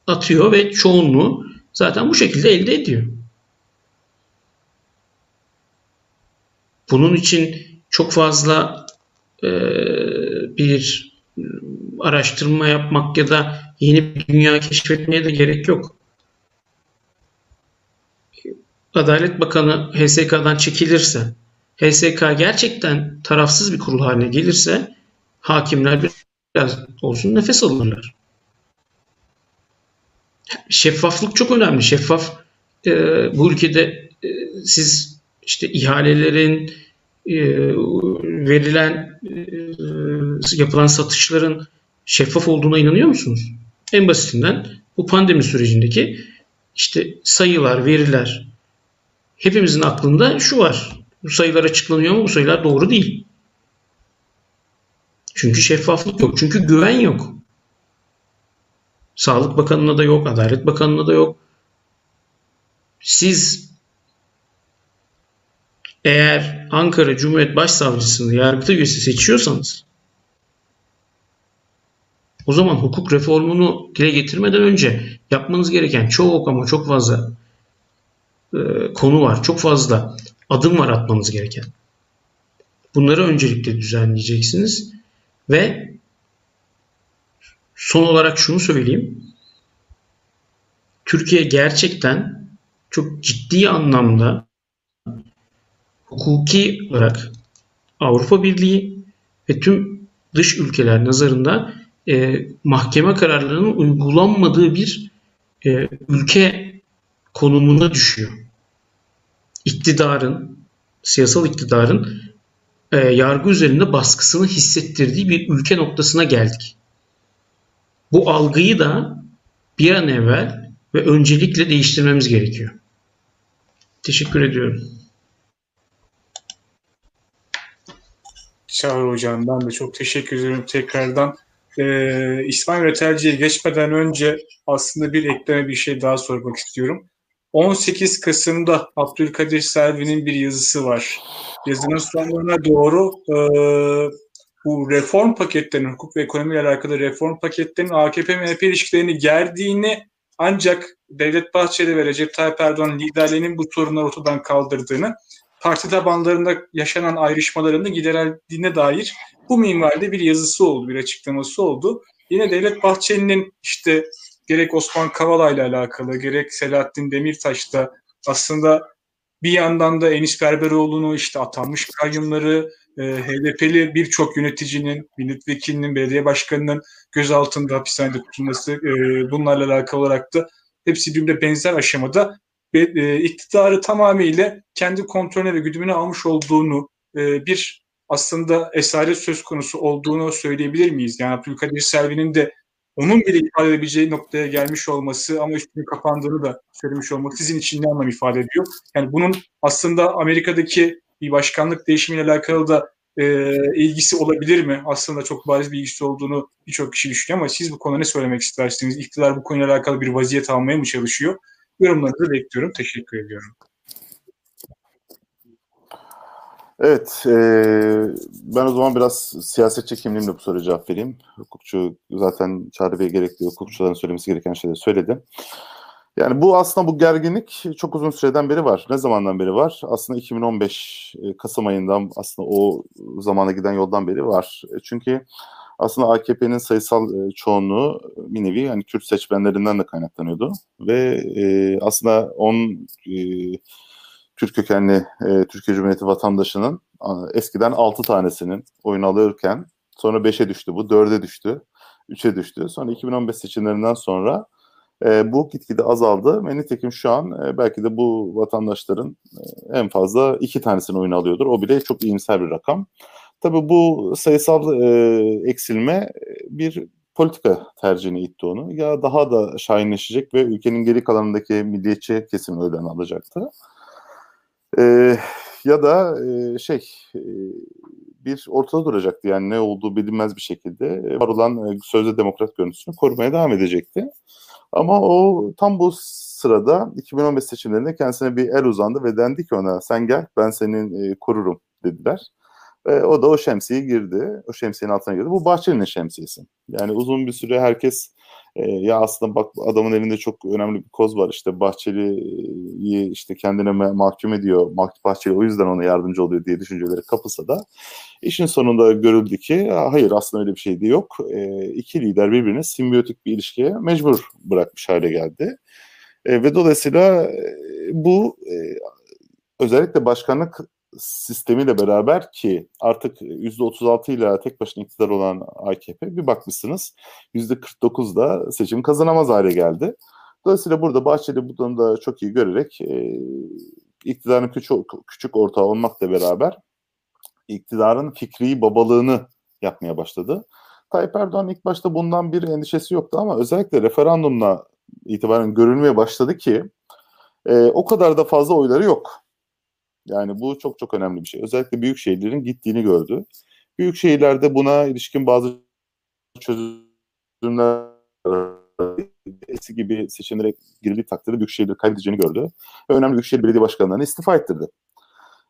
atıyor ve çoğunluğu zaten bu şekilde elde ediyor. Bunun için çok fazla e, bir araştırma yapmak ya da yeni bir dünya keşfetmeye de gerek yok. Adalet Bakanı HSK'dan çekilirse, HSK gerçekten tarafsız bir kurul haline gelirse hakimler biraz olsun nefes alırlar. Şeffaflık çok önemli. Şeffaf e, bu ülkede e, siz işte ihalelerin e, verilen e, yapılan satışların şeffaf olduğuna inanıyor musunuz? En basitinden bu pandemi sürecindeki işte sayılar, veriler hepimizin aklında şu var. Bu sayılar açıklanıyor ama bu sayılar doğru değil. Çünkü şeffaflık yok. Çünkü güven yok. Sağlık Bakanı'na da yok, Adalet Bakanı'na da yok. Siz eğer Ankara Cumhuriyet Başsavcısını yargıta üyesi seçiyorsanız o zaman hukuk reformunu dile getirmeden önce yapmanız gereken çok ama çok fazla e, konu var. Çok fazla adım var atmanız gereken. Bunları öncelikle düzenleyeceksiniz ve son olarak şunu söyleyeyim. Türkiye gerçekten çok ciddi anlamda hukuki olarak Avrupa Birliği ve tüm dış ülkeler nazarında e, mahkeme kararlarının uygulanmadığı bir e, ülke konumuna düşüyor. İktidarın, siyasal iktidarın e, yargı üzerinde baskısını hissettirdiği bir ülke noktasına geldik. Bu algıyı da bir an evvel ve öncelikle değiştirmemiz gerekiyor. Teşekkür ediyorum. Çağrı Hocam ben de çok teşekkür ederim tekrardan. Ee, İsmail Retelci'ye geçmeden önce aslında bir ekleme bir şey daha sormak istiyorum. 18 Kasım'da Abdülkadir Selvi'nin bir yazısı var. Yazının sonlarına doğru e, bu reform paketlerinin, hukuk ve ekonomiyle alakalı reform paketlerinin AKP-MHP ilişkilerini gerdiğini ancak Devlet Bahçeli ve Recep Tayyip Erdoğan liderliğinin bu sorunları ortadan kaldırdığını, parti tabanlarında yaşanan ayrışmalarını giderildiğine dair bu minvalde bir yazısı oldu, bir açıklaması oldu. Yine Devlet Bahçeli'nin işte gerek Osman Kavala ile alakalı, gerek Selahattin Demirtaş'ta aslında bir yandan da Enis Berberoğlu'nu işte atanmış kayyumları, e, HDP'li birçok yöneticinin, milletvekilinin, belediye başkanının gözaltında hapishanede tutulması e, bunlarla alakalı olarak da hepsi birbirine benzer aşamada ve e, iktidarı tamamıyla kendi kontrolüne ve güdümüne almış olduğunu e, bir aslında esaret söz konusu olduğunu söyleyebilir miyiz? Yani Abdülkadir Selvi'nin de onun bile ifade edebileceği noktaya gelmiş olması ama üstünün kapandığını da söylemiş olması sizin için ne anlam ifade ediyor? Yani bunun aslında Amerika'daki bir başkanlık değişimiyle alakalı da e, ilgisi olabilir mi? Aslında çok bariz bir ilgisi olduğunu birçok kişi düşünüyor ama siz bu konuda ne söylemek istersiniz? İktidar bu konuyla alakalı bir vaziyet almaya mı çalışıyor? Yorumlarınızı bekliyorum. Teşekkür ediyorum. Evet, e, ben o zaman biraz siyasetçi kimliğimle bu soruya cevap vereyim. Hukukçu zaten Çağrı Bey gerekli hukukçuların söylemesi gereken şeyleri söyledi. Yani bu aslında bu gerginlik çok uzun süreden beri var. Ne zamandan beri var? Aslında 2015 Kasım ayından aslında o zamana giden yoldan beri var. Çünkü aslında AKP'nin sayısal çoğunluğu bir nevi yani Kürt seçmenlerinden de kaynaklanıyordu. Ve e, aslında 10 e, Türk kökenli e, Türkiye Cumhuriyeti vatandaşının eskiden 6 tanesinin oyun alırken sonra 5'e düştü bu, 4'e düştü, 3'e düştü. Sonra 2015 seçimlerinden sonra e, bu gitgide azaldı ve nitekim şu an e, belki de bu vatandaşların e, en fazla iki tanesini oyun alıyordur. O bile çok iyimser bir rakam. Tabii bu sayısal e, eksilme bir politika tercihini itti onu. Ya daha da şahinleşecek ve ülkenin geri kalanındaki milliyetçi kesim öyle alacaktı. E, ya da e, şey e, bir ortada duracaktı yani ne olduğu bilinmez bir şekilde var olan sözde demokrat görüntüsünü korumaya devam edecekti. Ama o tam bu sırada 2015 seçimlerinde kendisine bir el uzandı ve dendi ki ona sen gel ben senin e, korurum dediler. E, o da o şemsiye girdi. O şemsiyenin altına girdi. Bu Bahçeli'nin şemsiyesi. Yani uzun bir süre herkes e, ya aslında bak adamın elinde çok önemli bir koz var. İşte Bahçeli'yi işte kendine mahkum ediyor. Bahçeli o yüzden ona yardımcı oluyor diye düşünceleri kapısa da işin sonunda görüldü ki hayır aslında öyle bir şey de yok. E, iki lider birbirine simbiyotik bir ilişkiye mecbur bırakmış hale geldi. E, ve dolayısıyla e, bu e, özellikle başkanlık sistemiyle beraber ki artık %36 ile tek başına iktidar olan AKP bir bakmışsınız %49'da seçim kazanamaz hale geldi. Dolayısıyla burada Bahçeli bu da çok iyi görerek e, iktidarın küçük, küçük ortağı olmakla beraber iktidarın fikri babalığını yapmaya başladı. Tayyip Erdoğan ilk başta bundan bir endişesi yoktu ama özellikle referandumla itibaren görülmeye başladı ki e, o kadar da fazla oyları yok. Yani bu çok çok önemli bir şey. Özellikle büyük şehirlerin gittiğini gördü. Büyük şehirlerde buna ilişkin bazı çözümler eski gibi seçimlere girildiği takdirde büyük şehirleri kaybedeceğini gördü. Ve önemli büyükşehir belediye başkanlarını istifa ettirdi.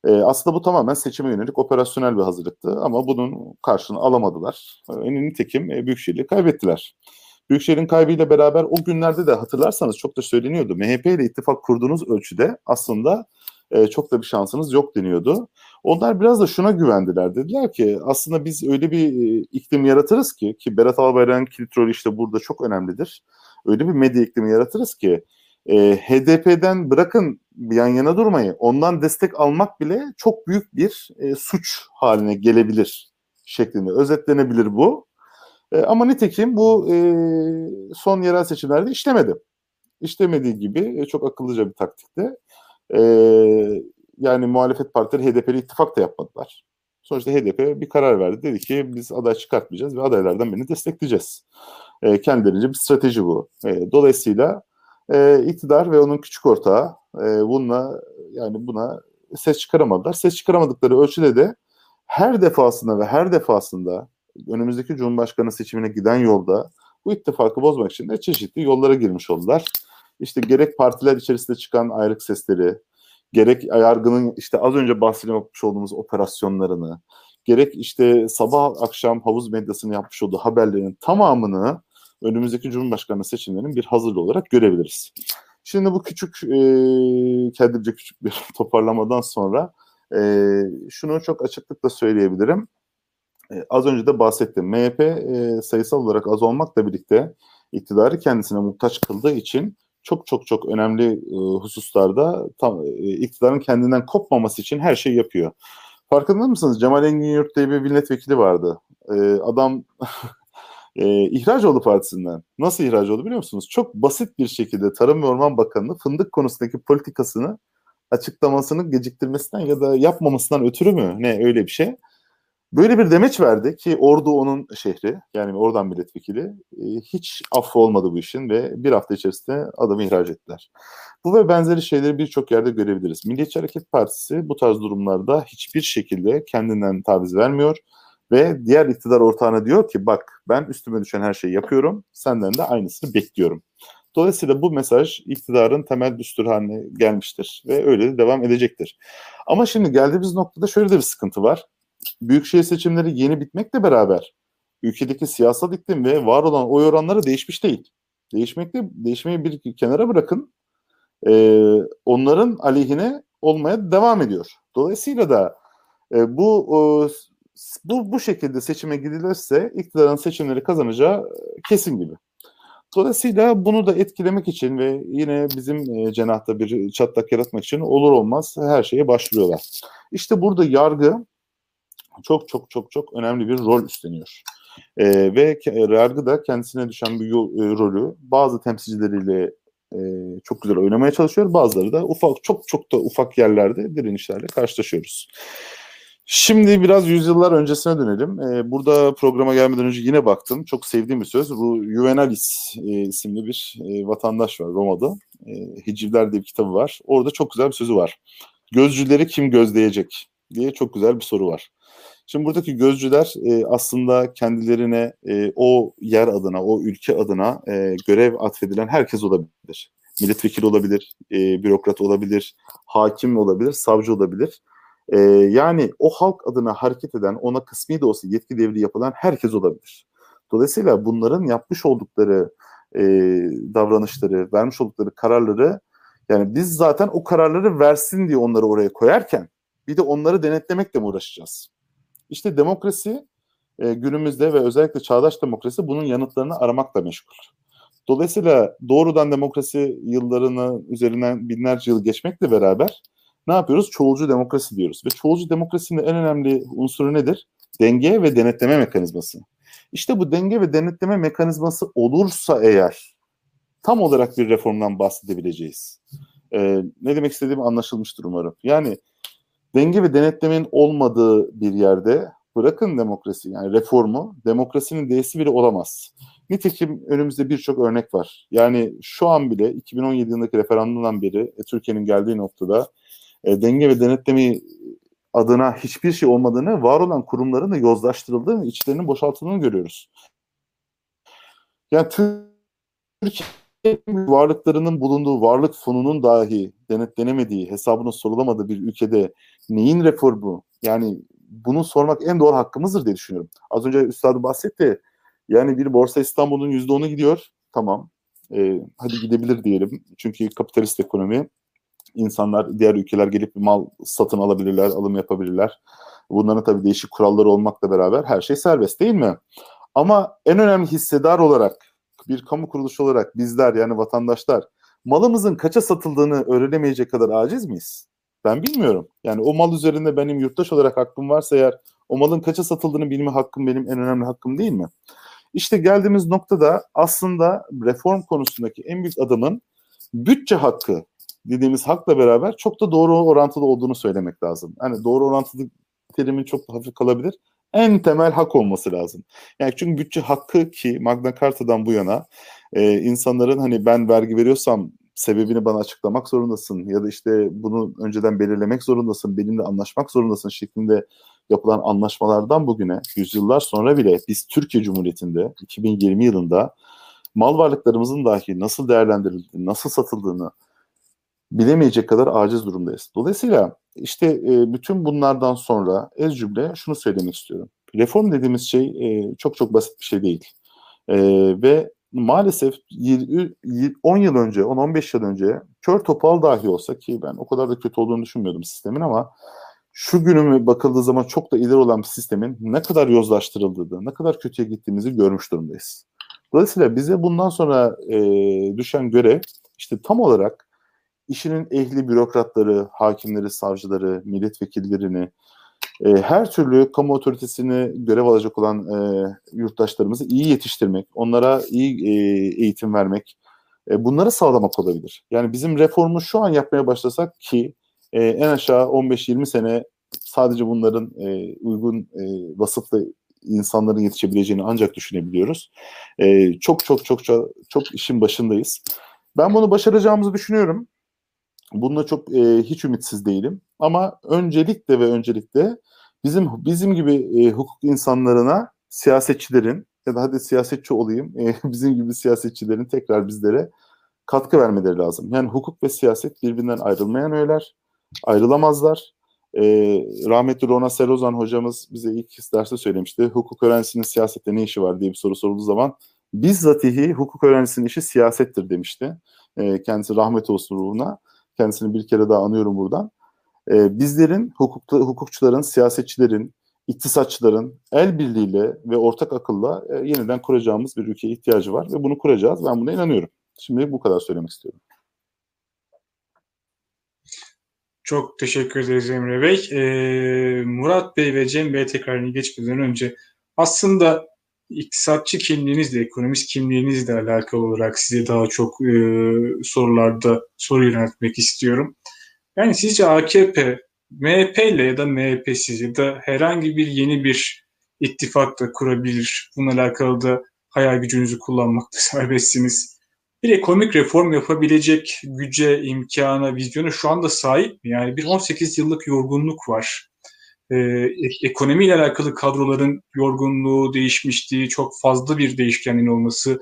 Ee, aslında bu tamamen seçime yönelik operasyonel bir hazırlıktı ama bunun karşılığını alamadılar. Ee, nitekim e, büyükşehirliği kaybettiler. Büyükşehir'in kaybıyla beraber o günlerde de hatırlarsanız çok da söyleniyordu. MHP ile ittifak kurduğunuz ölçüde aslında e, çok da bir şansınız yok deniyordu. Onlar biraz da şuna güvendiler. Dediler ki aslında biz öyle bir e, iklim yaratırız ki ki Berat Albayrak'ın kilit rolü işte burada çok önemlidir. Öyle bir medya iklimi yaratırız ki e, HDP'den bırakın yan yana durmayı ondan destek almak bile çok büyük bir e, suç haline gelebilir şeklinde özetlenebilir bu. E, ama nitekim bu e, son yerel seçimlerde işlemedi. İşlemediği gibi e, çok akıllıca bir taktikte e, yani muhalefet partileri HDP'li ittifak da yapmadılar. Sonuçta HDP bir karar verdi. Dedi ki biz aday çıkartmayacağız ve adaylardan birini destekleyeceğiz. E, kendilerince bir strateji bu. E, dolayısıyla e, iktidar ve onun küçük ortağı e, bununla yani buna ses çıkaramadılar. Ses çıkaramadıkları ölçüde de her defasında ve her defasında önümüzdeki Cumhurbaşkanı seçimine giden yolda bu ittifakı bozmak için de çeşitli yollara girmiş oldular işte gerek partiler içerisinde çıkan ayrık sesleri, gerek yargının işte az önce bahsetmiş olduğumuz operasyonlarını, gerek işte sabah akşam havuz medyasını yapmış olduğu haberlerin tamamını önümüzdeki Cumhurbaşkanı seçimlerinin bir hazırlı olarak görebiliriz. Şimdi bu küçük, e, kendimce küçük bir toparlamadan sonra e, şunu çok açıklıkla söyleyebilirim. E, az önce de bahsettim. MHP e, sayısal olarak az olmakla birlikte iktidarı kendisine muhtaç kıldığı için çok çok çok önemli e, hususlarda tam, e, iktidarın kendinden kopmaması için her şeyi yapıyor. Farkında mısınız? Cemal Engin Yurt diye bir milletvekili vardı. E, adam e, ihraç oldu partisinden. Nasıl ihraç oldu biliyor musunuz? Çok basit bir şekilde Tarım ve Orman Bakanlığı fındık konusundaki politikasını açıklamasını geciktirmesinden ya da yapmamasından ötürü mü? Ne öyle bir şey. Böyle bir demeç verdi ki Ordu onun şehri yani oradan milletvekili e, hiç affı olmadı bu işin ve bir hafta içerisinde adamı ihraç ettiler. Bu ve benzeri şeyleri birçok yerde görebiliriz. Milliyetçi Hareket Partisi bu tarz durumlarda hiçbir şekilde kendinden taviz vermiyor ve diğer iktidar ortağına diyor ki bak ben üstüme düşen her şeyi yapıyorum senden de aynısını bekliyorum. Dolayısıyla bu mesaj iktidarın temel düstur haline gelmiştir ve öyle de devam edecektir. Ama şimdi geldiğimiz noktada şöyle de bir sıkıntı var büyükşehir seçimleri yeni bitmekle beraber ülkedeki siyasal iklim ve var olan oy oranları değişmiş değil. Değişmekte değişmeyi bir kenara bırakın. E, onların aleyhine olmaya devam ediyor. Dolayısıyla da e, bu e, bu bu şekilde seçime gidilirse iktidarın seçimleri kazanacağı kesin gibi. Dolayısıyla bunu da etkilemek için ve yine bizim e, cenahta bir çatlak yaratmak için olur olmaz her şeye başlıyorlar. İşte burada yargı çok çok çok çok önemli bir rol üstleniyor. E, ve yargı da kendisine düşen bir yol, e, rolü bazı temsilcileriyle e, çok güzel oynamaya çalışıyor. Bazıları da ufak çok çok da ufak yerlerde direnişlerle karşılaşıyoruz. Şimdi biraz yüzyıllar öncesine dönelim. Ee, burada programa gelmeden önce yine baktım. Çok sevdiğim bir söz. Bu Juvenalis e, isimli bir e, vatandaş var Roma'da. E, Hicivler diye bir kitabı var. Orada çok güzel bir sözü var. Gözcüleri kim gözleyecek diye çok güzel bir soru var. Şimdi buradaki gözcüler e, aslında kendilerine e, o yer adına, o ülke adına e, görev atfedilen herkes olabilir. Milletvekili olabilir, e, bürokrat olabilir, hakim olabilir, savcı olabilir. E, yani o halk adına hareket eden, ona kısmi de olsa yetki devri yapılan herkes olabilir. Dolayısıyla bunların yapmış oldukları e, davranışları, vermiş oldukları kararları yani biz zaten o kararları versin diye onları oraya koyarken bir de onları denetlemekle mi uğraşacağız? İşte demokrasi e, günümüzde ve özellikle çağdaş demokrasi bunun yanıtlarını aramakla meşgul. Dolayısıyla doğrudan demokrasi yıllarını üzerinden binlerce yıl geçmekle beraber ne yapıyoruz? Çoğulcu demokrasi diyoruz. Ve çoğulcu demokrasinin en önemli unsuru nedir? Denge ve denetleme mekanizması. İşte bu denge ve denetleme mekanizması olursa eğer tam olarak bir reformdan bahsedebileceğiz. Ee, ne demek istediğim anlaşılmıştır umarım. Yani denge ve denetlemenin olmadığı bir yerde bırakın demokrasi yani reformu demokrasinin değesi bile olamaz. Nitekim önümüzde birçok örnek var. Yani şu an bile 2017 yılındaki referandumdan beri e, Türkiye'nin geldiği noktada e, denge ve denetleme adına hiçbir şey olmadığını, var olan kurumların da yozlaştırıldığını, içlerinin boşaltıldığını görüyoruz. Yani Türkiye varlıklarının bulunduğu varlık fonunun dahi denetlenemediği, hesabının sorulamadığı bir ülkede neyin reformu? Yani bunu sormak en doğru hakkımızdır diye düşünüyorum. Az önce Üstad bahsetti. Yani bir Borsa İstanbul'un %10'u gidiyor. Tamam. Ee, hadi gidebilir diyelim. Çünkü kapitalist ekonomi insanlar, diğer ülkeler gelip mal satın alabilirler, alım yapabilirler. Bunların tabii değişik kuralları olmakla beraber her şey serbest değil mi? Ama en önemli hissedar olarak, bir kamu kuruluşu olarak bizler yani vatandaşlar malımızın kaça satıldığını öğrenemeyecek kadar aciz miyiz? Ben bilmiyorum. Yani o mal üzerinde benim yurttaş olarak hakkım varsa eğer o malın kaça satıldığını bilme hakkım benim en önemli hakkım değil mi? İşte geldiğimiz noktada aslında reform konusundaki en büyük adımın bütçe hakkı dediğimiz hakla beraber çok da doğru orantılı olduğunu söylemek lazım. Hani doğru orantılı terimin çok hafif kalabilir. En temel hak olması lazım. Yani çünkü bütçe hakkı ki Magna Carta'dan bu yana e, insanların hani ben vergi veriyorsam sebebini bana açıklamak zorundasın ya da işte bunu önceden belirlemek zorundasın, benimle anlaşmak zorundasın şeklinde yapılan anlaşmalardan bugüne yüzyıllar sonra bile biz Türkiye Cumhuriyeti'nde 2020 yılında mal varlıklarımızın dahi nasıl değerlendirildiğini, nasıl satıldığını bilemeyecek kadar aciz durumdayız. Dolayısıyla işte e, bütün bunlardan sonra ez cümle şunu söylemek istiyorum. Reform dediğimiz şey e, çok çok basit bir şey değil. E, ve maalesef 10 yıl önce, 10-15 yıl önce kör topal dahi olsa ki ben o kadar da kötü olduğunu düşünmüyordum sistemin ama şu günüme bakıldığı zaman çok da ileri olan bir sistemin ne kadar yozlaştırıldığını, ne kadar kötüye gittiğimizi görmüş durumdayız. Dolayısıyla bize bundan sonra e, düşen görev işte tam olarak işinin ehli bürokratları, hakimleri, savcıları, milletvekillerini, e, her türlü kamu otoritesini görev alacak olan e, yurttaşlarımızı iyi yetiştirmek, onlara iyi e, eğitim vermek, e, bunları sağlamak olabilir. Yani bizim reformu şu an yapmaya başlasak ki e, en aşağı 15-20 sene sadece bunların e, uygun e, vasıflı insanların yetişebileceğini ancak düşünebiliyoruz. E, çok çok çok çok çok işin başındayız. Ben bunu başaracağımızı düşünüyorum. Bunda çok e, hiç ümitsiz değilim. Ama öncelikle ve öncelikle bizim bizim gibi e, hukuk insanlarına, siyasetçilerin ya da hadi siyasetçi olayım, e, bizim gibi siyasetçilerin tekrar bizlere katkı vermeleri lazım. Yani hukuk ve siyaset birbirinden ayrılmayan öğeler, ayrılamazlar. E, rahmetli Rona Serozan hocamız bize ilk derste söylemişti. Hukuk öğrencisinin siyasette ne işi var diye bir soru sorulduğu zaman bizzatihi hukuk öğrencisinin işi siyasettir demişti. E, kendisi rahmet olsun ruhuna. Kendisini bir kere daha anıyorum buradan. E, bizlerin, hukukta, hukukçuların, siyasetçilerin, iktisatçıların el birliğiyle ve ortak akılla e, yeniden kuracağımız bir ülkeye ihtiyacı var ve bunu kuracağız. Ben buna inanıyorum. Şimdi bu kadar söylemek istiyorum. Çok teşekkür ederiz Emre Bey. Ee, Murat Bey ve Cem Bey tekrarını geçmeden önce aslında iktisatçı kimliğinizle, ekonomist kimliğinizle alakalı olarak size daha çok e, sorularda soru yöneltmek istiyorum. Yani sizce AKP, MHP ile ya da MHP'siz ya da herhangi bir yeni bir ittifak da kurabilir. Bununla alakalı da hayal gücünüzü kullanmakta serbestsiniz. Bir ekonomik reform yapabilecek güce, imkana, vizyona şu anda sahip mi? Yani bir 18 yıllık yorgunluk var e, ekonomiyle alakalı kadroların yorgunluğu, değişmişliği, çok fazla bir değişkenliğin olması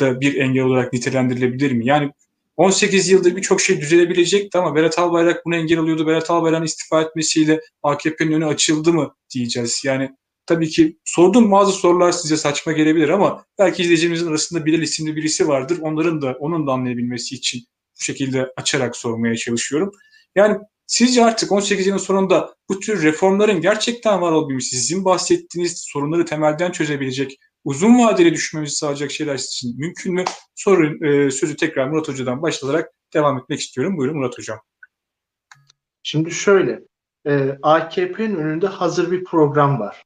da bir engel olarak nitelendirilebilir mi? Yani 18 yılda birçok şey düzelebilecekti ama Berat Albayrak bunu engel oluyordu. Berat Albayrak'ın istifa etmesiyle AKP'nin önü açıldı mı diyeceğiz. Yani tabii ki sorduğum bazı sorular size saçma gelebilir ama belki izleyicimizin arasında Bilal isimli birisi vardır. Onların da onun da anlayabilmesi için bu şekilde açarak sormaya çalışıyorum. Yani sizce artık 18 yılın sonunda bu tür reformların gerçekten var olabilmesi, sizin bahsettiğiniz sorunları temelden çözebilecek, uzun vadeli düşmemizi sağlayacak şeyler için mümkün mü? Sorun, e, sözü tekrar Murat Hoca'dan başlayarak devam etmek istiyorum. Buyurun Murat Hocam. Şimdi şöyle, e, AKP'nin önünde hazır bir program var.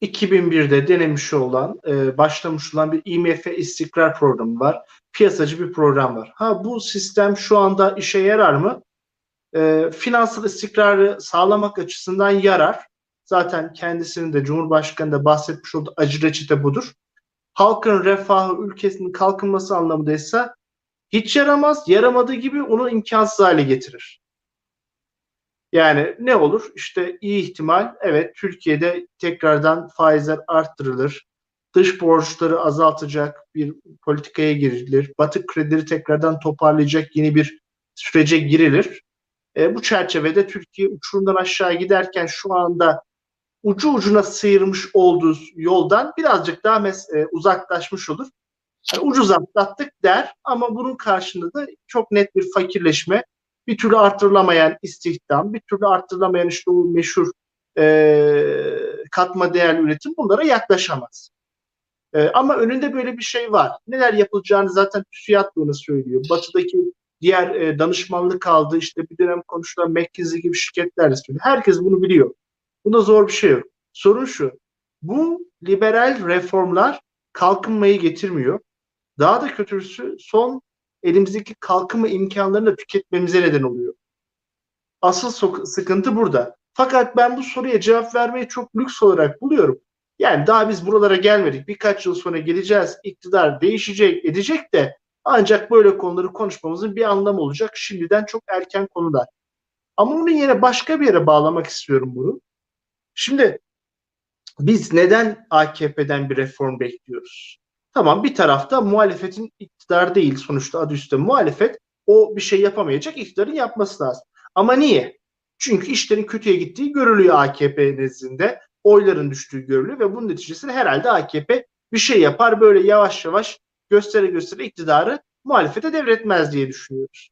2001'de denemiş olan, e, başlamış olan bir IMF istikrar programı var. Piyasacı bir program var. Ha bu sistem şu anda işe yarar mı? E, finansal istikrarı sağlamak açısından yarar. Zaten kendisinin de Cumhurbaşkanı da bahsetmiş olduğu acı reçete budur. Halkın refahı, ülkesinin kalkınması anlamındaysa hiç yaramaz. Yaramadığı gibi onu imkansız hale getirir. Yani ne olur? İşte iyi ihtimal evet Türkiye'de tekrardan faizler arttırılır. Dış borçları azaltacak bir politikaya girilir. Batık kredileri tekrardan toparlayacak yeni bir sürece girilir. E, bu çerçevede Türkiye uçurumdan aşağı giderken şu anda ucu ucuna sıyırmış olduğu yoldan birazcık daha mes- e, uzaklaşmış olur. Yani ucuz atlattık der ama bunun karşında da çok net bir fakirleşme, bir türlü artırılamayan istihdam, bir türlü artırılamayan işte o meşhur e, katma değerli üretim bunlara yaklaşamaz. E, ama önünde böyle bir şey var. Neler yapılacağını zaten TÜSİAD bunu söylüyor. Batı'daki diğer e, danışmanlık aldı işte bir dönem konuşulan McKinsey gibi şirketler söylüyor. Herkes bunu biliyor. Bunda zor bir şey yok. Sorun şu. Bu liberal reformlar kalkınmayı getirmiyor. Daha da kötüsü son elimizdeki kalkınma imkanlarını da tüketmemize neden oluyor. Asıl sıkıntı burada. Fakat ben bu soruya cevap vermeyi çok lüks olarak buluyorum. Yani daha biz buralara gelmedik. Birkaç yıl sonra geleceğiz. İktidar değişecek, edecek de ancak böyle konuları konuşmamızın bir anlamı olacak. Şimdiden çok erken konular. Ama onun yine başka bir yere bağlamak istiyorum bunu. Şimdi biz neden AKP'den bir reform bekliyoruz? Tamam bir tarafta muhalefetin iktidar değil sonuçta adı üstte muhalefet o bir şey yapamayacak iktidarın yapması lazım. Ama niye? Çünkü işlerin kötüye gittiği görülüyor AKP nezdinde. Oyların düştüğü görülüyor ve bunun neticesinde herhalde AKP bir şey yapar böyle yavaş yavaş göstere göstere iktidarı muhalefete devretmez diye düşünüyoruz.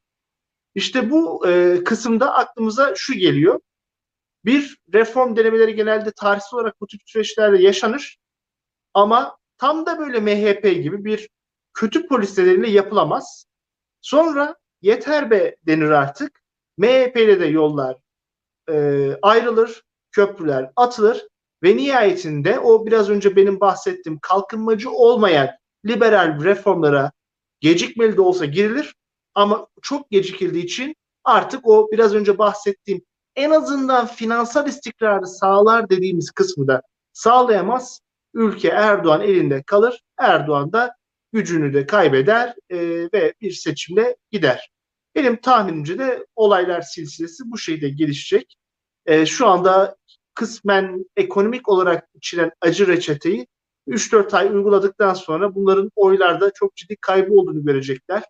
İşte bu e, kısımda aklımıza şu geliyor. Bir reform denemeleri genelde tarihsel olarak bu tip süreçlerde yaşanır. Ama tam da böyle MHP gibi bir kötü polis nedeniyle yapılamaz. Sonra yeter be denir artık. MHP ile de yollar e, ayrılır, köprüler atılır ve nihayetinde o biraz önce benim bahsettiğim kalkınmacı olmayan liberal reformlara gecikmeli de olsa girilir ama çok gecikildiği için artık o biraz önce bahsettiğim en azından finansal istikrarı sağlar dediğimiz kısmı da sağlayamaz. Ülke Erdoğan elinde kalır. Erdoğan da gücünü de kaybeder e, ve bir seçimle gider. Benim tahminimce de olaylar silsilesi bu şekilde gelişecek. E, şu anda kısmen ekonomik olarak içilen acı reçeteyi 3-4 ay uyguladıktan sonra bunların oylarda çok ciddi kaybı olduğunu görecekler.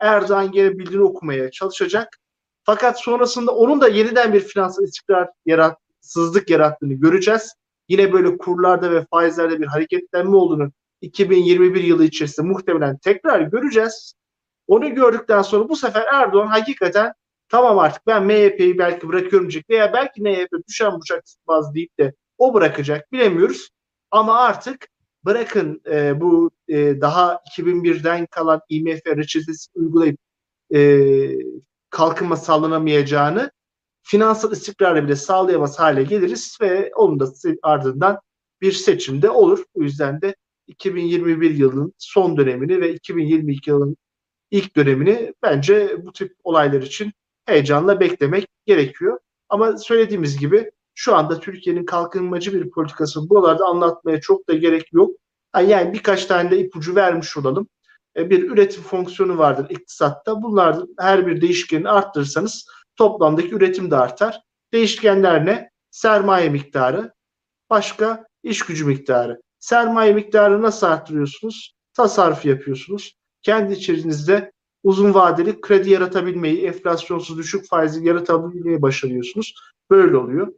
Erdoğan gene bildiğini okumaya çalışacak. Fakat sonrasında onun da yeniden bir finansal istikrar yaratsızlık yarattığını göreceğiz. Yine böyle kurlarda ve faizlerde bir hareketlenme olduğunu 2021 yılı içerisinde muhtemelen tekrar göreceğiz. Onu gördükten sonra bu sefer Erdoğan hakikaten tamam artık ben MHP'yi belki bırakıyorum diyecek veya belki MHP düşen bıçak tutmaz deyip de o bırakacak bilemiyoruz. Ama artık bırakın e, bu e, daha 2001'den kalan IMF reçetesi uygulayıp e, kalkınma sağlanamayacağını finansal istikrarı bile sağlayamaz hale geliriz ve onun da ardından bir seçimde olur. O yüzden de 2021 yılının son dönemini ve 2022 yılının ilk dönemini bence bu tip olaylar için heyecanla beklemek gerekiyor. Ama söylediğimiz gibi şu anda Türkiye'nin kalkınmacı bir politikası buralarda anlatmaya çok da gerek yok. Yani birkaç tane de ipucu vermiş olalım. Bir üretim fonksiyonu vardır iktisatta. Bunlar her bir değişkeni arttırırsanız toplamdaki üretim de artar. Değişkenler ne? Sermaye miktarı, başka iş gücü miktarı. Sermaye miktarı nasıl arttırıyorsunuz? Tasarruf yapıyorsunuz. Kendi içerinizde uzun vadeli kredi yaratabilmeyi, enflasyonsuz düşük faizi yaratabilmeyi başarıyorsunuz. Böyle oluyor.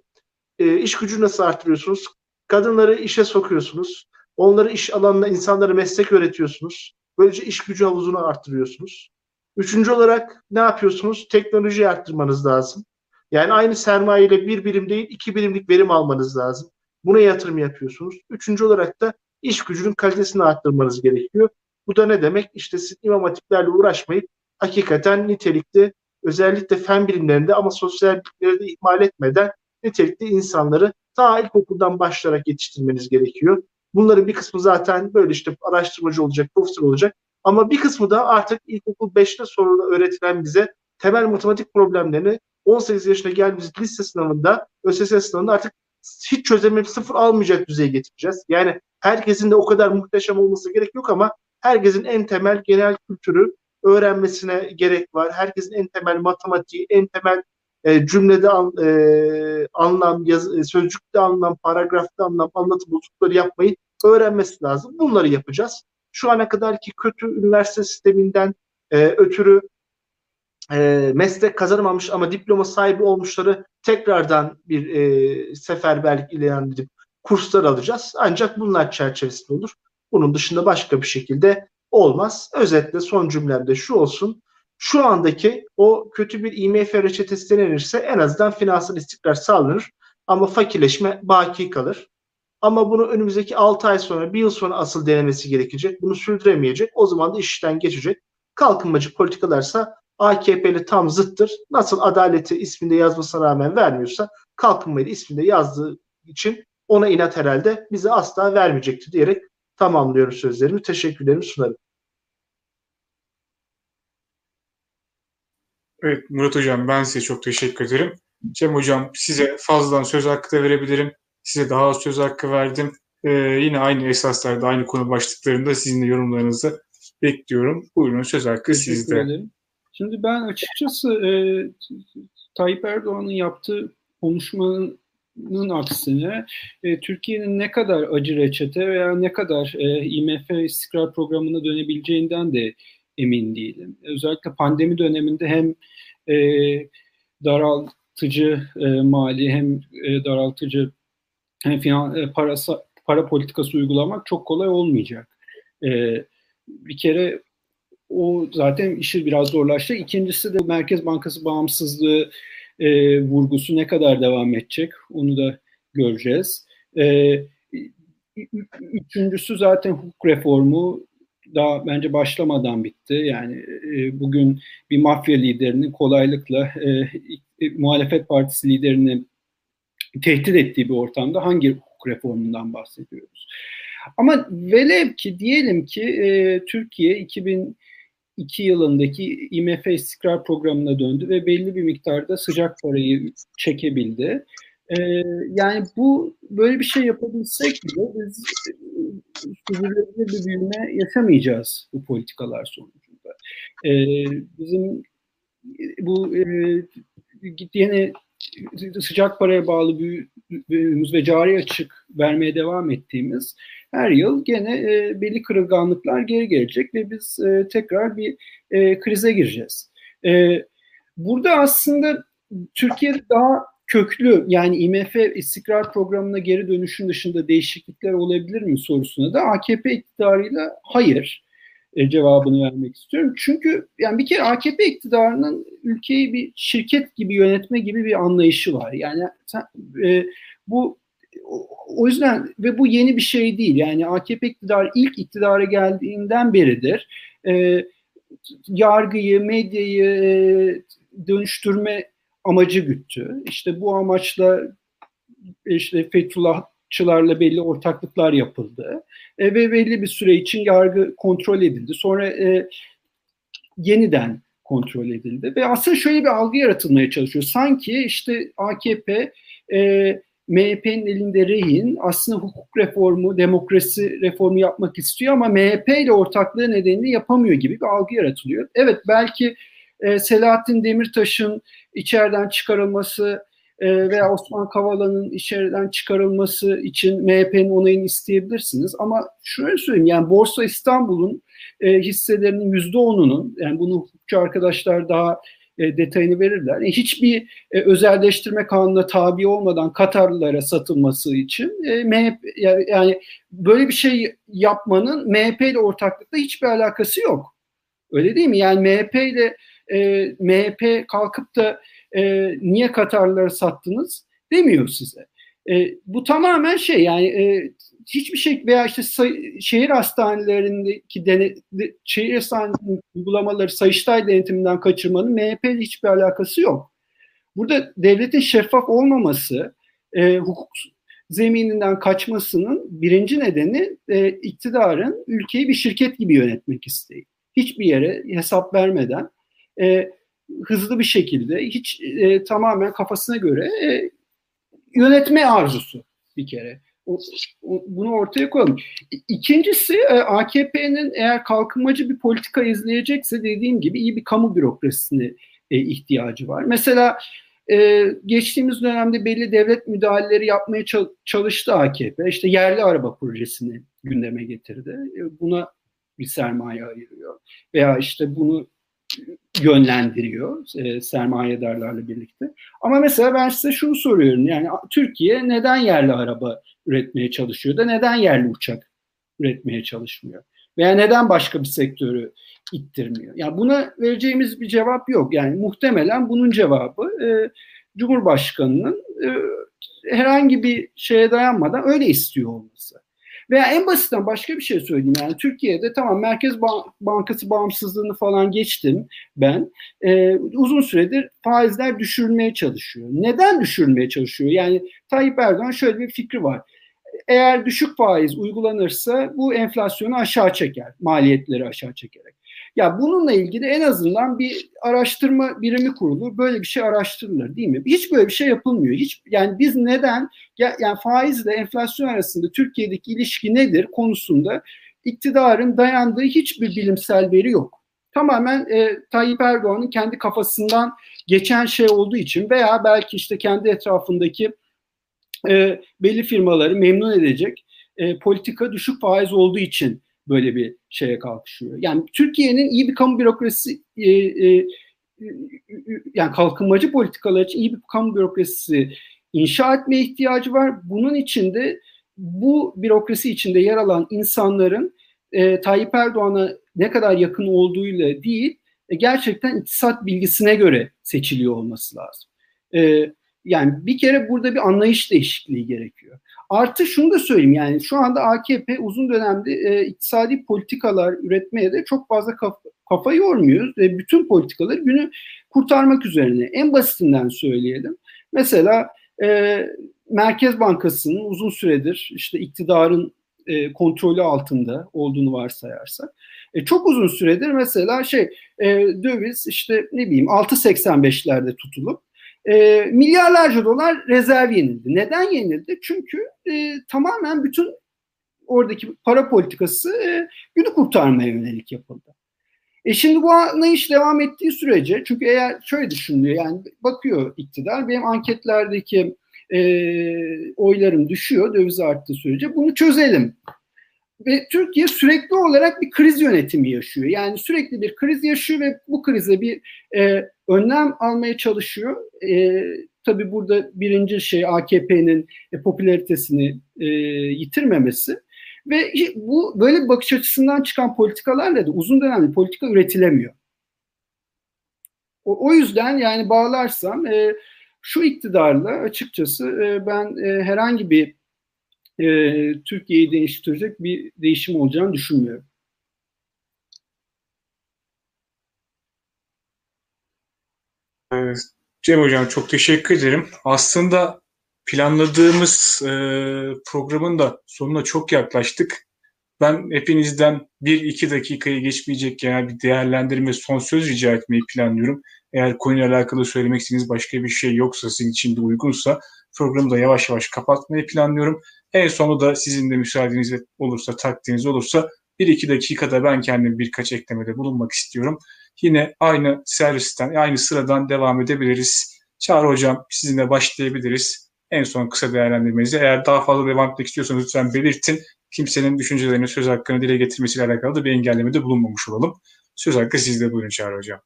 E, iş gücü nasıl artırıyorsunuz? Kadınları işe sokuyorsunuz. Onları iş alanında insanlara meslek öğretiyorsunuz. Böylece iş gücü havuzunu arttırıyorsunuz. Üçüncü olarak ne yapıyorsunuz? Teknolojiyi arttırmanız lazım. Yani aynı sermaye ile bir birim değil iki birimlik verim almanız lazım. Buna yatırım yapıyorsunuz. Üçüncü olarak da iş gücünün kalitesini arttırmanız gerekiyor. Bu da ne demek? İşte siz imam hatiplerle uğraşmayıp hakikaten nitelikli özellikle fen bilimlerinde ama sosyal bilimleri de ihmal etmeden nitelikli insanları ta ilkokuldan başlayarak yetiştirmeniz gerekiyor. Bunların bir kısmı zaten böyle işte araştırmacı olacak, profesör olacak. Ama bir kısmı da artık ilkokul 5'te sonra öğretilen bize temel matematik problemlerini 18 yaşına geldiğimiz lise sınavında, ÖSS sınavında artık hiç çözemeyip sıfır almayacak düzeye getireceğiz. Yani herkesin de o kadar muhteşem olması gerek yok ama herkesin en temel genel kültürü öğrenmesine gerek var. Herkesin en temel matematiği, en temel e, cümlede an, e, anlam, yaz, e, sözcükte anlam, paragrafta anlam, anlatı bozuklukları yapmayı öğrenmesi lazım. Bunları yapacağız. Şu ana kadar ki kötü üniversite sisteminden e, ötürü e, meslek kazanamamış ama diploma sahibi olmuşları tekrardan bir e, seferberlik ilgilendirip kurslar alacağız. Ancak bunlar çerçevesinde olur. Bunun dışında başka bir şekilde olmaz. Özetle son cümlemde şu olsun. Şu andaki o kötü bir IMF reçetesi denenirse en azından finansal istikrar sağlanır. Ama fakirleşme baki kalır. Ama bunu önümüzdeki 6 ay sonra, bir yıl sonra asıl denemesi gerekecek. Bunu sürdüremeyecek. O zaman da işten geçecek. Kalkınmacı politikalarsa AKP'li tam zıttır. Nasıl adaleti isminde yazmasına rağmen vermiyorsa kalkınmayı isminde yazdığı için ona inat herhalde bize asla vermeyecektir diyerek tamamlıyorum sözlerimi. Teşekkürlerimi sunarım. Evet Murat Hocam ben size çok teşekkür ederim. Cem Hocam size fazladan söz hakkı da verebilirim. Size daha az söz hakkı verdim. Ee, yine aynı esaslarda, aynı konu başlıklarında sizin de yorumlarınızı bekliyorum. Buyurun söz hakkı Teşekkür sizde. Ederim. Şimdi ben açıkçası e, Tayyip Erdoğan'ın yaptığı konuşmanın aksine e, Türkiye'nin ne kadar acı reçete veya ne kadar e, IMF istikrar programına dönebileceğinden de emin değilim. Özellikle pandemi döneminde hem e, daraltıcı e, mali hem e, daraltıcı hem finan, e, parasa, para politikası uygulamak çok kolay olmayacak. E, bir kere o zaten işi biraz zorlaştı. İkincisi de Merkez Bankası bağımsızlığı e, vurgusu ne kadar devam edecek onu da göreceğiz. E, üçüncüsü zaten hukuk reformu daha bence başlamadan bitti. Yani e, bugün bir mafya liderinin kolaylıkla e, e, muhalefet partisi liderini tehdit ettiği bir ortamda hangi hukuk reformundan bahsediyoruz? Ama velev ki diyelim ki e, Türkiye 2002 yılındaki IMF istikrar programına döndü ve belli bir miktarda sıcak parayı çekebildi. E, yani bu böyle bir şey yapabilsek bile biz sürdürülebilir bir büyüme yaşamayacağız bu politikalar sonucunda. E, bizim bu e, yine sıcak paraya bağlı büyüğümüz ve cari açık vermeye devam ettiğimiz her yıl gene e, belli kırılganlıklar geri gelecek ve biz e, tekrar bir e, krize gireceğiz. E, burada aslında Türkiye'de daha köklü yani IMF istikrar programına geri dönüşün dışında değişiklikler olabilir mi sorusuna da AKP iktidarıyla hayır e, cevabını vermek istiyorum. Çünkü yani bir kere AKP iktidarının ülkeyi bir şirket gibi yönetme gibi bir anlayışı var. Yani e, bu o yüzden ve bu yeni bir şey değil. Yani AKP iktidar ilk iktidara geldiğinden beridir. E, yargıyı, medyayı e, dönüştürme amacı güttü. İşte bu amaçla işte Fethullahçılarla belli ortaklıklar yapıldı. E, ve belli bir süre için yargı kontrol edildi. Sonra e, yeniden kontrol edildi. Ve aslında şöyle bir algı yaratılmaya çalışıyor. Sanki işte AKP e, MHP'nin elinde rehin aslında hukuk reformu, demokrasi reformu yapmak istiyor ama MHP ile ortaklığı nedeniyle yapamıyor gibi bir algı yaratılıyor. Evet belki e, Selahattin Demirtaş'ın içeriden çıkarılması e, veya Osman Kavala'nın içeriden çıkarılması için MHP'nin onayını isteyebilirsiniz. Ama şöyle söyleyeyim yani Borsa İstanbul'un e, hisselerinin %10'unun yani bunu hukukçu arkadaşlar daha e, detayını verirler. E, hiçbir e, özelleştirme kanununa tabi olmadan Katarlılara satılması için e, MHP yani böyle bir şey yapmanın MHP ile ortaklıkla hiçbir alakası yok. Öyle değil mi? Yani MHP ile e, MHP kalkıp da e, niye Katarlılara sattınız demiyor size. E, bu tamamen şey yani e, hiçbir şey veya işte say, şehir hastanelerindeki dene, şehir hastanelerinin uygulamaları Sayıştay denetiminden kaçırmanın MHP ile hiçbir alakası yok. Burada devletin şeffaf olmaması, e, hukuk zemininden kaçmasının birinci nedeni e, iktidarın ülkeyi bir şirket gibi yönetmek isteği. Hiçbir yere hesap vermeden e, hızlı bir şekilde hiç e, tamamen kafasına göre e, yönetme arzusu bir kere. O, o, bunu ortaya koyalım. İkincisi e, AKP'nin eğer kalkınmacı bir politika izleyecekse dediğim gibi iyi bir kamu bürokrasisine e, ihtiyacı var. Mesela e, geçtiğimiz dönemde belli devlet müdahaleleri yapmaya çalıştı AKP. İşte yerli araba projesini gündeme getirdi. E, buna bir sermaye ayırıyor. Veya işte bunu yönlendiriyor e, sermayedarlarla birlikte. Ama mesela ben size şunu soruyorum. Yani Türkiye neden yerli araba üretmeye çalışıyor da neden yerli uçak üretmeye çalışmıyor? Veya neden başka bir sektörü ittirmiyor? Yani buna vereceğimiz bir cevap yok. Yani muhtemelen bunun cevabı e, Cumhurbaşkanı'nın e, herhangi bir şeye dayanmadan öyle istiyor olması. Veya en basitten başka bir şey söyleyeyim yani Türkiye'de tamam Merkez Bankası bağımsızlığını falan geçtim ben. Ee, uzun süredir faizler düşürülmeye çalışıyor. Neden düşürülmeye çalışıyor? Yani Tayyip Erdoğan şöyle bir fikri var. Eğer düşük faiz uygulanırsa bu enflasyonu aşağı çeker, maliyetleri aşağı çekerek. Ya bununla ilgili en azından bir araştırma birimi kurulur. Böyle bir şey araştırılır değil mi? Hiç böyle bir şey yapılmıyor. Hiç yani biz neden yani faizle enflasyon arasında Türkiye'deki ilişki nedir konusunda iktidarın dayandığı hiçbir bilimsel veri yok. Tamamen e, Tayyip Erdoğan'ın kendi kafasından geçen şey olduğu için veya belki işte kendi etrafındaki e, belli firmaları memnun edecek e, politika düşük faiz olduğu için böyle bir şeye kalkışıyor. Yani Türkiye'nin iyi bir kamu bürokrasisi e, e, yani kalkınmacı politikalar için iyi bir kamu bürokrasisi inşa etmeye ihtiyacı var. Bunun için de bu bürokrasi içinde yer alan insanların e, Tayyip Erdoğan'a ne kadar yakın olduğuyla değil, e, gerçekten iktisat bilgisine göre seçiliyor olması lazım. E, yani bir kere burada bir anlayış değişikliği gerekiyor. Artı şunu da söyleyeyim yani şu anda AKP uzun dönemde e, iktisadi politikalar üretmeye de çok fazla kafa, kafa yormuyor ve bütün politikaları günü kurtarmak üzerine. En basitinden söyleyelim. Mesela e, Merkez Bankası'nın uzun süredir işte iktidarın e, kontrolü altında olduğunu varsayarsak e, çok uzun süredir mesela şey e, döviz işte ne bileyim 6.85'lerde tutulup e, milyarlarca dolar rezerv yenildi. Neden yenildi? Çünkü e, tamamen bütün oradaki para politikası e, günü kurtarmaya yönelik yapıldı. E şimdi bu anlayış devam ettiği sürece çünkü eğer şöyle düşünülüyor yani bakıyor iktidar benim anketlerdeki e, oylarım düşüyor döviz arttığı sürece bunu çözelim. Ve Türkiye sürekli olarak bir kriz yönetimi yaşıyor. Yani sürekli bir kriz yaşıyor ve bu krize bir e, önlem almaya çalışıyor. E, tabii burada birinci şey AKP'nin e, popülaritesini e, yitirmemesi. Ve bu böyle bir bakış açısından çıkan politikalarla da uzun dönemli politika üretilemiyor. O, o yüzden yani bağlarsam e, şu iktidarla açıkçası e, ben e, herhangi bir e, Türkiye'yi değiştirecek bir değişim olacağını düşünmüyorum. Cem Hocam çok teşekkür ederim. Aslında planladığımız e, programın da sonuna çok yaklaştık. Ben hepinizden bir iki dakikayı geçmeyecek yani bir değerlendirme son söz rica etmeyi planlıyorum. Eğer konuyla alakalı söylemek istediğiniz başka bir şey yoksa sizin için de uygunsa programı da yavaş yavaş kapatmayı planlıyorum. En sonu da sizin de müsaadeniz olursa, takdiriniz olursa bir iki dakikada ben kendim birkaç eklemede bulunmak istiyorum. Yine aynı servisten, aynı sıradan devam edebiliriz. Çağrı Hocam sizinle başlayabiliriz. En son kısa değerlendirmenizi. Eğer daha fazla devam etmek istiyorsanız lütfen belirtin. Kimsenin düşüncelerini, söz hakkını dile getirmesiyle alakalı da bir engellemede bulunmamış olalım. Söz hakkı sizde buyurun Çağrı Hocam.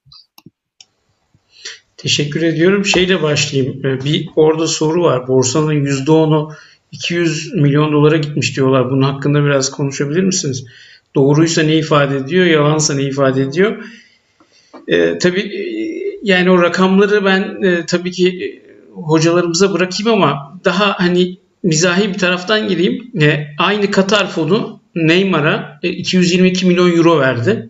Teşekkür ediyorum. Şeyle başlayayım. Ee, bir orada soru var. Borsanın %10'u 200 milyon dolara gitmiş diyorlar. Bunun hakkında biraz konuşabilir misiniz? Doğruysa ne ifade ediyor, yalansa ne ifade ediyor? Ee, tabii e, yani o rakamları ben e, tabii ki e, hocalarımıza bırakayım ama daha hani mizahi bir taraftan gireyim. E, aynı Katar fonu Neymar'a e, 222 milyon euro verdi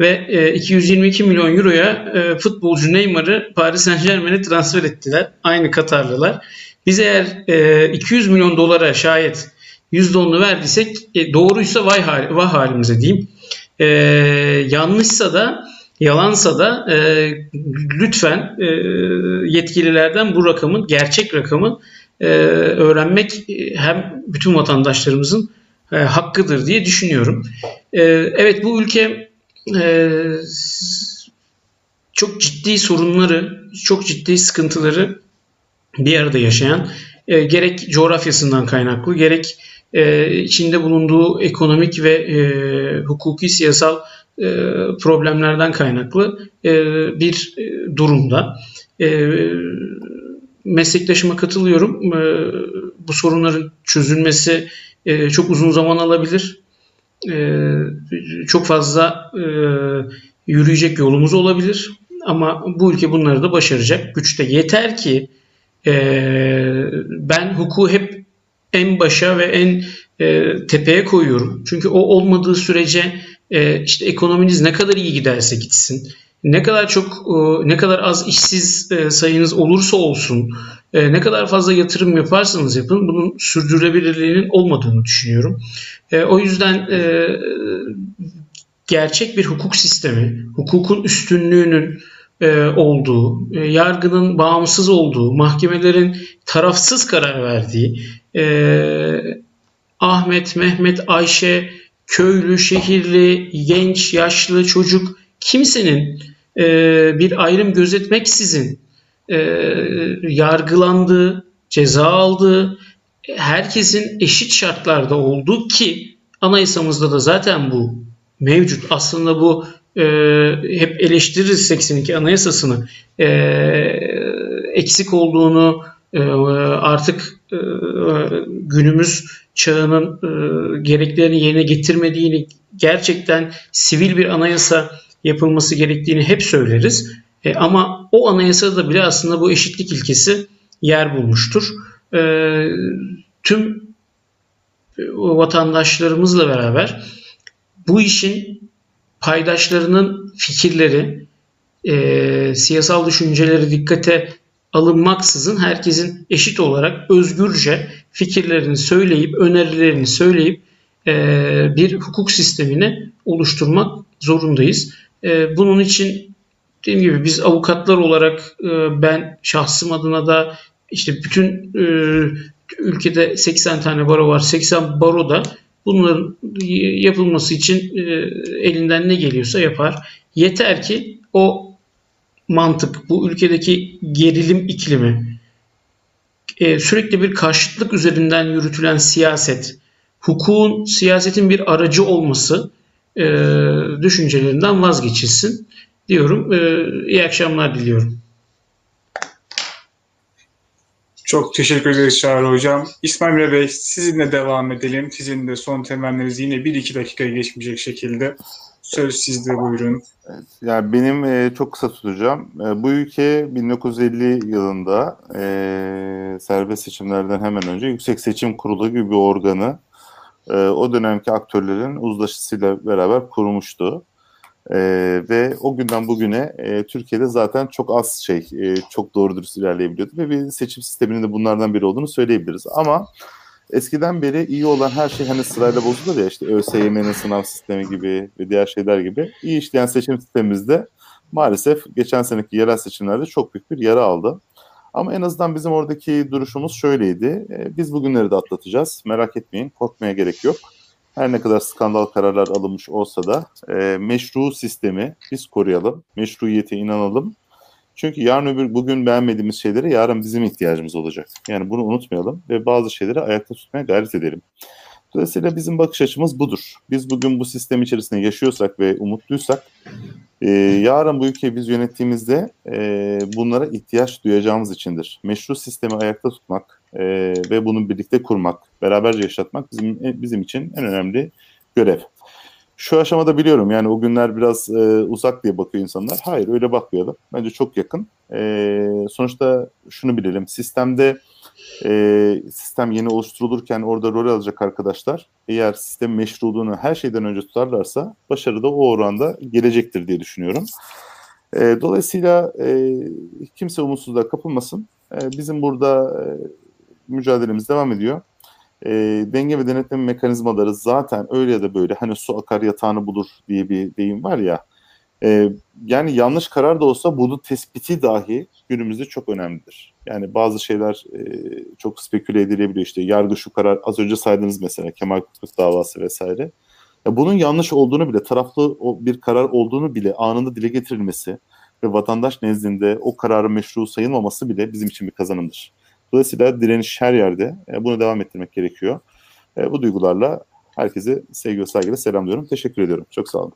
ve 222 milyon euroya futbolcu Neymar'ı Paris Saint Germain'e transfer ettiler. Aynı Katarlılar. Biz eğer 200 milyon dolara şayet %10'unu verdiysek doğruysa vay, hal, vay halimize diyeyim. Yanlışsa da yalansa da lütfen yetkililerden bu rakamın gerçek rakamın öğrenmek hem bütün vatandaşlarımızın hakkıdır diye düşünüyorum. Evet bu ülke e, çok ciddi sorunları, çok ciddi sıkıntıları bir arada yaşayan e, gerek coğrafyasından kaynaklı gerek e, içinde bulunduğu ekonomik ve e, hukuki siyasal e, problemlerden kaynaklı e, bir e, durumda. E, meslektaşıma katılıyorum. E, bu sorunların çözülmesi e, çok uzun zaman alabilir. Ee, çok fazla e, yürüyecek yolumuz olabilir. Ama bu ülke bunları da başaracak. Güçte yeter ki e, ben hukuku hep en başa ve en e, tepeye koyuyorum. Çünkü o olmadığı sürece işte ekonominiz ne kadar iyi giderse gitsin, ne kadar çok ne kadar az işsiz sayınız olursa olsun, ne kadar fazla yatırım yaparsanız yapın bunun sürdürülebilirliğinin olmadığını düşünüyorum. O yüzden gerçek bir hukuk sistemi, hukukun üstünlüğünün olduğu, yargının bağımsız olduğu, mahkemelerin tarafsız karar verdiği, Ahmet, Mehmet, Ayşe, köylü, şehirli, genç, yaşlı, çocuk kimsenin e, bir ayrım gözetmeksizin e, yargılandığı, ceza aldığı, herkesin eşit şartlarda olduğu ki anayasamızda da zaten bu mevcut. Aslında bu e, hep eleştiririz 82 anayasasını. E, eksik olduğunu e, artık e, günümüz çağının e, gereklerini yerine getirmediğini gerçekten sivil bir anayasa yapılması gerektiğini hep söyleriz. E, ama o anayasada bile aslında bu eşitlik ilkesi yer bulmuştur. E, tüm vatandaşlarımızla beraber bu işin paydaşlarının fikirleri, e, siyasal düşünceleri dikkate alınmaksızın herkesin eşit olarak özgürce fikirlerini söyleyip, önerilerini söyleyip e, bir hukuk sistemini oluşturmak zorundayız. E, bunun için dediğim gibi biz avukatlar olarak e, ben şahsım adına da işte bütün e, ülkede 80 tane baro var. 80 baro da bunların yapılması için e, elinden ne geliyorsa yapar. Yeter ki o mantık, bu ülkedeki gerilim iklimi, e, sürekli bir karşıtlık üzerinden yürütülen siyaset, hukukun siyasetin bir aracı olması e, düşüncelerinden vazgeçilsin diyorum. İyi akşamlar diliyorum. Çok teşekkür ederiz Çağrı Hocam. İsmail Bey sizinle devam edelim. Sizin de son temennileriniz yine 1-2 dakikaya geçmeyecek şekilde. Söz sizde buyurun. Evet, yani benim e, çok kısa tutacağım. E, bu ülke 1950 yılında e, serbest seçimlerden hemen önce Yüksek Seçim Kurulu gibi bir organı e, o dönemki aktörlerin uzlaşısıyla beraber kurmuştu. E, ve o günden bugüne e, Türkiye'de zaten çok az şey, e, çok doğru dürüst ilerleyebiliyordu ve bir seçim sisteminin de bunlardan biri olduğunu söyleyebiliriz. Ama eskiden beri iyi olan her şey hani sırayla bozulur ya işte ÖSYM'nin sınav sistemi gibi ve diğer şeyler gibi iyi işleyen seçim sistemimizde maalesef geçen seneki yerel seçimlerde çok büyük bir yara aldı. Ama en azından bizim oradaki duruşumuz şöyleydi. E, biz bugünleri de atlatacağız. Merak etmeyin. Korkmaya gerek yok. Her ne kadar skandal kararlar alınmış olsa da e, meşru sistemi biz koruyalım. Meşruiyete inanalım. Çünkü yarın öbür bugün beğenmediğimiz şeylere yarın bizim ihtiyacımız olacak. Yani bunu unutmayalım ve bazı şeyleri ayakta tutmaya gayret edelim. Dolayısıyla bizim bakış açımız budur. Biz bugün bu sistem içerisinde yaşıyorsak ve umutluysak e, yarın bu ülkeyi biz yönettiğimizde e, bunlara ihtiyaç duyacağımız içindir. Meşru sistemi ayakta tutmak e, ve bunu birlikte kurmak, beraberce yaşatmak bizim bizim için en önemli görev. Şu aşamada biliyorum yani o günler biraz e, uzak diye bakıyor insanlar. Hayır öyle bakmayalım. Bence çok yakın. E, sonuçta şunu bilelim. Sistemde e, sistem yeni oluşturulurken orada rol alacak arkadaşlar eğer sistem meşruluğunu her şeyden önce tutarlarsa başarı da o oranda gelecektir diye düşünüyorum. E, dolayısıyla e, kimse umutsuzluğa kapılmasın. E, bizim burada e, mücadelemiz devam ediyor. E, denge ve denetleme mekanizmaları zaten öyle ya da böyle hani su akar yatağını bulur diye bir deyim var ya. E, yani yanlış karar da olsa bunun tespiti dahi günümüzde çok önemlidir. Yani bazı şeyler e, çok speküle edilebiliyor işte yargı şu karar az önce saydınız mesela Kemal Kutlu davası vesaire. Ya bunun yanlış olduğunu bile taraflı bir karar olduğunu bile anında dile getirilmesi ve vatandaş nezdinde o kararın meşru sayılmaması bile bizim için bir kazanımdır. Dolayısıyla direniş her yerde. E, bunu devam ettirmek gerekiyor. E, bu duygularla herkese sevgi ve saygıyla selamlıyorum. Teşekkür ediyorum. Çok sağ olun.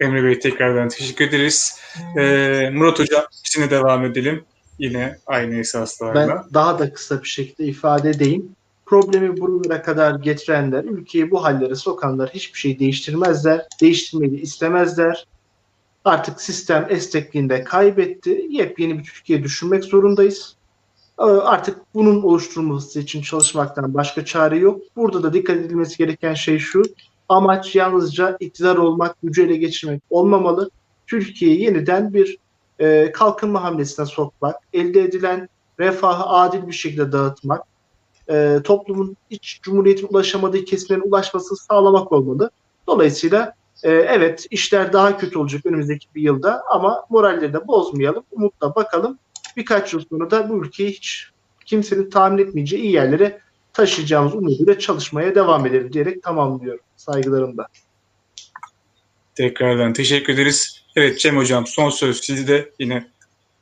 Emre Bey tekrardan teşekkür ederiz. Ee, Murat Hocam sizinle devam edelim. Yine aynı esaslarla. Ben daha da kısa bir şekilde ifade edeyim. Problemi buralara kadar getirenler, ülkeyi bu hallere sokanlar hiçbir şey değiştirmezler. Değiştirmeyi de istemezler. Artık sistem esnekliğinde kaybetti. Yepyeni bir Türkiye düşünmek zorundayız. Ee, artık bunun oluşturulması için çalışmaktan başka çare yok. Burada da dikkat edilmesi gereken şey şu. Amaç yalnızca iktidar olmak, gücü ele geçirmek olmamalı. Türkiye'yi yeniden bir e, kalkınma hamlesine sokmak, elde edilen refahı adil bir şekilde dağıtmak, e, toplumun iç cumhuriyetin ulaşamadığı kesimlerin ulaşmasını sağlamak olmalı. Dolayısıyla e, evet işler daha kötü olacak önümüzdeki bir yılda ama moralleri de bozmayalım, umutla bakalım. Birkaç yıl sonra da bu ülkeyi hiç kimsenin tahmin etmeyeceği iyi yerlere taşıyacağımız umuduyla çalışmaya devam edelim diyerek tamamlıyorum saygılarımla. Tekrardan teşekkür ederiz. Evet Cem Hocam son söz sizde yine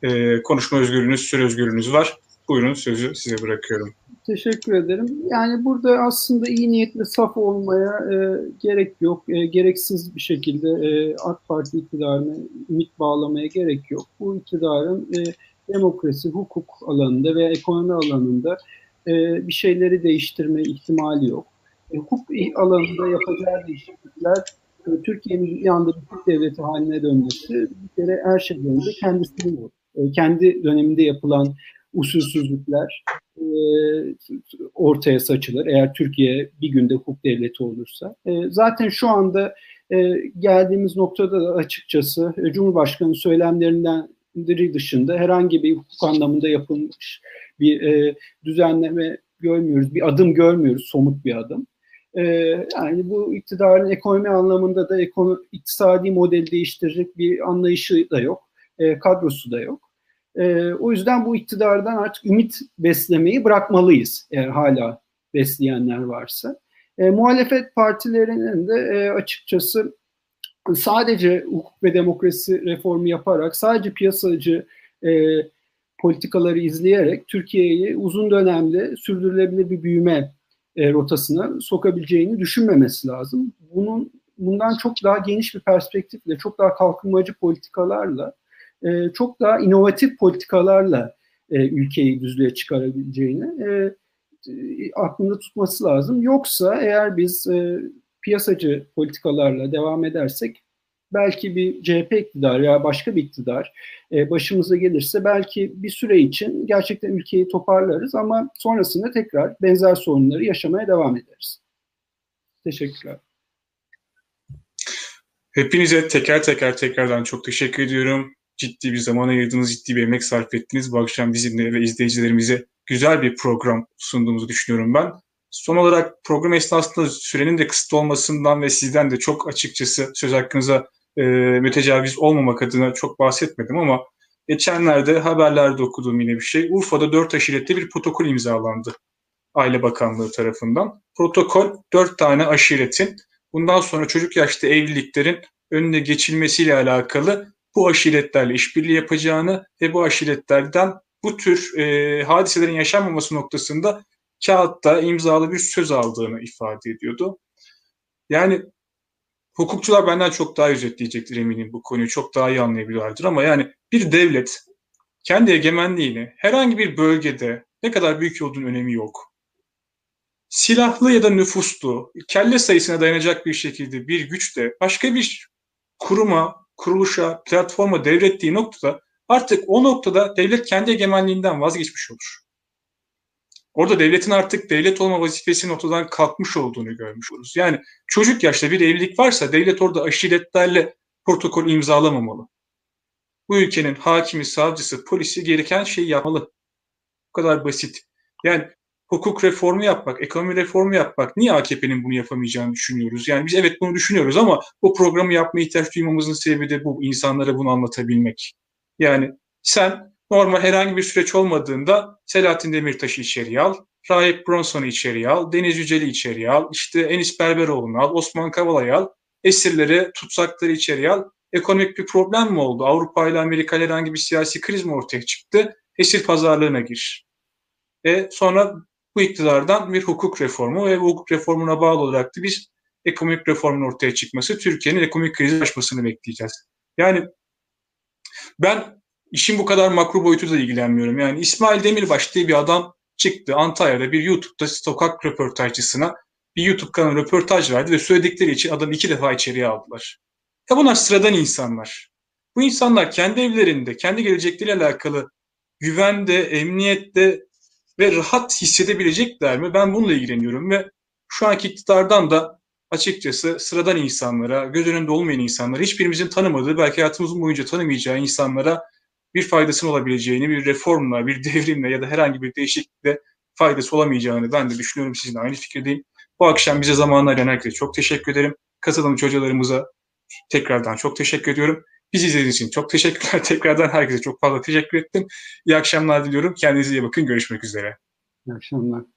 e, konuşma özgürlüğünüz, süre özgürlüğünüz var. Buyurun sözü size bırakıyorum. Teşekkür ederim. Yani burada aslında iyi niyetli saf olmaya e, gerek yok. E, gereksiz bir şekilde e, AK Parti iktidarına ümit bağlamaya gerek yok. Bu iktidarın e, demokrasi, hukuk alanında veya ekonomi alanında e, bir şeyleri değiştirme ihtimali yok. E, hukuk alanında yapacağı değişiklikler e, Türkiye'nin bir anda bir hukuk devleti haline dönmesi bir kere her şeyden önce kendisinin e, kendi döneminde yapılan usulsüzlükler ortaya saçılır. Eğer Türkiye bir günde hukuk devleti olursa. Zaten şu anda geldiğimiz noktada da açıkçası Cumhurbaşkanı söylemlerinden dışında herhangi bir hukuk anlamında yapılmış bir e, düzenleme görmüyoruz, bir adım görmüyoruz, somut bir adım. E, yani bu iktidarın ekonomi anlamında da ekonomi, iktisadi model değiştirecek bir anlayışı da yok, e, kadrosu da yok. E, o yüzden bu iktidardan artık ümit beslemeyi bırakmalıyız eğer hala besleyenler varsa. E, muhalefet partilerinin de e, açıkçası sadece hukuk ve demokrasi reformu yaparak, sadece piyasacı e, politikaları izleyerek Türkiye'yi uzun dönemde sürdürülebilir bir büyüme e, rotasına sokabileceğini düşünmemesi lazım. Bunun bundan çok daha geniş bir perspektifle, çok daha kalkınmacı politikalarla, e, çok daha inovatif politikalarla e, ülkeyi düzlüğe çıkarabileceğini e, aklında tutması lazım. Yoksa eğer biz e, piyasacı politikalarla devam edersek belki bir CHP iktidar ya başka bir iktidar e, başımıza gelirse belki bir süre için gerçekten ülkeyi toparlarız ama sonrasında tekrar benzer sorunları yaşamaya devam ederiz. Teşekkürler. Hepinize teker teker tekrardan çok teşekkür ediyorum. Ciddi bir zaman ayırdınız, ciddi bir emek sarf ettiniz. Bu akşam bizimle ve izleyicilerimize güzel bir program sunduğumuzu düşünüyorum ben. Son olarak program esnasında sürenin de kısıtlı olmasından ve sizden de çok açıkçası söz hakkınıza e, mütecaviz olmamak adına çok bahsetmedim ama geçenlerde haberlerde okuduğum yine bir şey. Urfa'da dört aşirette bir protokol imzalandı. Aile Bakanlığı tarafından. Protokol dört tane aşiretin bundan sonra çocuk yaşta evliliklerin önüne geçilmesiyle alakalı bu aşiretlerle işbirliği yapacağını ve bu aşiretlerden bu tür e, hadiselerin yaşanmaması noktasında kağıtta imzalı bir söz aldığını ifade ediyordu. Yani hukukçular benden çok daha özetleyecektir eminim bu konuyu. Çok daha iyi anlayabiliyorlardır ama yani bir devlet kendi egemenliğini herhangi bir bölgede ne kadar büyük olduğunun önemi yok. Silahlı ya da nüfuslu, kelle sayısına dayanacak bir şekilde bir güçle başka bir kuruma, kuruluşa, platforma devrettiği noktada artık o noktada devlet kendi egemenliğinden vazgeçmiş olur. Orada devletin artık devlet olma vazifesinin ortadan kalkmış olduğunu görmüş oluruz. Yani çocuk yaşta bir evlilik varsa devlet orada aşiretlerle protokol imzalamamalı. Bu ülkenin hakimi, savcısı, polisi gereken şeyi yapmalı. Bu kadar basit. Yani hukuk reformu yapmak, ekonomi reformu yapmak niye AKP'nin bunu yapamayacağını düşünüyoruz? Yani biz evet bunu düşünüyoruz ama bu programı yapmaya ihtiyaç duymamızın sebebi de bu insanlara bunu anlatabilmek. Yani sen normal herhangi bir süreç olmadığında Selahattin Demirtaş'ı içeriye al, Rahip Bronson'u içeriye al, Deniz Yücel'i içeriye al, işte Enis Berberoğlu'nu al, Osman Kavala'yı al, esirleri, tutsakları içeriye al. Ekonomik bir problem mi oldu? Avrupa ile Amerika ile herhangi bir siyasi kriz mi ortaya çıktı? Esir pazarlığına gir. E sonra bu iktidardan bir hukuk reformu ve bu hukuk reformuna bağlı olarak da biz ekonomik reformun ortaya çıkması, Türkiye'nin ekonomik krizi aşmasını bekleyeceğiz. Yani ben işin bu kadar makro boyutuyla ilgilenmiyorum. Yani İsmail Demirbaş diye bir adam çıktı Antalya'da bir YouTube'da sokak röportajcısına bir YouTube kanalı röportaj verdi ve söyledikleri için adamı iki defa içeriye aldılar. Ya bunlar sıradan insanlar. Bu insanlar kendi evlerinde, kendi gelecekleriyle alakalı güvende, emniyette ve rahat hissedebilecekler mi? Ben bununla ilgileniyorum ve şu anki iktidardan da açıkçası sıradan insanlara, göz önünde olmayan insanlara, hiçbirimizin tanımadığı, belki hayatımızın boyunca tanımayacağı insanlara bir faydasının olabileceğini, bir reformla, bir devrimle ya da herhangi bir değişiklikle faydası olamayacağını ben de düşünüyorum. Sizinle aynı fikirdeyim. Bu akşam bize zamanla ayıran herkese çok teşekkür ederim. Katılımcı hocalarımıza tekrardan çok teşekkür ediyorum. Bizi izlediğiniz için çok teşekkürler. Tekrardan herkese çok fazla teşekkür ettim. İyi akşamlar diliyorum. Kendinize iyi bakın. Görüşmek üzere. İyi akşamlar.